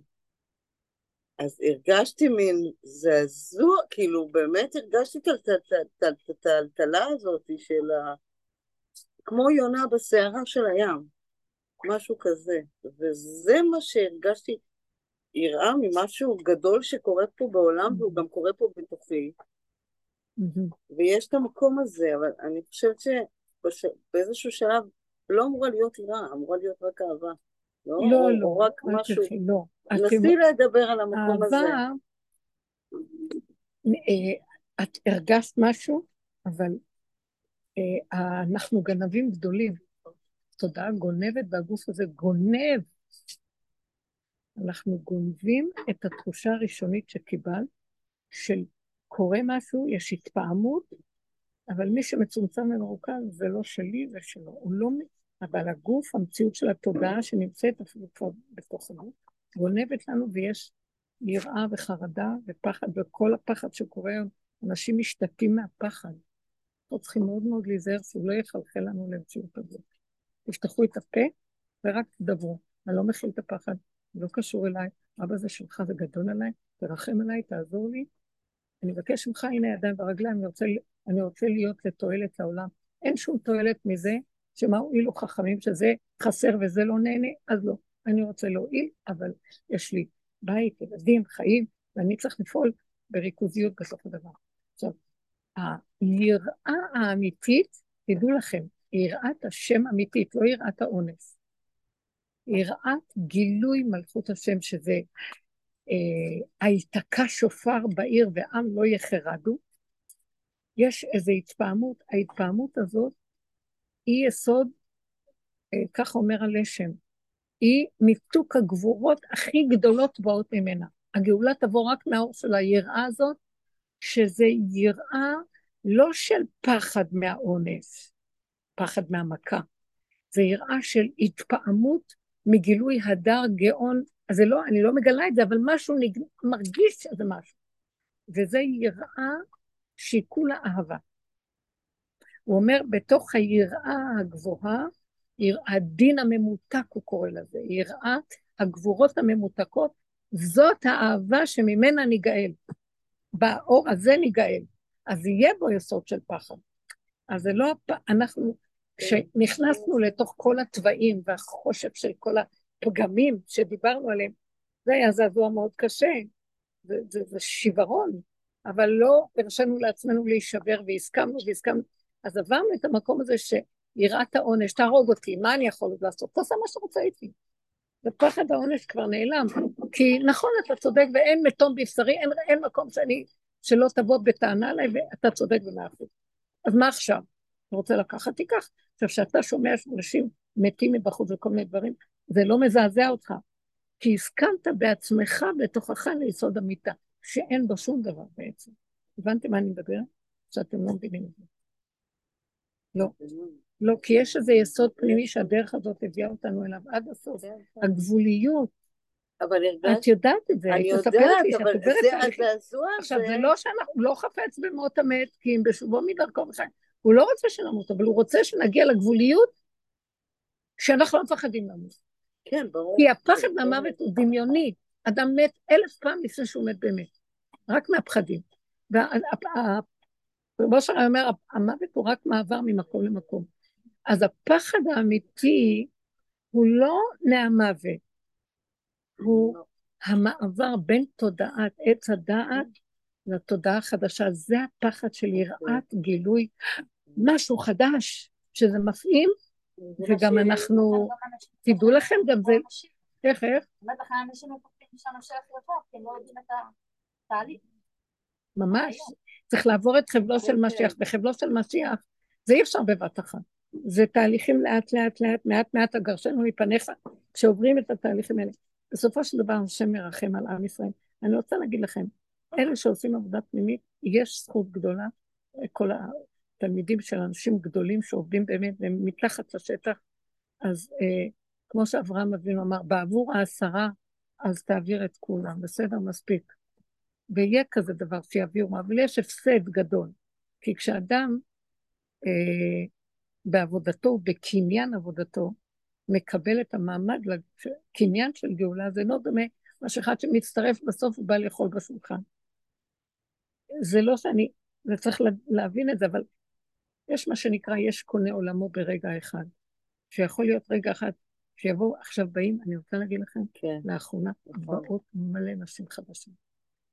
אז הרגשתי מין זעזוע, כאילו באמת הרגשתי את הטלטלה הזאת של ה... כמו יונה בסערה של הים. משהו כזה. וזה מה שהרגשתי, יראה ממשהו גדול שקורה פה בעולם, והוא גם קורה פה בתוכי. ויש את המקום הזה, אבל אני חושבת שבאיזשהו שלב לא אמורה להיות יראה, אמורה להיות רק אהבה. לא, לא, לא. רק משהו. לא. נסי לדבר על המקום הזה. אהבה, אה, את הרגשת משהו, אבל אה, אנחנו גנבים גדולים. התודעה גונבת והגוף הזה גונב. אנחנו גונבים את התחושה הראשונית שקיבל, של קורה משהו, יש התפעמות, אבל מי שמצומצם ומרוכז זה לא שלי, זה שלו. הוא לא... אבל הגוף, המציאות של התודעה שנמצאת אפילו כבר בתוך הגוף, גונבת לנו ויש יראה וחרדה ופחד, וכל הפחד שקורה, אנשים משתתים מהפחד. אנחנו צריכים מאוד מאוד להיזהר שהוא לא יחלחל לנו למציאות הזאת. תפתחו את הפה ורק תדברו. אני לא מכיל את הפחד, לא קשור אליי, אבא זה שלך, זה גדול עליי, תרחם עליי, תעזור לי. אני מבקש ממך, הנה הידיים והרגליים, אני אני רוצה להיות לתועלת לעולם. אין שום תועלת מזה שמה הועילו חכמים שזה חסר וזה לא נהנה, אז לא. אני רוצה להועיל, אבל יש לי בית, ילדים, חיים, ואני צריך לפעול בריכוזיות בסוף הדבר. עכשיו, היראה האמיתית, תדעו לכם, יראת השם אמיתית, לא יראת האונס. יראת גילוי מלכות השם, שזה אה, היתקע שופר בעיר ועם לא יחרדו. יש איזו התפעמות, ההתפעמות הזאת היא יסוד, אה, כך אומר הלשם, היא מיתוק הגבורות הכי גדולות באות ממנה. הגאולה תבוא רק מהאור של היראה הזאת, שזה יראה לא של פחד מהאונס, פחד מהמכה. זה יראה של התפעמות מגילוי הדר גאון, אז זה לא, אני לא מגלה את זה, אבל משהו נג... מרגיש שזה משהו. וזה יראה שהיא כולה אהבה. הוא אומר, בתוך היראה הגבוהה, הדין הממותק הוא קורא לזה, יראת הגבורות הממותקות, זאת האהבה שממנה ניגאל. באור הזה ניגאל. אז יהיה בו יסוד של פחד. אז זה לא, אנחנו כשנכנסנו לתוך כל התוואים והחושך של כל הפגמים שדיברנו עליהם, זה היה זעזוע מאוד קשה, זה, זה, זה שיוורון, אבל לא הרשינו לעצמנו להישבר והסכמנו והסכמנו, אז עברנו את המקום הזה שיראת העונש, תהרוג אותי, מה אני יכול עוד לעשות? תעשה מה שאתה רוצה איתי. ופחד העונש כבר נעלם, כי נכון, אתה צודק ואין מתום בבשרי, אין, אין מקום שאני, שלא תבוא בטענה אליי ואתה צודק במאה אחוז. אז מה עכשיו? אתה רוצה לקחת, תיקח. עכשיו, כשאתה שומע שאנשים מתים מבחוץ וכל מיני דברים, זה לא מזעזע אותך, כי הסכמת בעצמך, בתוכך, ליסוד המיטה, שאין בו שום דבר בעצם. הבנתם מה אני מדבר? שאתם לא מבינים את זה. לא. לא, כי יש איזה יסוד פנימי שהדרך הזאת הביאה אותנו אליו עד הסוף. הגבוליות אבל את הרגשת, יודעת את זה, אני יודעת, אבל זה. הזעזוע עכשיו, הזה, זה לא שאנחנו, לא חפץ במות המת, כי אם בשובו מדרכו וחיים. הוא לא רוצה שנמות, אבל הוא רוצה שנגיע לגבוליות שאנחנו לא מפחדים למות. כן, ברור. כי הפחד מהמוות הוא דמיוני. אדם מת אלף פעם לפני שהוא מת באמת. רק מהפחדים. רבו שלם אומר, המוות הוא רק מעבר ממקום למקום. אז הפחד האמיתי הוא לא מהמוות, הוא המעבר בין תודעת עץ הדעת לתודעה החדשה. זה הפחד של יראת גילוי, משהו חדש, שזה מפעים, וגם אנחנו, תדעו לכם, גם זה, איך, איך? אומרת לך, אנשים מפחדים שהמשיח יבוא, כי הם לא יודעים את התהליך. ממש. צריך לעבור את חבלו של משיח. בחבלו של משיח זה אי אפשר בבת אחת. זה תהליכים לאט לאט לאט, מעט מעט הגרשנו מפניך, כשעוברים את התהליכים האלה. בסופו של דבר השם מרחם על עם ישראל. אני רוצה להגיד לכם, אלה שעושים עבודה פנימית, יש זכות גדולה, כל התלמידים של אנשים גדולים שעובדים באמת, והם מתחת לשטח, אז אה, כמו שאברהם אבינו אמר, בעבור העשרה, אז תעביר את כולם, בסדר? מספיק. ויהיה כזה דבר שיעבירו, אבל יש הפסד גדול. כי כשאדם אה, בעבודתו, בקניין עבודתו, מקבל את המעמד לקניין של גאולה, זה לא דומה מה שאחד שמצטרף בסוף הוא בא לאכול בשולחן. זה לא שאני, זה צריך להבין את זה, אבל יש מה שנקרא, יש קונה עולמו ברגע אחד. שיכול להיות רגע אחד, שיבואו, עכשיו באים, אני רוצה להגיד לכם, כן. לאחרונה נכון. באות מלא נשים חדשים.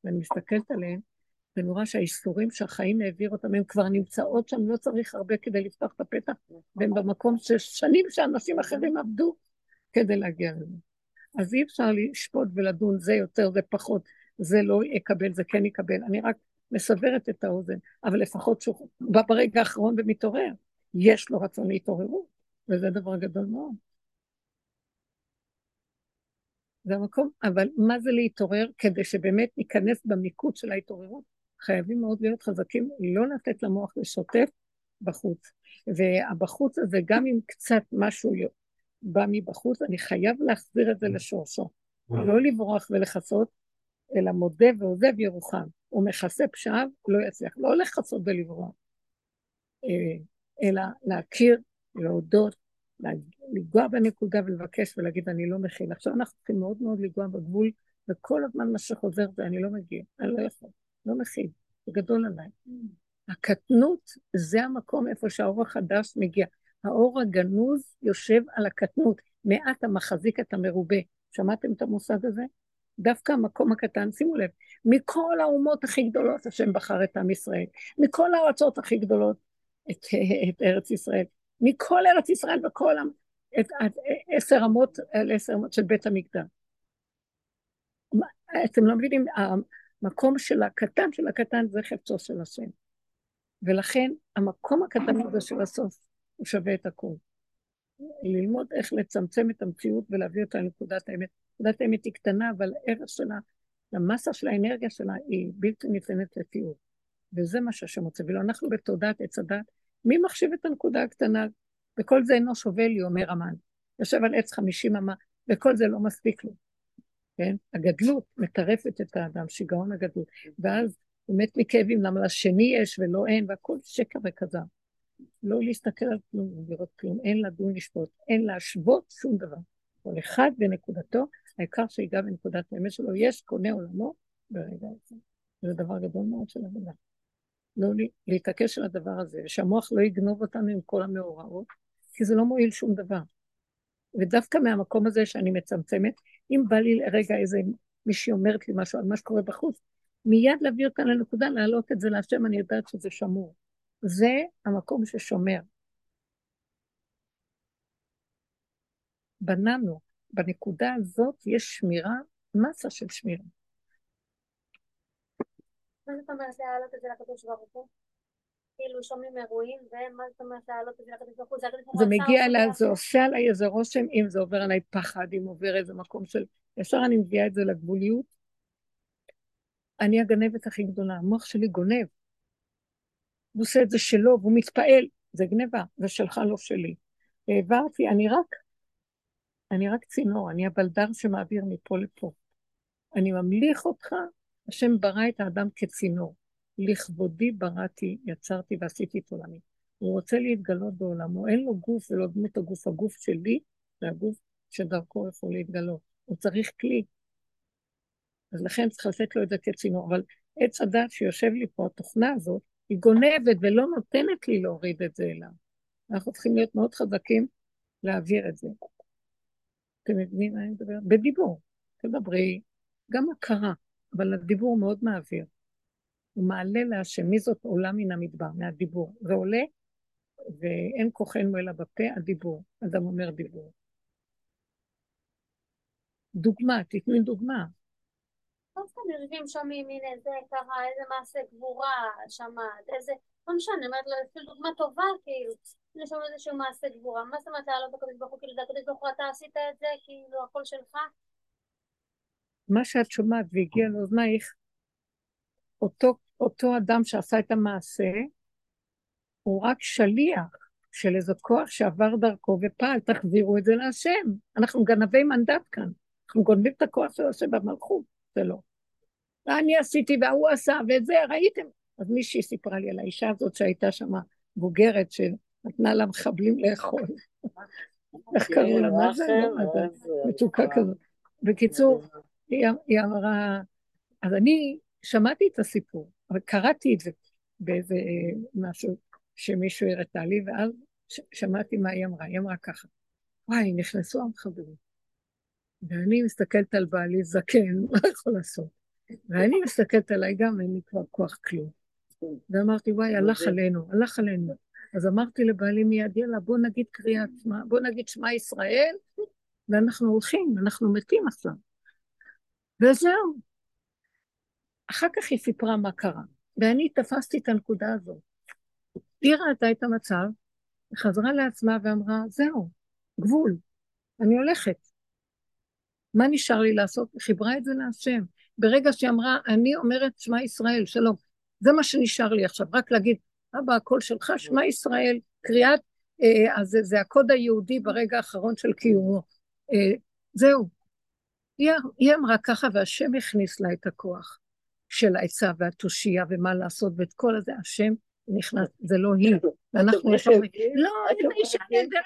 ואני מסתכלת עליהן, ואני רואה שהאיסורים שהחיים העביר אותם, הן כבר נמצאות שם, לא צריך הרבה כדי לפתוח את הפתח, והן במקום ששנים שאנשים אחרים עבדו כדי להגיע לזה. אז אי אפשר לשפוט ולדון, זה יותר, זה פחות, זה לא יקבל, זה כן יקבל. אני רק מסברת את האוזן, אבל לפחות שהוא בא ברגע האחרון ומתעורר. יש לו רצון להתעוררות, וזה דבר גדול מאוד. זה המקום, אבל מה זה להתעורר? כדי שבאמת ניכנס במיקוד של ההתעוררות, חייבים מאוד להיות חזקים, לא לתת למוח לשוטף בחוץ. והבחוץ הזה, גם אם קצת משהו בא מבחוץ, אני חייב להחזיר את זה לשורשו. לא לברוח ולכסות, אלא מודה ועוזב ירוחם. הוא מכסה פשעיו, לא יצליח. לא לכסות ולברוח, אה, אלא להכיר, להודות, לנגוע בנקודה ולבקש ולהגיד אני לא מכיל. עכשיו אנחנו צריכים מאוד מאוד לנגוע בגבול, וכל הזמן מה שחוזר זה אני לא מגיע, אני לא יכול, לא מכיל, זה גדול עליי. הקטנות זה המקום איפה שהאור החדש מגיע. האור הגנוז יושב על הקטנות, מעט המחזיק את המרובה. שמעתם את המושג הזה? דווקא המקום הקטן, שימו לב, מכל האומות הכי גדולות השם בחר את עם ישראל, מכל הארצות הכי גדולות את, את ארץ ישראל, מכל ארץ ישראל וכל את, את עשר אמות, על עשר אמות של בית המקדש. אתם לא מבינים, המקום של הקטן של הקטן זה חפצו של השם. ולכן המקום הקטן הזה של הסוף הוא שווה את הכול. ללמוד איך לצמצם את המציאות ולהביא אותה לנקודת האמת. נקודת האמת היא קטנה, אבל הערך שלה, המסה של האנרגיה שלה היא בלתי ניתנת לתיאור. וזה מה שהשם רוצה. ואילו אנחנו בתודעת עץ הדת, מי מחשיב את הנקודה הקטנה? וכל זה אינו שווה לי, אומר המן. יושב על עץ חמישים אמה, וכל זה לא מספיק לו. כן? הגדלות מטרפת את האדם, שיגעון הגדלות. ואז הוא מת מכאבים, למה לשני יש ולא אין, והכל שקר וכזב. לא להסתכל על כלום, לראות כלום, אין לדון לשפוט, אין להשוות שום דבר. כל אחד בנקודתו, העיקר שיגע בנקודת האמת שלו, יש קונה עולמו ברגע הזה. זה דבר גדול מאוד של עבודה. לא להתעקש על הדבר הזה, שהמוח לא יגנוב אותנו עם כל המאורעות, כי זה לא מועיל שום דבר. ודווקא מהמקום הזה שאני מצמצמת, אם בא לי לרגע איזה מישהי אומרת לי משהו על מה שקורה בחוץ, מיד להביא אותה לנקודה, להעלות את זה להשם, אני יודעת שזה שמור. זה המקום ששומר. בננו, בנקודה הזאת יש שמירה, מסה של שמירה. מה זאת אומרת להעלות את זה לקדוש ברוך הוא? כאילו שומעים אירועים, ומה זאת אומרת להעלות את זה לקדוש ברוך הוא? זה מגיע אליי, זה עושה עליי איזה רושם, אם זה עובר עליי פחד, אם עובר איזה מקום של... ישר אני מביאה את זה לגבוליות. אני הגנבת הכי גדולה, המוח שלי גונב. הוא עושה את זה שלו, והוא מתפעל, זה גניבה, זה שלך, לא שלי. העברתי, אני רק אני רק צינור, אני הבלדר שמעביר מפה לפה. אני ממליך אותך, השם ברא את האדם כצינור. לכבודי בראתי, יצרתי ועשיתי את עולמי. הוא רוצה להתגלות בעולמו, אין לו גוף ולא דמות הגוף, הגוף שלי זה הגוף שדרכו יכול להתגלות. הוא צריך כלי. אז לכן צריך לתת לו את זה כצינור. אבל עץ הדת שיושב לי פה, התוכנה הזאת, היא גונבת ולא נותנת לי להוריד את זה אליו. אנחנו צריכים להיות מאוד חזקים להעביר את זה. אתם מבינים מה אני מדברת? בדיבור. תדברי, גם הכרה, אבל הדיבור מאוד מעביר. הוא מעלה להשם, מי זאת עולה מן המדבר, מהדיבור. זה עולה, ואין כוחנו אלא בפה, הדיבור. אדם אומר דיבור. דוגמה, תתני דוגמה. לא סתם יושבים שומעים, הנה זה ככה, איזה מעשה גבורה שמעת, איזה... לא משנה, אומרת לו, אפילו דוגמה טובה, כאילו, הנה שם איזשהו מעשה גבורה, מה זאת אומרת לעלות בקדוש ברוך הוא, כאילו, הקדוש ברוך הוא, אתה עשית את זה, כאילו, הכל שלך? מה שאת שומעת והגיע לאוזנייך, אותו, אותו אדם שעשה את המעשה, הוא רק שליח של איזה כוח שעבר דרכו ופעל, תחזירו את זה להשם. אנחנו גנבי מנדט כאן, אנחנו גונבים את הכוח של השם במלכות, זה לא. ואני עשיתי והוא עשה ואת זה, ראיתם? אז מישהי סיפרה לי על האישה הזאת שהייתה שם בוגרת, שנתנה למחבלים לאכול. איך קראו לה? מה זה? מצוקה כזאת. בקיצור, היא אמרה, אז אני שמעתי את הסיפור, אבל קראתי את זה באיזה משהו שמישהו הראתה לי, ואז שמעתי מה היא אמרה. היא אמרה ככה, וואי, נכנסו המחברים. ואני מסתכלת על בעלי זקן, מה יכול לעשות? ואני מסתכלת עליי גם, אין לי כבר כוח כלום. ואמרתי, וואי, הלך עלינו, הלך עלינו. אז אמרתי לבעלי מיד, יאללה, בוא נגיד קריאת שמע, בוא נגיד שמע ישראל, ואנחנו הולכים, אנחנו מתים עכשיו. וזהו. אחר כך היא סיפרה מה קרה, ואני תפסתי את הנקודה הזאת. היא ראתה את המצב, חזרה לעצמה ואמרה, זהו, גבול, אני הולכת. מה נשאר לי לעשות? חיברה את זה להשם. ברגע שהיא אמרה, אני אומרת שמע ישראל, שלום. זה מה שנשאר לי עכשיו, רק להגיד, אבא, הקול שלך, שמע ישראל, קריאת, אה, אז זה, זה הקוד היהודי ברגע האחרון של קיומו. אה, זהו. היא, היא אמרה ככה, והשם הכניס לה את הכוח של העצה והתושייה ומה לעשות, ואת כל הזה, השם נכנס, זה לא היא. ואנחנו ישר... לא, איזה אישה נהדרת.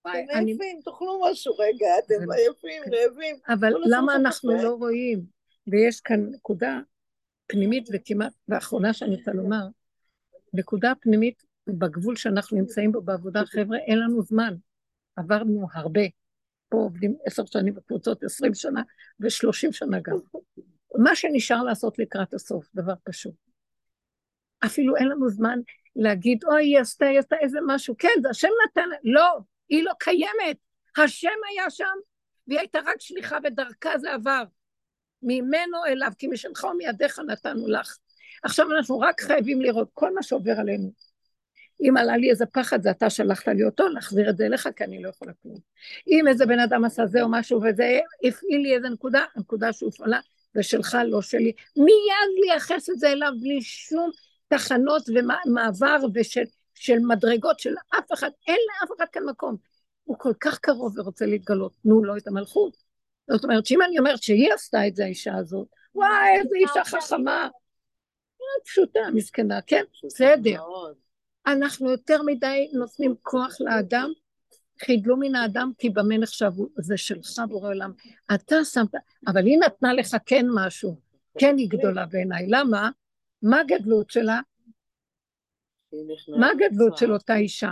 אתם עייפים, תאכלו משהו רגע, אתם עייפים, רעבים. אבל למה אנחנו לא רואים? ויש כאן נקודה פנימית וכמעט, ואחרונה שאני רוצה לומר, נקודה פנימית בגבול שאנחנו נמצאים בו בעבודה, חבר'ה, אין לנו זמן. עברנו הרבה. פה עובדים עשר שנים בקבוצות, עשרים שנה ושלושים שנה גם. מה שנשאר לעשות לקראת הסוף, דבר פשוט. אפילו אין לנו זמן להגיד, אוי, היא עשתה, היא עשתה איזה משהו. כן, זה השם נתן, לא, היא לא קיימת. השם היה שם, והיא הייתה רק שליחה ודרכה זה עבר. ממנו אליו, כי משלך ומידיך נתנו לך. עכשיו אנחנו רק חייבים לראות כל מה שעובר עלינו. אם עלה לי איזה פחד, זה אתה שלחת לי אותו, להחזיר את זה אליך, כי אני לא יכולה כלום. אם איזה בן אדם עשה זה או משהו, וזה הפעיל לי איזה נקודה, הנקודה שהופעלה זה שלך, לא שלי. מיד לייחס את זה אליו בלי שום תחנות ומעבר ושל של מדרגות של אף אחד, אין לאף אחד כאן מקום. הוא כל כך קרוב ורוצה להתגלות, תנו לו את המלכות. זאת אומרת שאם אני אומרת שהיא עשתה את זה, האישה הזאת, וואי, איזה אישה חכמה. פשוטה, מסכנה, כן, בסדר. אנחנו יותר מדי נותנים כוח לאדם, חידלו מן האדם כי במה נחשב, זה שלך בורא עולם. אתה שמת, אבל היא נתנה לך כן משהו, כן היא גדולה בעיניי. למה? מה הגדלות שלה? מה הגדלות של אותה אישה?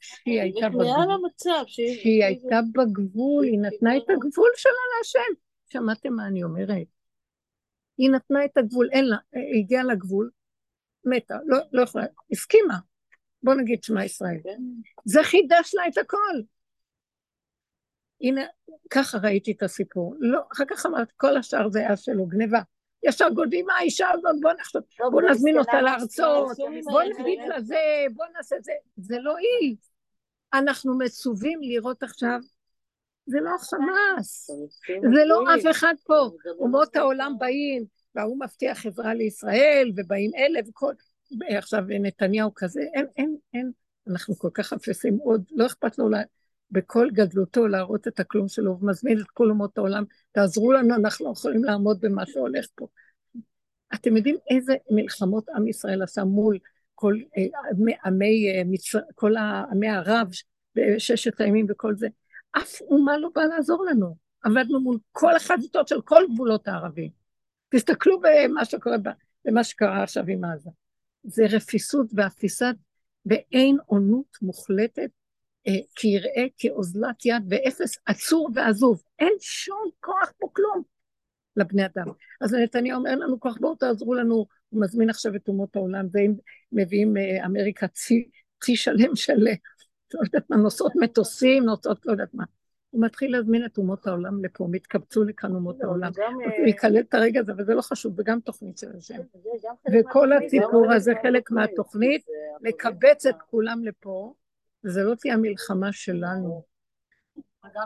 שהיא הייתה בגבול, שהיא הייתה בגבול, היא נתנה את הגבול שלה להשם. שמעתם מה אני אומרת? היא נתנה את הגבול, אין לה, הגיעה לגבול, מתה, לא, לא יכולה, הסכימה. בוא נגיד שמע ישראל. כן. זה חידש לה את הכל. הנה, ככה ראיתי את הסיפור. לא, אחר כך אמרתי, כל השאר זה היה שלו, גניבה. ישר גודלים מה האישה הזאת, בוא נחשוב, בוא נזמין אותה להרצות, בוא נגיד לה זה, בוא נעשה זה. זה לא היא. אנחנו מצווים לראות עכשיו, זה לא החמאס, זה לא אף אחד פה. אומות העולם באים, וההוא מבטיח עזרה לישראל, ובאים אלה וכל... עכשיו נתניהו כזה, אין, אין, אין, אנחנו כל כך אפסים עוד, לא אכפת לו בכל גדלותו להראות את הכלום שלו, ומזמין את כל אומות העולם, תעזרו לנו, אנחנו לא יכולים לעמוד במה שהולך פה. אתם יודעים איזה מלחמות עם ישראל עשה מול כל אה, עמי, אה, כל עמי ערב בששת הימים וכל זה? אף אומה לא באה לעזור לנו. עבדנו מול כל החזיתות של כל גבולות הערבים. תסתכלו במה שקורה, במה שקרה עכשיו עם עזה. זה רפיסות ואפיסת באין עונות מוחלטת, אה, כיראה כאוזלת יד ואפס עצור ועזוב. אין שום כוח פה כלום לבני אדם. אז נתניהו אומר לנו כוח, בואו תעזרו לנו, הוא מזמין עכשיו את אומות העולם, והם מביאים אה, אמריקה צי, צי שלם של, לא יודעת מה, נוסעות מטוסים, נוסעות לא יודעת מה. הוא מתחיל להזמין את אומות העולם לפה, מתקבצו לכאן אומות העולם. הוא אה, יקלל את הרגע הזה, וזה לא חשוב, וגם תוכנית של השם. וכל הסיפור הזה, חלק מהתוכנית, לקבץ את כולם לפה, וזה לא תהיה המלחמה שלנו.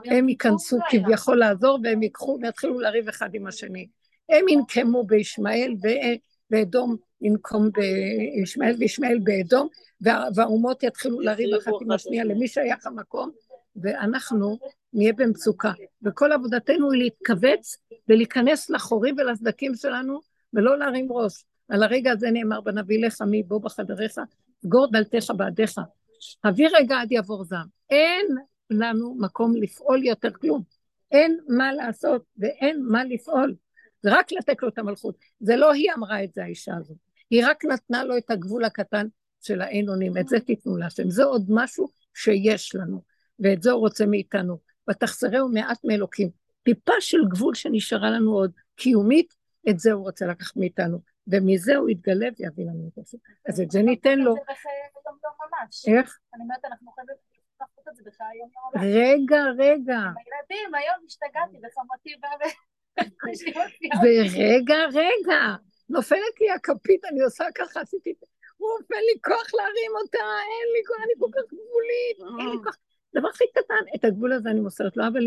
הם ייכנסו כביכול לעזור, והם ייקחו ויתחילו לריב אחד עם השני. הם ינקמו בישמעאל, ואדום ינקום בישמעאל, וישמעאל באדום, והאומות יתחילו לריב אחת עם השנייה למי שייך המקום, ואנחנו נהיה במצוקה. וכל עבודתנו היא להתכווץ ולהיכנס לחורים ולסדקים שלנו, ולא להרים ראש. על הרגע הזה נאמר בנביא לך מי בוא בחדריך, סגור דלתך בעדיך. הביא רגע עד יעבור זעם. אין לנו מקום לפעול יותר כלום. אין מה לעשות ואין מה לפעול. זה רק לתת לו את המלכות. זה לא היא אמרה את זה, האישה הזאת. היא רק נתנה לו את הגבול הקטן של האין אונים. את זה תיתנו להשם. זה עוד משהו שיש לנו. ואת זה הוא רוצה מאיתנו. ותחסרהו מעט מאלוקים. טיפה של גבול שנשארה לנו עוד קיומית, את זה הוא רוצה לקחת מאיתנו. ומזה הוא יתגלה ויביא לנו את זה. אז את זה ניתן לו. איך? אני אומרת, אנחנו חייבים לעשות את זה בחיי היום רגע, רגע. הילדים, היום השתגעתי בחמותי ורגע, רגע. נופלת לי הכפית, אני עושה ככה, עשיתי... הוא נופל לי כוח להרים אותה, אין לי כוח, אני כל כך גבולית, אין לי כוח. דבר הכי קטן, את הגבול הזה אני מוסרת לו, אבל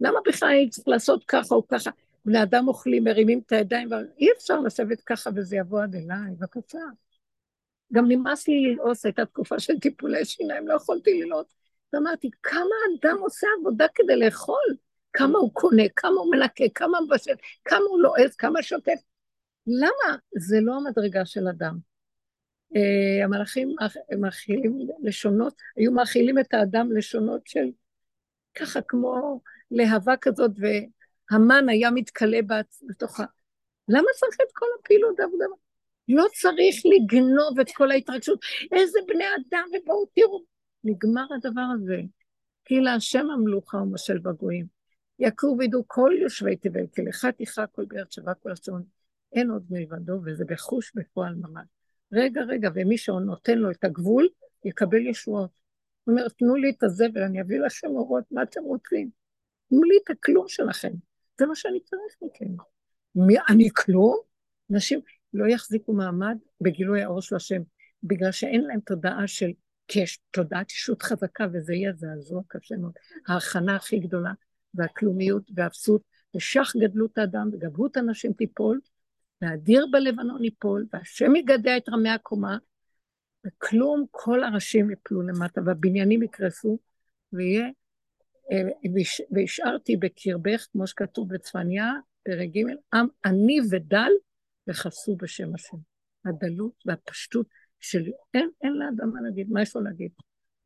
למה בכלל אני צריך לעשות ככה או ככה? בני אדם אוכלים, מרימים את הידיים, אי אפשר לשבת ככה וזה יבוא עד אליי, בבקשה. גם נמאס לי ללעוס, הייתה תקופה של טיפולי שיניים, לא יכולתי ללעוס. ואמרתי, כמה אדם עושה עבודה כדי לאכול? כמה הוא קונה, כמה הוא מנקה, כמה הוא מבשל, כמה הוא לועס, כמה שוטף. למה? זה לא המדרגה של אדם. אה, המלאכים מאכילים לשונות, היו מאכילים את האדם לשונות של ככה כמו להבה כזאת, והמן היה מתכלה בתוכה. למה צריך את כל הפעילות העבודה? לא צריך לגנוב את כל ההתרגשות. איזה בני אדם, ובואו תראו. נגמר הדבר הזה. כי להשם המלוכה ומשל בגויים. יכו וידעו כל יושבי תבל, כי לך תכרע כל בארץ שווה כל השעון. אין עוד מלבדו, וזה בחוש בפועל ממש. רגע, רגע, ומי שנותן לו את הגבול, יקבל ישועות. הוא אומר, תנו לי את הזבל, אני אביא לכם אורות, מה אתם רוצים? תנו לי את הכלום שלכם. זה מה שאני צריך מכם. אני כלום? נשים לא יחזיקו מעמד בגילוי האור של השם, בגלל שאין להם תודעה של, יש תודעת אישות חזקה, וזה יהיה זעזוע קשה מאוד. ההכנה הכי גדולה, והכלומיות והאפסות, ושך גדלות האדם וגבהות הנשים תיפול, והדיר בלבנון ייפול, והשם יגדע את רמי הקומה, וכלום, כל הראשים יפלו למטה, והבניינים יקרסו, ויהיה, והשארתי בקרבך, כמו שכתוב בצפניה, פרק ג', עם עני ודל, וחסו בשם השם. הדלות והפשטות של אין, אין לאדם מה להגיד, מה יש לו להגיד?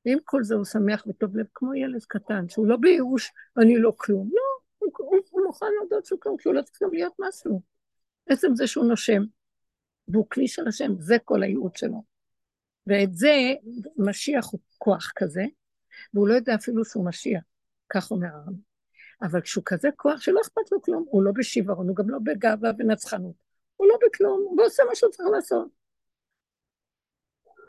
ועם כל זה הוא שמח וטוב לב, כמו ילד קטן, שהוא לא בייאוש, ואני לא כלום. לא, הוא, הוא, הוא מוכן להודות שהוא כלום, כי הוא לא צריך גם להיות משהו. עצם זה שהוא נושם, והוא כלי של השם, זה כל הייעוד שלו. ואת זה, משיח הוא כוח כזה, והוא לא יודע אפילו שהוא משיח, כך אומר הרב. אבל כשהוא כזה כוח שלא אכפת לו כלום, הוא לא בשיוורון, הוא גם לא בגאווה ונצחנות, הוא לא בכלום, הוא עושה מה שהוא צריך לעשות.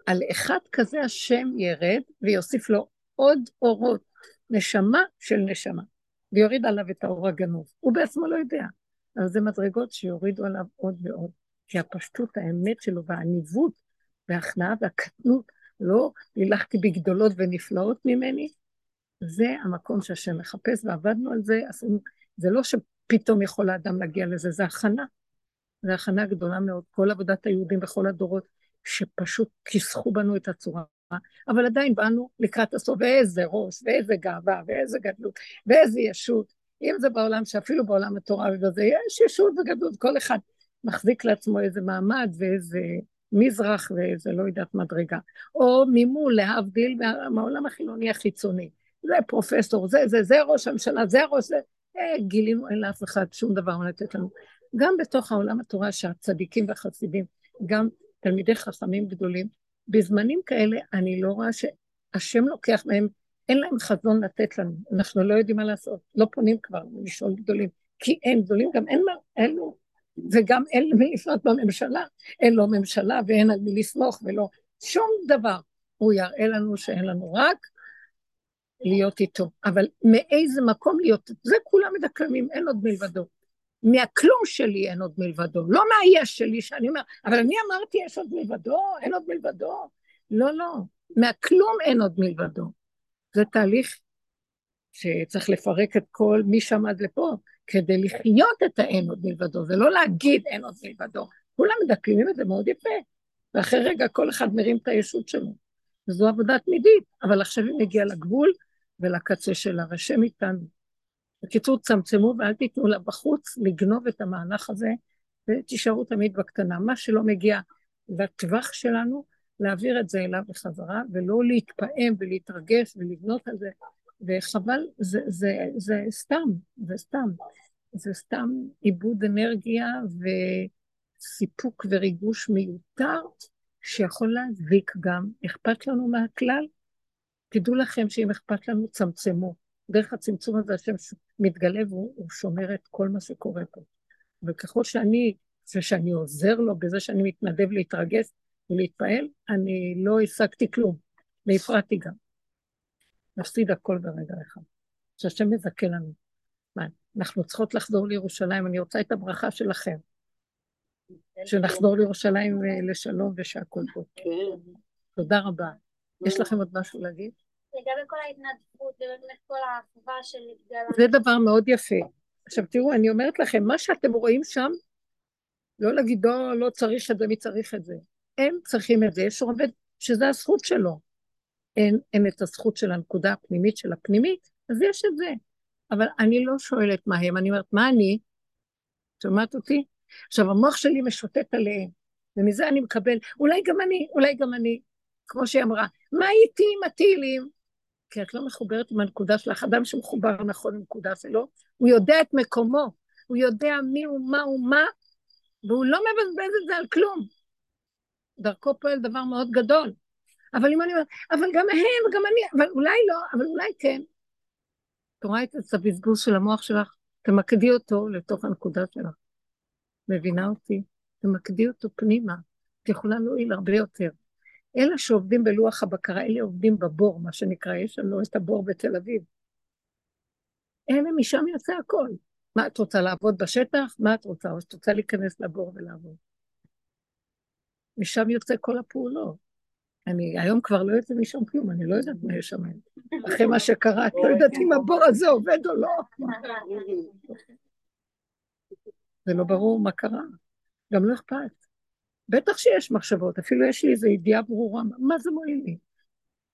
על אחד כזה השם ירד ויוסיף לו עוד אורות, נשמה של נשמה, ויוריד עליו את האור הגנוב. הוא בעצמו לא יודע. אבל זה מדרגות שיורידו עליו עוד ועוד. כי הפשטות, האמת שלו והעניבות וההכנעה והקטנות, לא הילכתי בגדולות ונפלאות ממני, זה המקום שהשם מחפש, ועבדנו על זה, עשינו, זה לא שפתאום יכול האדם להגיע לזה, זה הכנה. זה הכנה גדולה מאוד. כל עבודת היהודים בכל הדורות, שפשוט כיסחו בנו את הצורה אבל עדיין באנו לקראת הסוף, ואיזה ראש, ואיזה גאווה, ואיזה גדלות, ואיזה ישות. אם זה בעולם, שאפילו בעולם התורה ובזה, יש ישות וגדלות, כל אחד מחזיק לעצמו איזה מעמד ואיזה מזרח ואיזה לא יודעת מדרגה. או ממול, להבדיל מהעולם החילוני החיצוני. זה פרופסור, זה, זה, זה ראש הממשלה, זה ראש, זה... אה, גילינו, אין לאף אחד שום דבר מה לתת לנו. גם בתוך העולם התורה שהצדיקים והחסידים, גם תלמידי חכמים גדולים, בזמנים כאלה אני לא רואה שהשם לוקח מהם, אין להם חזון לתת לנו, אנחנו לא יודעים מה לעשות, לא פונים כבר לשאול גדולים, כי אין גדולים, גם אין מה, אין לו, וגם אין למי לפנות בממשלה, אין לו ממשלה ואין על מי לסמוך ולא. שום דבר. הוא יראה לנו שאין לנו. רק להיות איתו. אבל מאיזה מקום להיות, זה כולם מדקלמים, אין עוד מלבדו. מהכלום שלי אין עוד מלבדו, לא מהיש שלי שאני אומר, אבל אני אמרתי יש עוד מלבדו, אין עוד מלבדו. לא, לא, מהכלום אין עוד מלבדו. זה תהליך שצריך לפרק את כל מי שעמד לפה, כדי לחיות את האין עוד מלבדו, זה לא להגיד אין עוד מלבדו. כולם מדקלמים את זה מאוד יפה, ואחרי רגע כל אחד מרים את הישות שלו. וזו עבודה תמידית, אבל עכשיו היא מגיעה לגבול ולקצה שלה, והשם איתנו. בקיצור, צמצמו ואל תיתנו לה בחוץ לגנוב את המהלך הזה, ותישארו תמיד בקטנה. מה שלא מגיע לטווח שלנו, להעביר את זה אליו בחזרה, ולא להתפעם ולהתרגש ולבנות על זה. וחבל, זה, זה, זה סתם, זה סתם. זה סתם איבוד אנרגיה וסיפוק וריגוש מיותר, שיכול להזיק גם. אכפת לנו מהכלל? תדעו לכם שאם אכפת לנו, צמצמו. דרך הצמצום הזה השם מתגלה והוא שומר את כל מה שקורה פה. וככל שאני, ושאני עוזר לו בזה שאני מתנדב להתרגש ולהתפעל, אני לא השגתי כלום, והפרעתי גם. נפסיד הכל ברגע אחד. שהשם מזכה לנו. מה, אנחנו צריכות לחזור לירושלים, אני רוצה את הברכה שלכם. שנחזור לירושלים אה, לשלום ושהכול פה. כן. תודה רבה. יש לכם עוד משהו להגיד? לגבי כל ההתנדבות, ובאמת כל האהבה שנתגלה. זה דבר מאוד יפה. עכשיו תראו, אני אומרת לכם, מה שאתם רואים שם, לא להגיד, לא, לא צריך את זה, מי צריך את זה? הם צריכים את זה, יש עובד שזה הזכות שלו. אין, אין את הזכות של הנקודה הפנימית של הפנימית, אז יש את זה. אבל אני לא שואלת מה הם, אני אומרת, מה אני? שומעת אותי? עכשיו, המוח שלי משוטט עליהם, ומזה אני מקבל, אולי גם אני, אולי גם אני, כמו שהיא אמרה, מה איתי עם הטילים? כי את לא מחוברת עם הנקודה שלך. אדם שמחובר נכון לנקודה שלו, הוא יודע את מקומו, הוא יודע מי הוא, מה הוא, מה, והוא לא מבזבז את זה על כלום. דרכו פועל דבר מאוד גדול. אבל אם אני אומרת, אבל גם הם, גם אני, אבל אולי לא, אבל אולי כן. את רואה את הבזבוז של המוח שלך? תמקדי אותו לתוך הנקודה שלך. מבינה אותי? תמקדי אותו פנימה. את יכולה להועיל הרבה יותר. אלה שעובדים בלוח הבקרה, אלה עובדים בבור, מה שנקרא, יש לנו את הבור בתל אביב. אלה, משם יוצא הכל. מה, את רוצה לעבוד בשטח? מה את רוצה? או שאת רוצה להיכנס לבור ולעבוד? משם יוצא כל הפעולות. אני היום כבר לא יוצא משם כלום, אני לא יודעת מה יש שם. אחרי מה שקרה, את לא יודעת אם הבור הזה עובד או לא. זה לא ברור מה קרה. גם לא אכפת. בטח שיש מחשבות, אפילו יש לי איזו ידיעה ברורה, מה זה מועיל לי?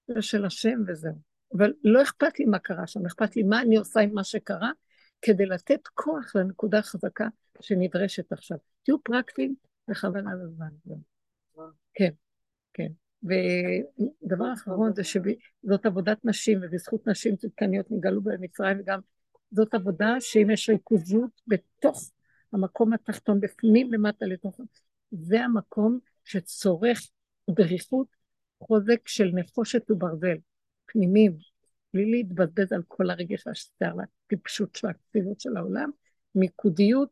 זה של השם וזהו. אבל לא אכפת לי מה קרה שם, אכפת לי מה אני עושה עם מה שקרה, כדי לתת כוח לנקודה החזקה שנדרשת עכשיו. תהיו פרקטיים וחבל על הזמן. כן, כן. ודבר אחרון זה שזאת עבודת נשים, ובזכות נשים צדקניות נגאלו במצרים, וגם זאת עבודה שאם יש ריכוזיות בתוך המקום התחתון, בפנים למטה לתוך... זה המקום שצורך דריכות חוזק של נחושת וברזל, פנימיים, בלי להתבזבז על כל הרגש והשטר והטיפשות של הכתיבות של העולם, מיקודיות,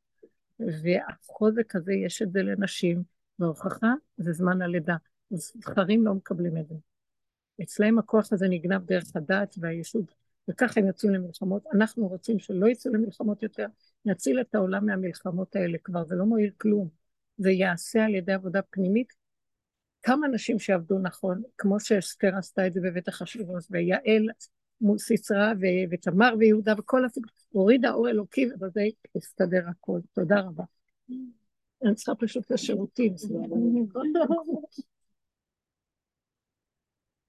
והחוזק הזה יש את זה לנשים, וההוכחה זה זמן הלידה. זכרים לא מקבלים את זה. אצלהם הכוח הזה נגנב דרך הדעת והישות, וככה הם יוצאים למלחמות. אנחנו רוצים שלא יצאו למלחמות יותר, נציל את העולם מהמלחמות האלה כבר, זה לא מועיל כלום. זה ייעשה על ידי עבודה פנימית. כמה נשים שעבדו נכון, כמו שאסתר עשתה את זה בבית אחשוורוש, ויעל מול סיסרא ותמר ויהודה וכל הסיפור, הורידה אור אלוקי ובזה הסתדר הכל. תודה רבה. אני צריכה פשוט את השירותים.